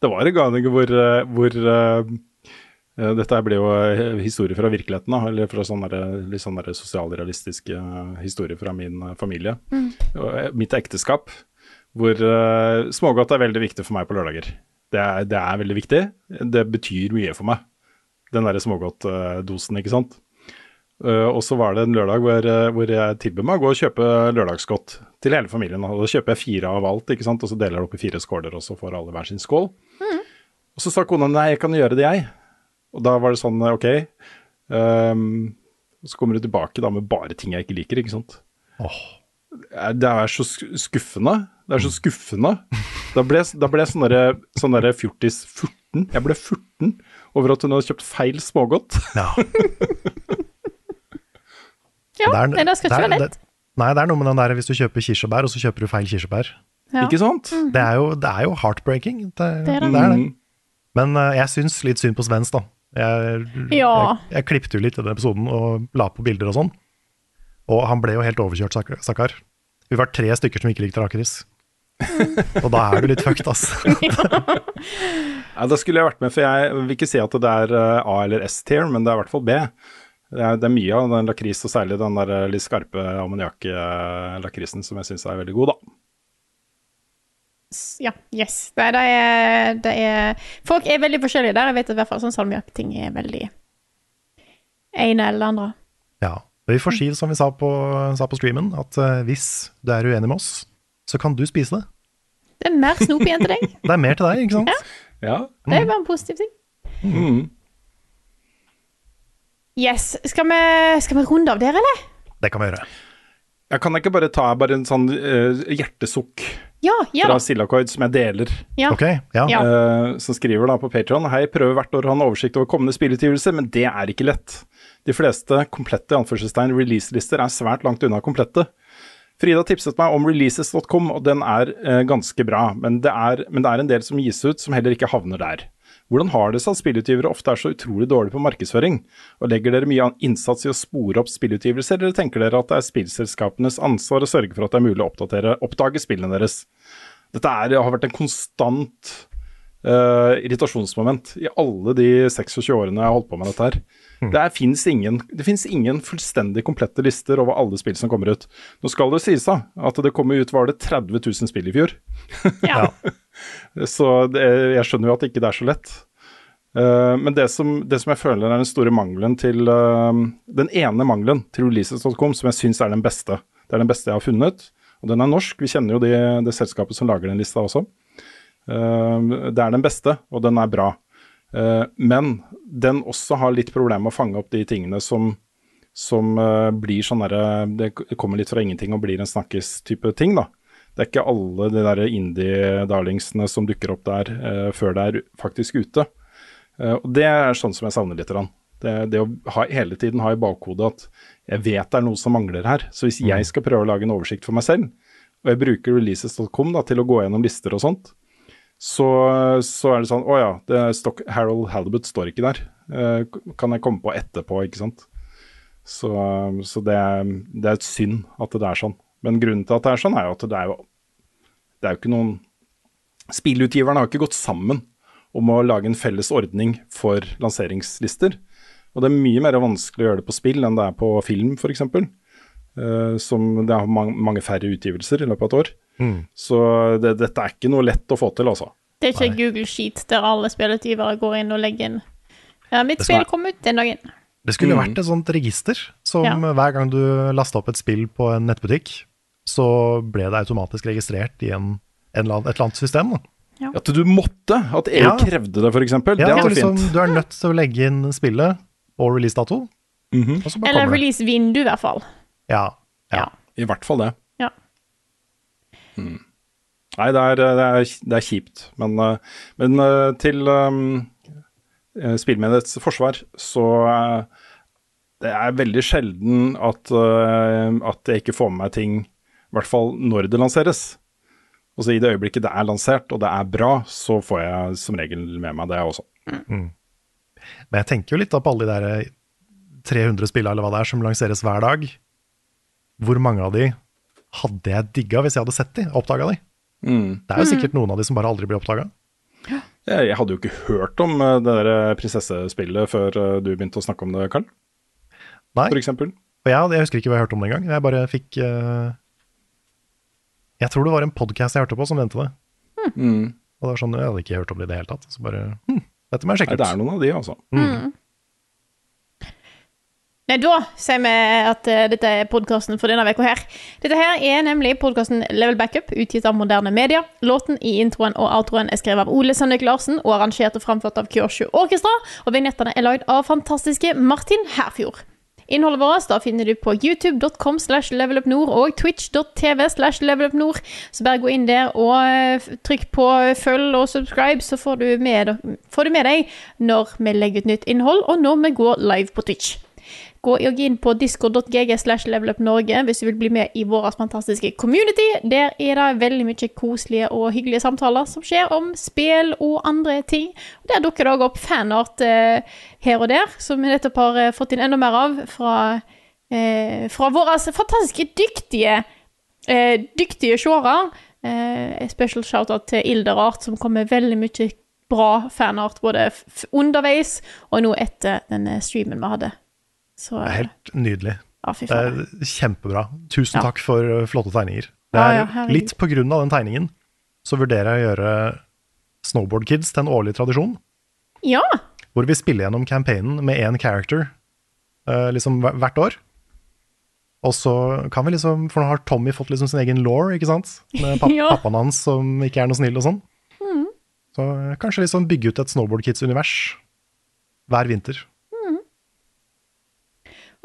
Det var en gang hvor, eh, hvor eh, Dette ble jo historier historie fra virkeligheten, da, eller fra sånne litt sånne sosialrealistiske eh, historier fra min eh, familie. Eh, Mitt ekteskap, hvor eh, smågodt er veldig viktig for meg på lørdager. Det er, det er veldig viktig. Det betyr mye for meg, den derre smågodtdosen, ikke sant. Eh, og så var det en lørdag hvor, eh, hvor jeg tilbød meg å gå og kjøpe lørdagsgodt til hele familien. Og da kjøper jeg fire av alt, ikke sant? og så deler jeg det opp i fire skåler, og så får alle hver sin skål. Og så sa kona nei, jeg kan gjøre det, jeg. Og da var det sånn, ok. Um, så kommer du tilbake da med bare ting jeg ikke liker, ikke sant. åh, Eh, Det er så skuffende. Det er så skuffende. Da ble, da ble jeg sånn derre sånn derre fjortis 14. Jeg ble 14 over at hun hadde kjøpt feil smågodt. ja. [laughs] ja Det er- nei, det skal ikke er- være lett. Nei, det er noe med den der hvis du kjøper kirsebær, og så kjøper du feil kirsebær. Ja. Ikke sant? Det er jo, det er jo heartbreaking. Det, Det er det. det er det. Mm. Men uh, jeg syns litt synd på Svens, da. Jeg, Ja. jeg, jeg klippet jo litt i den episoden og la på bilder og sånn. Og han ble jo helt overkjørt, stakk- stakkar. Vi var tre stykker som ikke likte lakris. [laughs] og da er du litt fucked, ass. [laughs] Ja, da skulle jeg vært med, for jeg vil ikke si at det er eh, A- eller S-tier, men det er i hvert fall B. Det er, det er mye av den lakris, og særlig den der eh, litt skarpe ammoniakk-lakrisen, som jeg syns er veldig god, da. Ja, yes. Det, det, er, det er Folk er veldig forskjellige der. Jeg vet at i hvert fall sånn salmiakk-ting er veldig ene eller andre. Ja. Vi får si som vi sa på, sa på streamen, at uh, hvis du er uenig med oss, så kan du spise det. Det er mer snop igjen til deg. [laughs] Det er mer til deg, ikke sant? Ja. Det er bare en positiv ting. Mm. Yes. Skal vi, skal vi runde av der, eller? Det kan vi gjøre. Jeg kan ikke bare ta bare en sånn uh, hjertesukk Ja, ja fra da. Silakoid som jeg deler. Ja. Okay, ja. Ja. eh, som skriver da på Patreon Hei, prøver hvert år å ha en oversikt over kommende spillutgivelser, men det er ikke lett. De fleste komplette anførselstegn releaselister er svært langt unna komplette. Frida tipset meg om releases.com, og den er uh, ganske bra, men det er, men det er en del som gis ut som heller ikke havner der. Hvordan har det seg at spillutgivere ofte er så utrolig dårlige på markedsføring? Og legger dere mye an- innsats i å spore opp spillutgivelser, eller tenker dere at det er spillselskapenes ansvar å sørge for at det er mulig å oppdatere, oppdage spillene deres? Dette er, har vært en konstant uh, irritasjonsmoment i alle de 26 årene jeg har holdt på med dette her. Det, fins ingen, ingen fullstendig komplette lister over alle spill som kommer ut. Nå skal det sies da, at det kom ut var det 30 000 spill i fjor. Ja. [laughs] Så det, jeg skjønner jo at ikke det er så lett. Uh, men det som, det som jeg føler er den store mangelen til uh, Den ene mangelen til releases.com som jeg syns er den beste. Det er den beste jeg har funnet, og den er norsk. Vi kjenner jo det, det selskapet som lager den lista også. Uh, det er den beste, og den er bra. Men den også har litt problemer med å fange opp de tingene som, som blir sånn derre Det kommer litt fra ingenting og blir en snakkes-type ting, da. Det er ikke alle de der indie-darlingsene som dukker opp der uh, før det er faktisk ute. Uh, og Det er sånn som jeg savner litt. Det, det å ha, hele tiden ha i bakhodet at jeg vet det er noe som mangler her. Så hvis jeg skal prøve å lage en oversikt for meg selv, og jeg bruker releases.com til å gå gjennom lister og sånt, så, så er det sånn Å ja, det Stock, Harold Halibut står ikke der. Uh, kan jeg komme på etterpå, ikke sant. Så, så det, er, det er et synd at det er sånn. Men grunnen til at det er sånn, er jo at det er jo Det er jo ikke noen Spillutgiverne har ikke gått sammen om å lage en felles ordning for lanseringslister. Og det er mye mer vanskelig å gjøre det på spill enn det er på film, f.eks. Uh, som det er mange, mange færre utgivelser i løpet av et år. Mm. Så det, dette er ikke noe lett å få til, altså. Det er ikke Google Sheet der alle spillutgivere går inn og legger inn Ja, mitt spill kom ut den dagen. Det skulle Mm. vært et sånt register som Ja. hver gang du lasta opp et spill på en nettbutikk, så ble det automatisk registrert i en, en eller annen, et eller annet system. Da. At du måtte, at EU Ja. krevde det, f.eks. Ja, det hadde liksom, fint. du er nødt til å legge inn spillet og releasedato, Mm -hmm. Eller releasevindu, i hvert fall. Ja, ja. I hvert fall det. Ja. Mm. Nei, det er, det, er, det er kjipt. Men, eh, men eh, til um, spillmediets forsvar, så det er veldig sjelden at, at jeg ikke får med meg ting, i hvert fall når det lanseres. Og så I det øyeblikket det er lansert og det er bra, så får jeg som regel med meg det også. Men jeg tenker jo litt da på alle de der 300 spillene eller hva det er som lanseres hver dag. Hvor mange av de hadde jeg digga hvis jeg hadde sett de, oppdaga de? Mm. Det er jo sikkert noen av de som bare aldri blir oppdaga. Jeg, hadde jo ikke hørt om eh, det der prinsessespillet før eh, du begynte å snakke om det, Karl. Nei. For eksempel. Og jeg, jeg husker ikke hva jeg hørte om det engang. Jeg bare fikk eh, Jeg tror det var en podkast jeg hørte på som nevnte det. Mm. Og det var sånn, Jeg hadde ikke hørt om det i det hele tatt. Så bare hm, Dette må jeg Nei, sjekke det er noen av de, altså. Mm. Nei, da sier vi at uh, dette er podkasten for denne uka her. Dette her er nemlig podkasten Level Backup, utgitt av Moderne Media. Låten i introen og outroen er skrevet av Ole Sønnek Larsen og arrangert og framført av Kyoshu Orkestra. Og vignettene er lagd av fantastiske Martin Herfjord. Innholdet vårt da finner du på youtube.com slash levelupnord og twitch.tv slash levelupnord. Så bare gå inn der og eh, trykk på følg og subscribe, så får du, med, får du med deg når vi legger ut nytt innhold, og når vi går live på Twitch. Gå og inn på discord.gg slash levelupnorge hvis du vil bli med i vår fantastiske community. Der er det veldig mye koselige og hyggelige samtaler som skjer om spill og andre ting. Og Der dukker det òg opp fanart eh, her og der, som vi nettopp har eh, fått inn enda mer av fra, eh, fra våre fantastiske dyktige eh, dyktige seere. Eh, special shout-out til Ilderart, som kommer med veldig mye bra fanart både underveis og nå etter denne streamen vi hadde. Så helt nydelig. Ja, Det er kjempebra. Tusen Ja. takk for uh, flotte tegninger. Det er ja, litt på grunn av den tegningen så vurderer jeg å gjøre Snowboard Kids til en årlig tradisjon, Ja! hvor vi spiller gjennom campaignen med én character eh, liksom hvert år. Og så kan vi liksom, For nå har Tommy fått liksom sin egen law, ikke sant? Med pap [laughs] Ja. pappaen hans som ikke er noe snill og sånn. Mm. Så eh, kanskje liksom bygge ut et Snowboard Kids-univers hver vinter.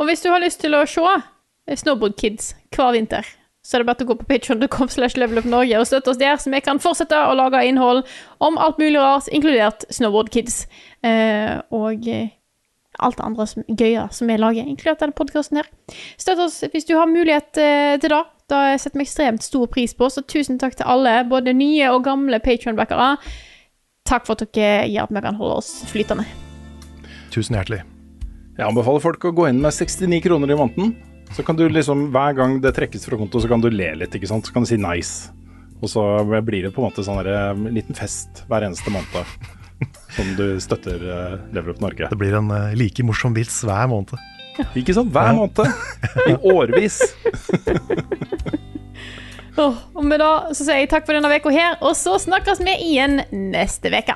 Og hvis du har lyst til å se Snowboard Kids hver vinter, så er det bare å gå på patreon.com slash levelupnorge og støtte oss der, så vi kan fortsette å lage innhold om alt mulig rart, inkludert Snowboard Kids. Eh, og eh, alt det andre som, gøye som vi lager, inkludert denne podkasten her. Støtt oss hvis du har mulighet eh, til det. Da setter vi ekstremt stor pris på, så tusen takk til alle, både nye og gamle Patreon-backere. Takk for at dere gjør at vi kan holde oss flytende. Tusen hjertelig. Jeg anbefaler folk å gå inn med 69 kroner i måneden. Så kan du liksom, hver gang det trekkes fra konto, så kan du le litt, ikke sant. Så kan du si nice. Og så blir det på en måte sånn en liten fest hver eneste måned. Som du støtter uh, Up Norge. Det blir en eh, like morsom vits hver måned. Ikke sant? Hver måned. I årevis. oh, og med da så sier jeg takk for denne uka her, og så snakkes vi igjen neste veke.